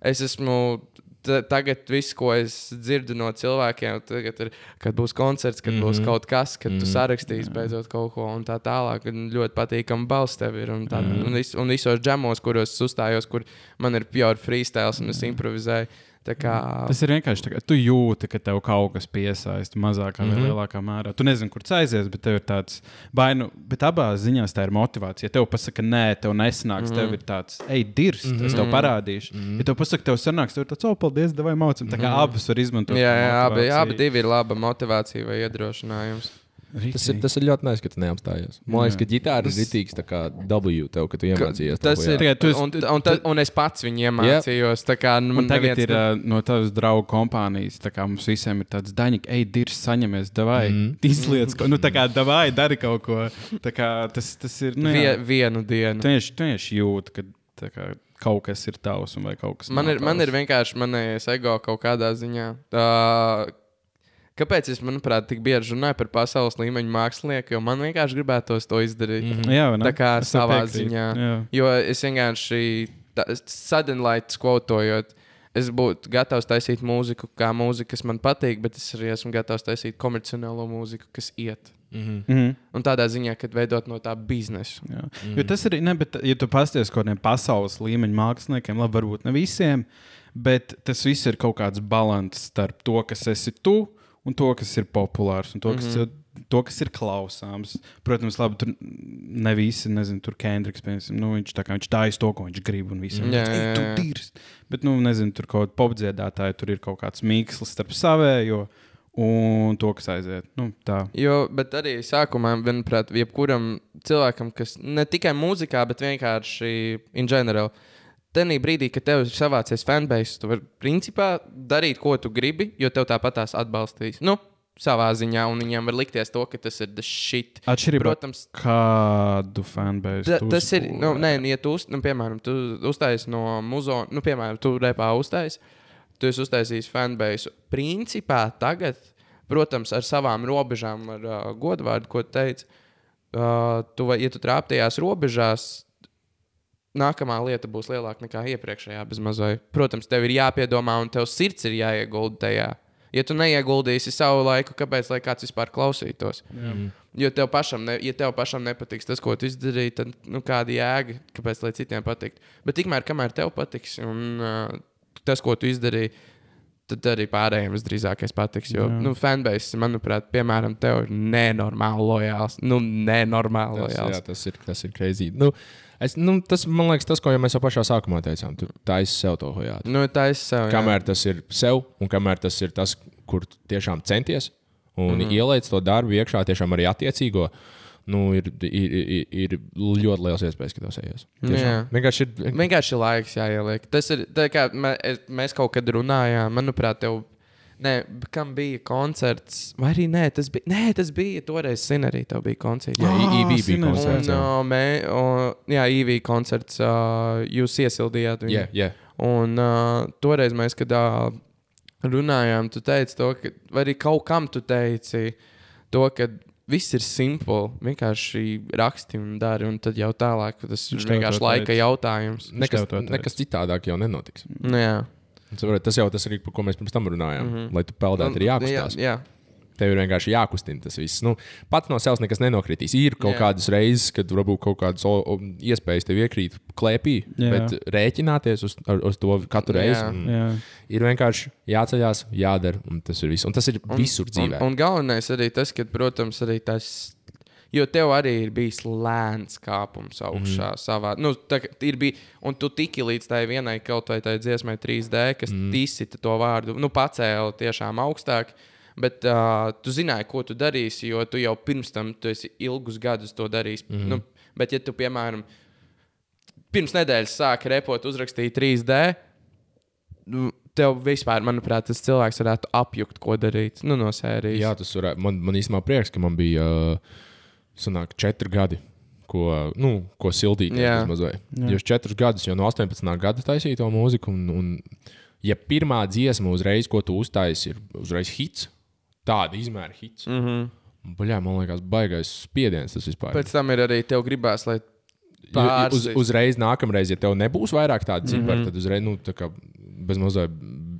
es esmu. Ta- Tagad viss, ko es dzirdu no cilvēkiem, tagad ir, kad būs koncerts, kad mm -hmm. būs kaut kas, kad mm -hmm. tu sarakstīsi beidzot kaut ko un tā tālāk. Un ļoti patīkami balss tev ir. Un, tā, mm -hmm. un, vis, un visos džemos, kuros uzstājos, kur man ir pure freestyle un es improvizēju. Kā, Tas ir vienkārši tā, ka tu jūti, ka tev kaut kas piesaista mazākā vai mm -hmm. lielākā mērā. Tu nezini, kur aizies, bet tev ir tāds bainu. Bet abās ziņās tā ir motivācija. Ja tev pasaka, nē, tev nesanāks, mm -hmm. tev ir tāds, ej, dirst, mm -hmm. es tev parādīšu. Mm -hmm. Ja tev pasaka, tev sanāks, tev ir tāds, oh, paldies, vai mācām. Tā kā mm -hmm. abas var izmantot. jā, jā, abi, abi divi ir laba motivācija vai iedrošinājums. Tas ir, tas ir ļoti nice, ka tu neapstājies. Man liekas, ka ģitāra ir ritīgs tā kā W tev, ka tu iemācījies. Tas to, ir. Tu Un, un, un, un es pats viņu iemācījos. Tā kā nu, Un man tagad neviens ir uh, no tavas draugu kompānijas. Tā kā mums visiem ir tāds daņķis, ej, dirs, saņemies, davai. Mm. Izliec, ko, nu tā kā davai, dari kaut ko. Tā kā tas, tas ir. Nu, vie, vienu dienu. Tu vienkārši jūti, ka tā kā, kaut kas ir tavs un vai kaut kas Man ir, man tavs. ir vienkārši manējais ego kaut kādā ziņā. Uh, kāpēc es, manuprāt, tik bieži runāju par pasaules līmeņa mākslinieku? Jo man vienkārši gribētos to izdarīt. Mm -hmm. Jā, ne? Tā kā Es savā piekrītu. ziņā. Jā. Jo es vienkārši sadarbojos, kvotojot. Es būtu gatavs taisīt mūziku, kā mūziku, kas man patīk, bet es arī esmu gatavs taisīt komerciālo mūziku, kas iet. Mhm. Un tādā ziņā, kad veidot no tā biznesu. Jā. Mm. Jo tas ir, ne, bet, ja tu pasties kaut kādiem pasaules līmeņa māksliniekiem, labi, varbūt ne visiem, bet tas viss ir kaut kāds līdzsvars starp to, kas esi tu un to, kas ir populārs un to, kas, mm -hmm. to, kas ir klausāms. Protams, labi, tur ne visi, nezinu, tur Kendriks, piemēram, nu, viņš tā kā viņš taisa to, ko viņš grib, un visiem Jā, jā, jā. tīrs. Bet, nu, nezinu, tur kaut kāda popdziedātāja, tur ir kaut kāds mīkslis starp savējo un to, kas aiziet. Nu, tā. Jo, bet arī sākumā, manuprāt, jebkuram cilvēkam, kas ne tikai mūzikā, bet vienkārši in general. Tenī brīdī, kad tev ir savācies fanbase, tu vari principā darīt, ko tu gribi, jo tev tāpat tās atbalstīs. Nu, savā ziņā, un viņiem var likties to, ka tas ir the shit. Atšķirībā Protams, kādu fanbase. Ta, tas ir, nu, uzbūvē? nē, ja tu, uz, nu, piemēram, tu uztaisīji no muzeja, nu, piemēram, tu repā uztaisīji, tu esi uztaisījis fanbase. Principā tagad, protams, ar savām robežām, ar uh, godvārdu, ko tu teici, uh, tu, vai- ja tu trāpījās robežās, nākamā lieta būs lielāka nekā iepriekšējā bezmazliet. Protams, tev ir jāpiedomā, un tev sirds ir jāiegulda tajā. Ja tu neieguldīsi savu laiku, kāpēc lai kāds vispār klausītos? Mm. Jo tev pašam, ne, ja tev pašam nepatiks tas, ko tu izdarīji, tad nu, kāda jēga, kāpēc lai citiem patiktu. Bet tikmēr, kamēr tev patiks un uh, tas, ko tu izdarīji, tad arī pārējiem visdrīzākais patiks. Jo Jā. nu, fanbase, manuprāt, piemēram, tev ir nenormāli lojāls. Nu, nenormāli Tas, jā, lojāls. tas ir, tas ir crazy. Nu, es, nu, tas man liekas, tas, ko jau mēs jau pašā sākumā teicām. Tu taisi sev to hojāt. Nu, ir sev. jā. Kamēr tas ir sev, un kamēr tas ir tas, kur tiešām centies un mm -hmm. ieliec to darbu iekšā, tiešām arī attiecīgo. Nu, ir, ir, ir, ir ļoti liels iespējas, ka tas ies. Jā. Vienkārši ir. Vienkārši laiks jāieliek. Tas ir tā kā mē, mēs kaut kad runājām, manuprāt, tev. Nē, kam bija koncerts? Vai arī nē, tas bija. Nē, tas bija toreiz Sinerī. Tev bija koncerts. Jā, I- IB bija koncerts. Un, jā. uh, mē, uh, jā, īvī koncerts. Uh, jūs iesildījāt viņu. Jā, jā. Un uh, toreiz mēs, kad uh, runājām, tu teici to, ka, vai arī kaut kam tu teici to, ka viss ir simpli. Vienkārši raksti un dari, un tad jau tālāk tas ir vienkārši laika teica. jautājums. Nekas, nekas citādāk jau nenotiks. Nu, jā. Saprot, Tas jau tas arī, par ko mēs pirms tam runājām. Mm -hmm. Lai tu peldētu, ir jākustās. Jā, jā. Tev ir vienkārši jākustina tas viss. Nu, pats no sevis nekas nenokritīs. Ir kaut Jā. kādas reizes, kad varbūt kaut kādas iespējas tev iekrīt klēpī, Jā. bet rēķināties uz, uz to katru reizi. Jā. mm, Jā. Ir vienkārši jāceļās, jādara, un tas ir viss. Un tas ir un, visur dzīvē. Un, un galvenais arī tas, ka, protams, arī tas. Jo tev arī ir bijis lēns kāpums augšā mm. savā. Nu, tā, ir bij, un tu tiki līdz tai vienai kaut vai tai dziesmai 3D, kas mm. izsita to vārdu, nu, pacēla tiešām augstāk. Bet uh, tu zināji, ko tu darīsi, jo tu jau pirms tam tu esi ilgus gadus to darījis. Mm. Nu, bet, ja tu, piemēram, pirms nedēļas sāki repot, uzrakstīji 3D, nu, tev vispār, manuprāt, tas cilvēks varētu apjukt, ko darīt nu, no sērijas. Jā, tas varētu. Man, man īstenībā prieks, ka man bija uh, sanāk, četri gadi. Ko, nu, ko sildīt? Es četrus gadus, jau no 18 gada taisīju to mūziku. Un, un, ja pirmā dziesma uzreiz, ko tu uztaisīji, ir uzreiz hits, tāda izmēra hits. Mm -hmm. Baļā, man liekas, baigais spiediens tas vispār. Pēc tam ir arī tev gribās, lai ja uz, uzreiz nākamreiz, ja tev nebūs vairāk tādu ciparu, Mhm. mm -hmm. tad uzreiz nu, tā kā bezmazliet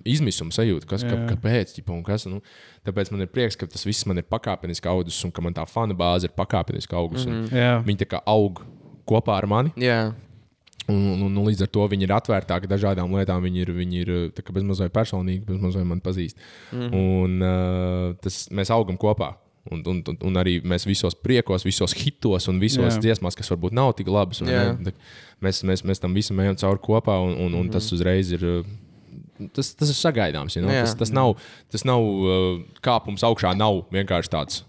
izmisuma sajūta, kas, ka, kāpēc. Ķipa, un kas, nu, tāpēc man ir prieks, ka tas viss man ir pakāpeniski audzis un ka man tā fanu bāze ir pakāpeniski augusi. Mm Mhm. -hmm. Viņi tā kā aug kopā ar mani. Jā, Un, un, un, un līdz ar to viņi ir atvērtāki dažādām lietām. Viņi ir, viņi ir bezmazliet personīgi, bezmazliet man pazīst. Mm -hmm. Un uh, tas, mēs augam kopā. Un, un, un, un arī mēs visos priekos, visos hitos un visos Jā. dziesmās, kas varbūt nav tik labas. ne, Mēs, mēs, mēs tam visam ejam cauri kopā, un, un, un tas uzreiz ir. Tas, tas ir sagaidāms. You know? Jā. tas, tas nav, tas nav uh, kāpums augšā, nav vienkārši tāds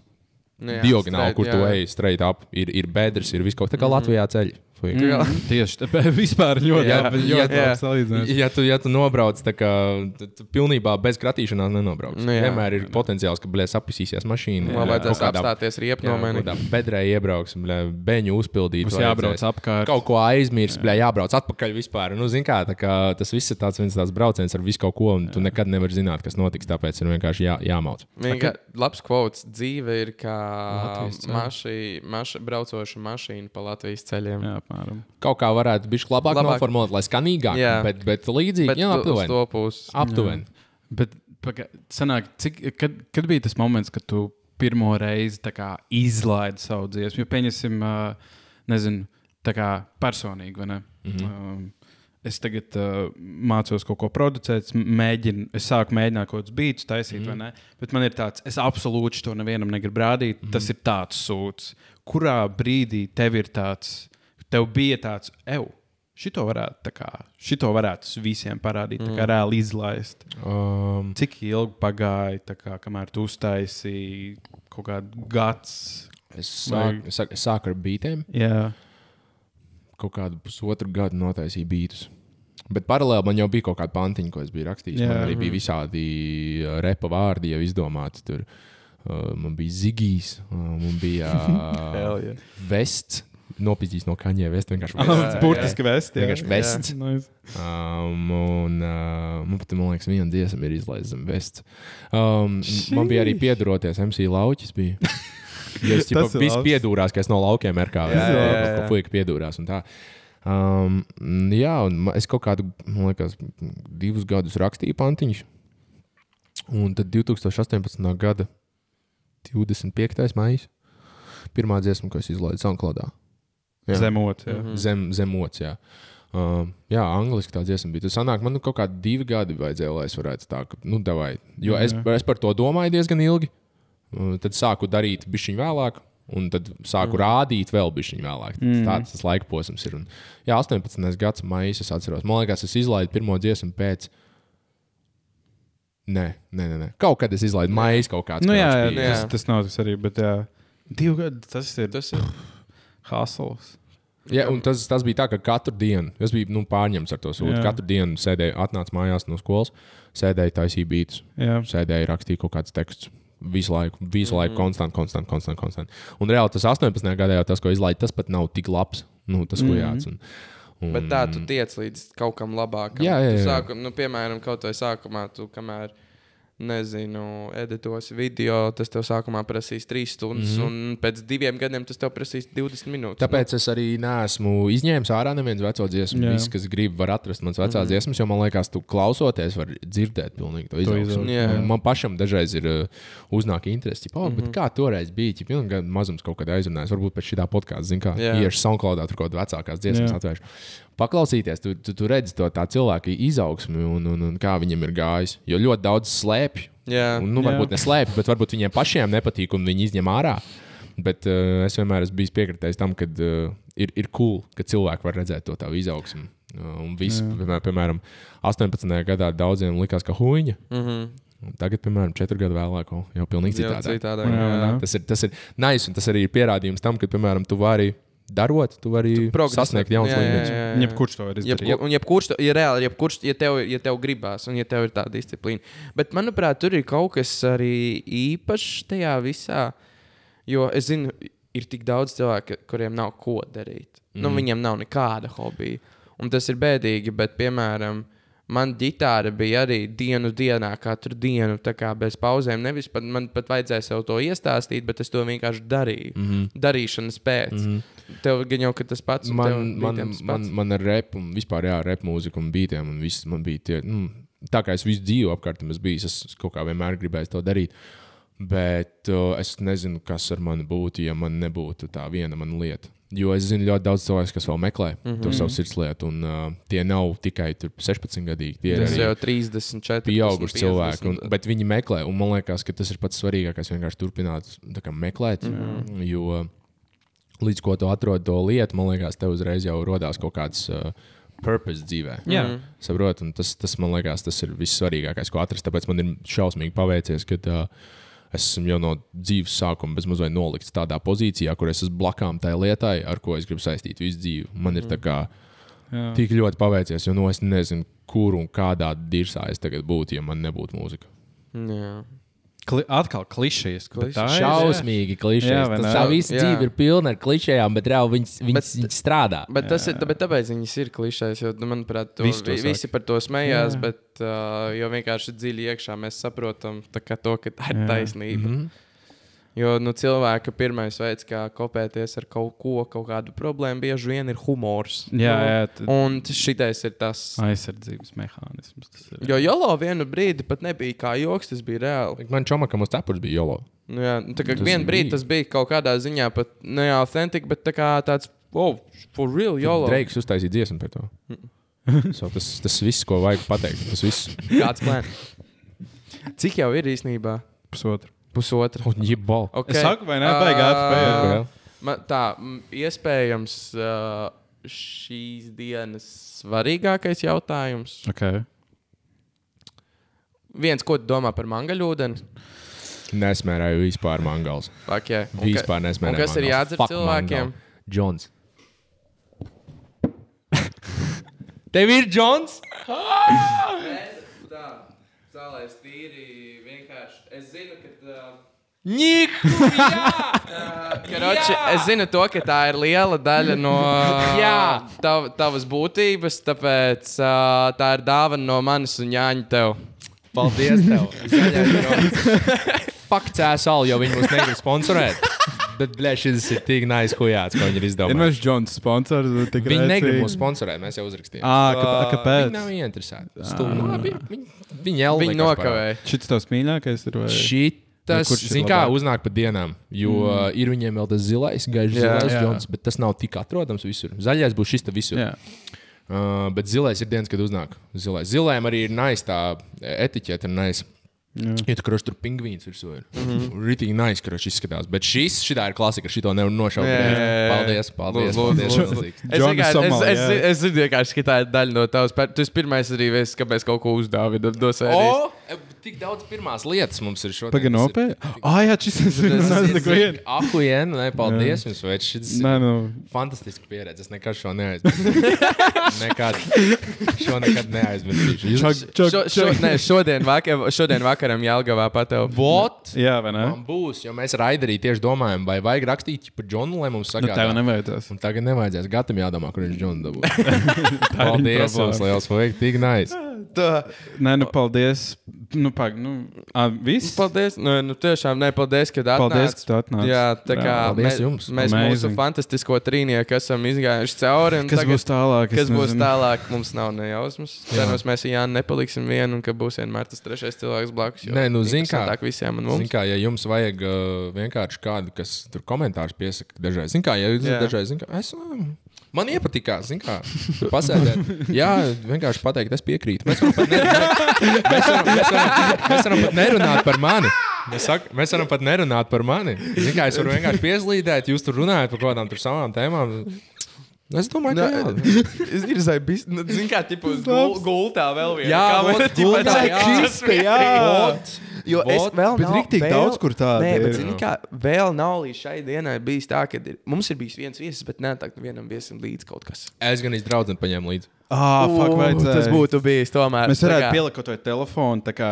Nu jā, diagonāli, straight, kur tu jā. ej, straight up. Ir, ir bedres, ir viss kaut kā tā kā Latvijā ceļš. Mm, tieši tā, bet vispār ļoti, Jā, jā, jā. salīdzinājums. Ja tu, ja tu nobrauc tā kā tu, tu pilnībā bez kratīšanās, nenobrauc. Nu jā. Vienmēr ir potenciāls, ka blēs apisīsies mašīna. Jā, vajadzēs kaut kādā- apstāties jā, kaut kādā Bedrē iebrauks, blē, beņu uzpildīt. Mums jābrauc apkārt. Kaut ko aizmirst, blē, jābrauc atpakaļ vispār. Nu, zin kā, tā kā, tas viss ir tāds viens tāds brauciens ar visu kaut ko, un tu nekad nevari zināt, kas notiks. Tāpēc ir vienkārši jā, jāmauc. Vienkārši labs kvots. Dzīve ir kā maši, maši, braucoša mašīna pa Latvijas ceļiem. Jā, apmēram. Kaut kā varētu būt labāk, labāk. Noformulēt, lai skanīgāk, Jā. bet, bet līdzīgi, Bet jā, aptuveni. to pusi. aptuveni. Bet paga- sanāk, cik, kad, kad bija tas moments, kad tu pirmo reizi izlaidi savu dziesmu? Jo, pieņemsim, nezinu, tā kā personīgi, vai ne? Mm Mhm. -hmm. um, es tagad uh, mācos kaut ko producēt, mēģinu, es sāku mēģināt kaut kādus beidus taisīt, mm -hmm. vai ne? Bet man ir tāds, es absolūti to nevienam negribu rādīt. Mm -hmm. Tas ir tāds sūds. Kurā brīdī tev ir tāds, tev bija tāds, evo. Šito varētu, tā kā, šito varētu visiem parādīt, tā kā reāli izlaist. Um, Cik ilgi pagāja, kā, kamēr tu uztaisīji kaut kādu gads? es, sāku, es sāku ar beigām. Jā, kaut kādu pusotru gadu notaisīju beidus. Bet paralēli man jau bija kaut kāda pantiņa, ko es biju rakstījis. Jā. Man arī bija visādi uh, repa vārdi jau izdomāti. Tur uh, man bija zigijs, uh, man bija uh, yeah. vests. Nopietnīs no kaņē, vests vienkārši Ah, vests. burtiski jā. Vienkārši vests. Nice. Um, un uh, man pat, man liekas, viena dziesma ir izlaista vests. Um, man bija arī piedaroties MC Lauķis. Bija. Ja es jau ir labs. piedūrās, ka es no laukiem jā, jā. jau fuika piedūrās. Um, jā, un es kaut kādu, man liekas, divus gadus rakstīju pantiņus. Un tad 2018. gada 25. maija pirmā dziesma, ko es izlaidu SoundCloudā. Jā. Zemot. Jā. Mhm. Zem, zemots, jā. Um, jā, angliski tā dziesma bija. Tas sanāk, man nu, kaut kādi divi gadi vajadzēja, lai es varētu tā, ka, nu, davai. Jo es, es par to domāju diezgan ilgi. Uh, tad sāku darīt bišķiņu vēlāk, un tad sāku mm. rādīt vēl bišķiņu vēlāk. Mm. Tāds tas laika posms ir. Un, jā, 18. gads, maijs, es atceros. Man liekas, es izlaidu pirmo dziesmu pēc. Nē, nē, nē, nē. Kaut kad es izlaidu maijs kaut kāds. Nu, jā, jā, bija. tas, tas nav tas arī, bet jā. Divi gadi, tas ir Tas ir. Hustles. Jā, un tas, tas bija tā, ka katru dienu es biju nu, pārņemts ar to sūdu. Katru dienu sēdēju, atnācu mājās no skolas, sēdēju, taisīju beidus, Jā. sēdēju, rakstīju kaut kādus tekstus. Visu laiku, visu laiku, konstant, konstant, konstant, konstant. Un reāli tas 18. gadā jau tas, ko izlaiž, tas pat nav tik labs. Nu, tas, ko Mhm. jāatcer. Un, un, Bet tā tu tiec līdz kaut kam labākam. Jā, jā, Tu jā. Sāku, nu, piemēram, kaut vai sākumā, tu kamēr. Nezinu, editos video, tas tev sākumā prasīs 3 stundas, mm -hmm. un pēc diviem gadiem tas tev prasīs 20 minūtes. Tāpēc es arī neesmu izņēmis ārā nevienu veco dziesmu. Jā. Visi, kas grib, var atrast manas vecās mm. dziesmas, jo man liekas, tu klausoties, var dzirdēt pilnīgi to. Un Man pašam dažreiz ir uh, uznāk interesi, oh, mm -hmm. kā toreiz bija. Ja pilnīgi mazums kaut kad aizrunājis, varbūt pēc šī podkāsta, zina, kā iešu SoundCloudā, tur kaut kādā vecākās dziesmas atvēršu. Paklausīties, tu, tu, tu redzi to tā cilvēka izaugsmu un, un, un kā viņam ir gājis. Jo ļoti daudz slēpj. Jā, Un, nu, Jā. varbūt neslēpj, bet varbūt viņiem pašiem nepatīk un viņi izņem ārā. Bet uh, es vienmēr esmu bijis piekritējis tam, ka uh, ir, ir cool, ka cilvēki var redzēt to tavu izaugsmu. Uh, un viss, piemēram, piemēram, 18. gadā daudziem likās, ka huīņa. mm -hmm. Un Tagad, piemēram, četru gadu vēlāk, jau pilnīgi citādi. Jā, Jā, jā. Tas ir, tas ir nice, un tas arī ir pierādījums tam, ka, piemēram, tu vari darot, tu vari progresēt. sasniegt jā, jā. Jebkurš to var izdarīt. Jebku, un jebkurš, to- ja reāli, jebkurš, ja tev, ja tev gribās, un ja tev ir tā disciplīna. Bet, manuprāt, tur ir kaut kas arī īpašs tajā visā. Jo es zinu, ir tik daudz cilvēku, kuriem nav ko darīt. Mm. Nu, viņiem nav nekāda hobija. Un tas ir bēdīgi, bet, piemēram, man ģitāra bija arī dienu dienā, katru dienu, tā kā bez pauzēm. Nevis pat, man pat vajadzēja sev to iestāstīt, bet es to vienkārši darīju. Mm -hmm. Darīšanas pēc. Mm -hmm. Tev gan jau tas pats, man, man, tas man, pats. man ar repu un vispār jā, rep mūziku un beatiem un viss man bija tie. Nu, tā kā es visu dzīvi apkārt esmu bijis, es kaut kā vienmēr gribēju to darīt. Bet uh, es nezinu, kas ar mani būtu, ja man nebūtu tā viena mana lieta. Jo es zinu ļoti daudz cilvēku, kas vēl meklē mm Mhm. -hmm. to savu sirdslietu, un uh, tie nav tikai tur 16 gadīgi. Tie ir Tas arī jau 30, 40. pieauguši cilvēki, un, bet viņi meklē. Un man liekas, ka tas ir pats svarīgākais. Vienkārši turpināt kā, meklēt, mm -hmm. jo līdz ko tu atrod to lietu, man liekas, tev uzreiz jau rodās kaut kāds uh, purpose dzīvē. Jā. Saprot, un tas, tas man liekas, tas ir vissvarīgākais, ko atrast. Tāpēc man ir šausmīgi paveicies, ka uh, Es esmu jau no dzīves sākuma bezmazliet nolikts tādā pozīcijā, kur es esmu blakām tai lietai, ar ko es gribu saistīt visu dzīvi. Man ir tā kā Jā. tik ļoti paveicies, jo nu, es nezinu, kur un kādā dirzā es tagad būtu, ja man nebūtu mūzika. Jā. Kli, atkal klišejas. bet tā ir- Šausmīgi Jā, klišejas. ne? tā visa Jā. dzīve ir pilna ar klišejām, bet reāli viņas, viņas, Bet- viņas strādā. Bet, tas ir, bet tāpēc viņas ir klišejas, jo, nu, manuprāt, to, Visi to visi par to smējās, Jā. bet uh, jo vienkārši dziļi iekšā mēs saprotam to, ka tā ir Jā. taisnība. Mhm. Jo nu, cilvēka pirmais veids, kā kopēties ar kaut ko, kaut kādu problēmu, bieži vien ir humors. Jā, Nu, jā tad Un šitais ir tas. aizsardzības mehānisms. tas ir. Jo Jolo vienu brīdi pat nebija kā joks, tas bija reāli. Man čomakam uz cepures bija jolo. Nu, jā, nu, tā kā Tas vienā brīdī bija. tas bija kaut kādā ziņā pat ne autentiski, bet tā kā tāds, oh, for real, Jolo. Dreiks uztaisīja dziesmu par to. so, tas, tas viss, ko vajag pateikt. Tas viss. Kāds plāns? Cik jau ir īstenībā? Pusotru. Pusotra. Un jebal. Okay. Es saku, vai ne? Baigi atspēja. Ā, man Tā, iespējams, ā, šīs dienas svarīgākais jautājums. Okay. Viens, ko tu domā par mangaļūdeni? Nesmērēju vispār mangals. Fuck, yeah. Un Vispār nesmērēju. un kas ir mangals. jādzer Fuck cilvēkiem? Džons. Tev ir Džons? Tā, zālēs tīri vienkārši. Es zinu, ka. Ņiku! Karoči, es zinu to, ka tā ir liela daļa no Jā. tav, tavas būtības, tāpēc uh, tā ir dāvana no manis un Jāņa tev. Paldies tev! Fakts ēsāli, jo viņi mūs negrib sponsorēt. Bet, blē, šis ir tik nice hujāts, ko viņi ir Ir izdomājuši. mēs Džons sponsors. tik Viņi negrib mūs sponsorēt, mēs jau uzrakstījām. Ā, kā- Viņi kāpēc? nav ieinteresēti. Stulbi. Nu, Viņi, viņi jau Viņi nokavēja. Šis tavs mīļākais ir. Vai? Nu, kurš ir zin kā, uznāk pa dienām, jo mm. ir viņiem vēl tas zilais, gaišs zilais džons, bet tas nav tik atrodams visur. Zaļais būs šis te visur. Jā. Uh, bet zilais ir dienas, kad uznāk. Zilais. Zilajam arī ir nice tā etiķete, ir nice. Jā. Ja tu kruši tur pingvīns virsū ir. Mm -hmm. Rītīgi nice, viņš izskatās. Bet šis, šī ir klasika, šito nevar jā. Paldies, paldies. Lūdzu, paldies, lūdzu. milzīgs. Es vienkārši- es- zinu, vienkārši, ka tā ir daļa no tavas. Tu esi pirmais arī veids, kāpēc kaut ko no sērijas. O, e, tik daudz pirmās lietas mums ir šodien. Pagaid, nopietni. Ah, jā, šis ir. Viens. Ahujen, ne, paldies jums, veids. Šis Nē, ir nu. fantastiska pieredze. Es nekad šo neaizmirsīšu. nekad. Šo nekad neaizmirsīšu. Nē, šodien, vakar, vakaram Jālgavā patev. Vot! Jā, vai ne? Man būs, jo mēs ar Aidarī tieši domājam, vai vajag rakstīt par Džonu, lai mums Nu, sagādātu. tev nevajadzēs. Un tagad nevajadzēs. Gatam jādomā, kur viņš Džonu dabūs. Paldies, jums liels, vai tik nice. Nē, nu, paldies. Nu, pag, nu, ah, viss. Paldies. Nu, nu, tiešām, nē, paldies, ka atnāci. Paldies, ka tu atnāci. Jā, tā kā Paldies mē- jums. mēs mūsu Amazing. fantastisko trīnieku esam izgājuši cauri. un Kas tagad- būs tālāk? Kas būs nezinu. tālāk, mums nav nejausmas. Cerams, mēs Jānu nepaliksim vienu, un ka būs vienmēr tas trešais cilvēks blakus. jo Nē, nu, zini kā. visiem un mums. kā, ja jums vajag uh, vienkārši kādu, kas tur komentārus piesaka, dažreiz, zini, kā, ja jūs Jā. dažreiz, zini, kā, es, uh, man iepatikās, zini, kā, pasēdēt. Jā, vienkārši pateikt, es piekrītu. Mēs varam pat, ne, ne, mēs varam, mēs varam, mēs varam pat nerunāt par mani. Mēs, sak, mēs varam pat nerunāt par mani. Zini, kā, es varu vienkārši pieslīdēt, jūs tur runājat par kaut kādām savām tēmām. Es domāju, ka jā. Ir zaibis, nu, zini, kā tipu uz gul, gultā vēl viena. Jā, vot, tipa, gultā, tā jā. čista, jā. Vot. Jo es Vot, vēl bet nav, riktīgi vēl, daudz kur tādi Nē, bet ir. zini, kā vēl nav līdz šai dienai bijis tā, ka ir, mums ir bijis viens viesis, bet nē, tā, vienam viesim līdzi kaut kas. Es gan izdraudzenu paņēmu līdzi. Ah, fuck, U, vajadzēja. tas būtu bijis tomēr. Mēs varētu kā- pielikt vai telefonu, tā kā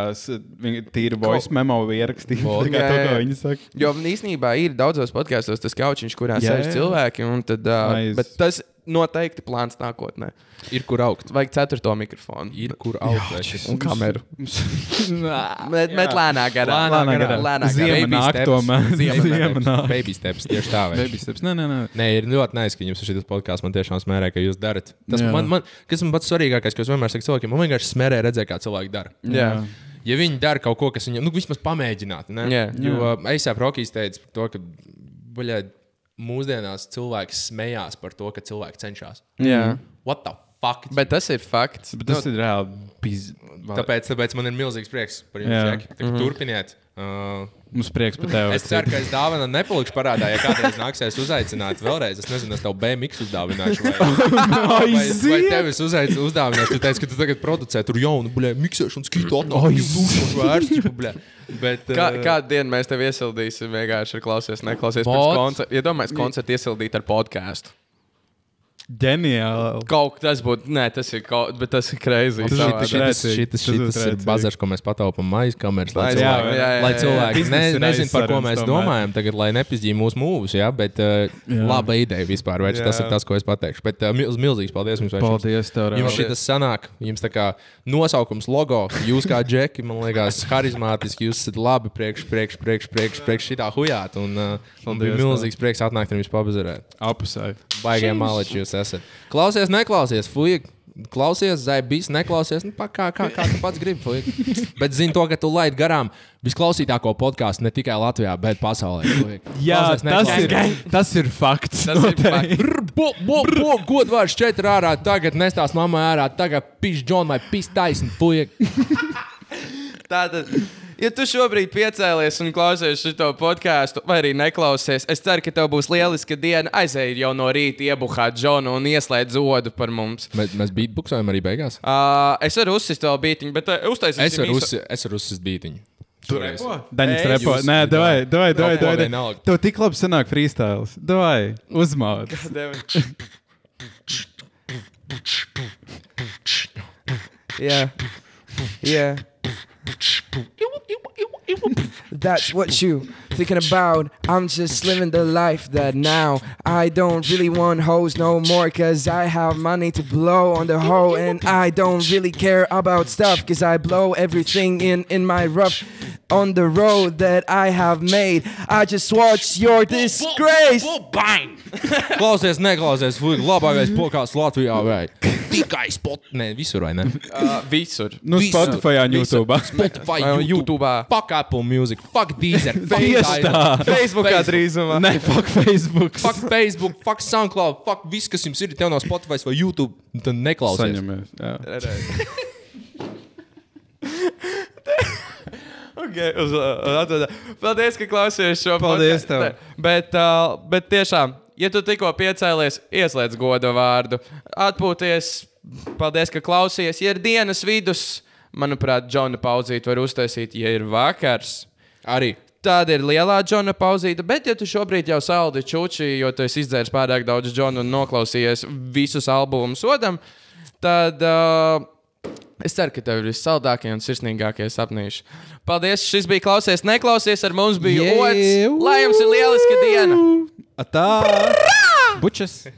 tīri voice memo ierakstīt. Vot. Tā kā Jā, to, ko viņi saka. Jo īstenībā ir daudzos podkāstos tas kaučiņš, kurā sēž cilvēki. un Tad, uh, Nice. bet tas noteikti plāns nākotnē. Ir kur augt. Vajag ceturto mikrofonu. Ir kur augt. Un kameru. Bet, lēnāk, garā. Lēnāk garā. Lēnāk Ziema nāk tomēr. Ziema nāk. Baby steps tieši tā. vai? Baby steps. Nē, nē, nē. Nē, ir ļoti nice, ka jums ir šis podkāsts. Man tiešām smērē, ka jūs darat. Tas Jā. man, man, kas man pats svarīgākais, ko es vienmēr saku cilvēkiem, man vienkārši smērē redzēt, kā cilvēki dara. Jā. Ja viņi dara kaut ko, kas viņiem, nu, vismaz pamēģināt. Ne? Jā. Jo Eisā Rokijs teica par to, ka buļļē, mūsdienās cilvēki smējās par to, ka cilvēki cenšas. Jā. What the fakts. Bet tas ir fakts. Bet tas ir reāli. Piz... Tāpēc, tāpēc man ir milzīgs prieks par jums. Džeki. Tā kā Turpiniet. Uh, Mums prieks par tevi. es ceru, ka es dāvanu nepalikšu parādā, ja kādreiz nāksies uzaicināt vēlreiz. Es nezinu, es tev BMX uzdāvināšu. Vai, vai, vai tev es uzaic, uzdāvināšu? Tu teici, ka tu tagad producē tur jaunu, bļē, miksēšanu, skītu atnākumu. Bet, Kā, uh, kādu dienu mēs tev iesildīsim? Vienkārši ar klausies, neklausies. Vot. Pirms koncerta. Iedomājieties, koncertu iesildīt ar podkāstu. Ģeniāli. Kaut kas būtu, nē, tas ir kaut bet tas ir crazy. Tas šitas, Tas būtu šitas ir bazars, ko mēs pataupām maisa kameras. Lai cilvēki, jā, jā, lai jā, jā. cilvēki ne, nezinu, par ko mēs domājam, tagad, lai nepizdīja mūsu mūvus, jā, bet uh, Jā. laba ideja vispār. Vai tas ir tas, ko es pateikšu? Bet uh, milz, milzīgs paldies jums. Paldies tev. Jums šis sanāk, jums tā kā nosaukums, logo, jūs kā džeki, man liekas, harizmātiski, jūs esat labi priekš, priekš, priekš, priekš, priekš šitā hujāt. Un, uh, man bija Paldies, milzīgs prieks atnākt ar jums pabazarēt. Apusē. Baigiem maleči jūs esat. Klausies, neklausies, fuck. Klausies, zaibīs, neklausies. Nu, pa, kā, kā, kā tu pats gribi, fuck. Bet zini to, ka tu laid garām visklausītāko podkāstu ne tikai Latvijā, bet pasaulē. fuck. Jā, Klausies, tas neklausies. ir, tas ir fakts. Tas ir fakts. Brr, Bo, bo, bo, godvārds četri ārā, tagad nestās mamma ārā, tagad piš Džon vai piš taisni, fuck. Tātad, ja tu šobrīd piecēlies un klausies šo podkāstu, vai arī neklausies, es ceru, ka tev būs lieliska diena. Aizej jau no rīta, iebuhāt Džonu un ieslēdz zodu par mums. Mēs, mēs beatboxējam arī beigās. Uh, es varu uzsist vēl bītiņu, bet uh, uztaisīsim Es varu īso- uzsi- es varu uzsist bītiņu. Šoreiz. Daņas Ej, repo. Nē, davai, davai, davai, Repo davai. vienalga. Tev tik labi sanāk freestyles. Davai, uzmāc. Yeah. Yeah. That's what you thinking about. I'm just living the life that now I don't really want hoes no more cause I have money to blow on the hoe and I don't really care about stuff cause I blow everything in in my rough on the road that I have made. I just watch your disgrace. Klausies, neklausies, fuck. Labākais podkāsts Latvijā, vai? Tikai spot, ne, visur, vai ne? Uh, visur. Nu, Spotify un YouTube. Spotify, Vai YouTube, fuck Apple Music, fuck Deezer, fuck Tieši tā. Facebookā drīzumā. Nē, fuck Facebook. fuck Facebook, fuck SoundCloud, fuck viss, kas jums ir, tev no Spotify vai YouTube, tad neklausies. Saņemies. Jā. Okay, uz, atvedā. Paldies, ka klausījāties šo Paldies tev. Bet, uh, bet tiešām, ja tu tikko piecēlies, ieslēdz godu vārdu, atpūties. Paldies, ka klausījies. Ja ir dienas vidus, manuprāt, Džona pauzīti var uztaisīt, ja ir vakars. Arī. Tāda ir lielā Džona pauzīte, bet, ja tu šobrīd jau saldi čuči, jo tu esi izdzēris pārāk daudz Džona un noklausījies visus albumus sodam, tad uh, es ceru, ka tev ir vissaldākie un sirsnīgākie sapnīši. Paldies! Šis bija klausies, neklausies, ar mums bija Yeah. Ots. Lai jums ir lieliska diena! Atā! Bučas!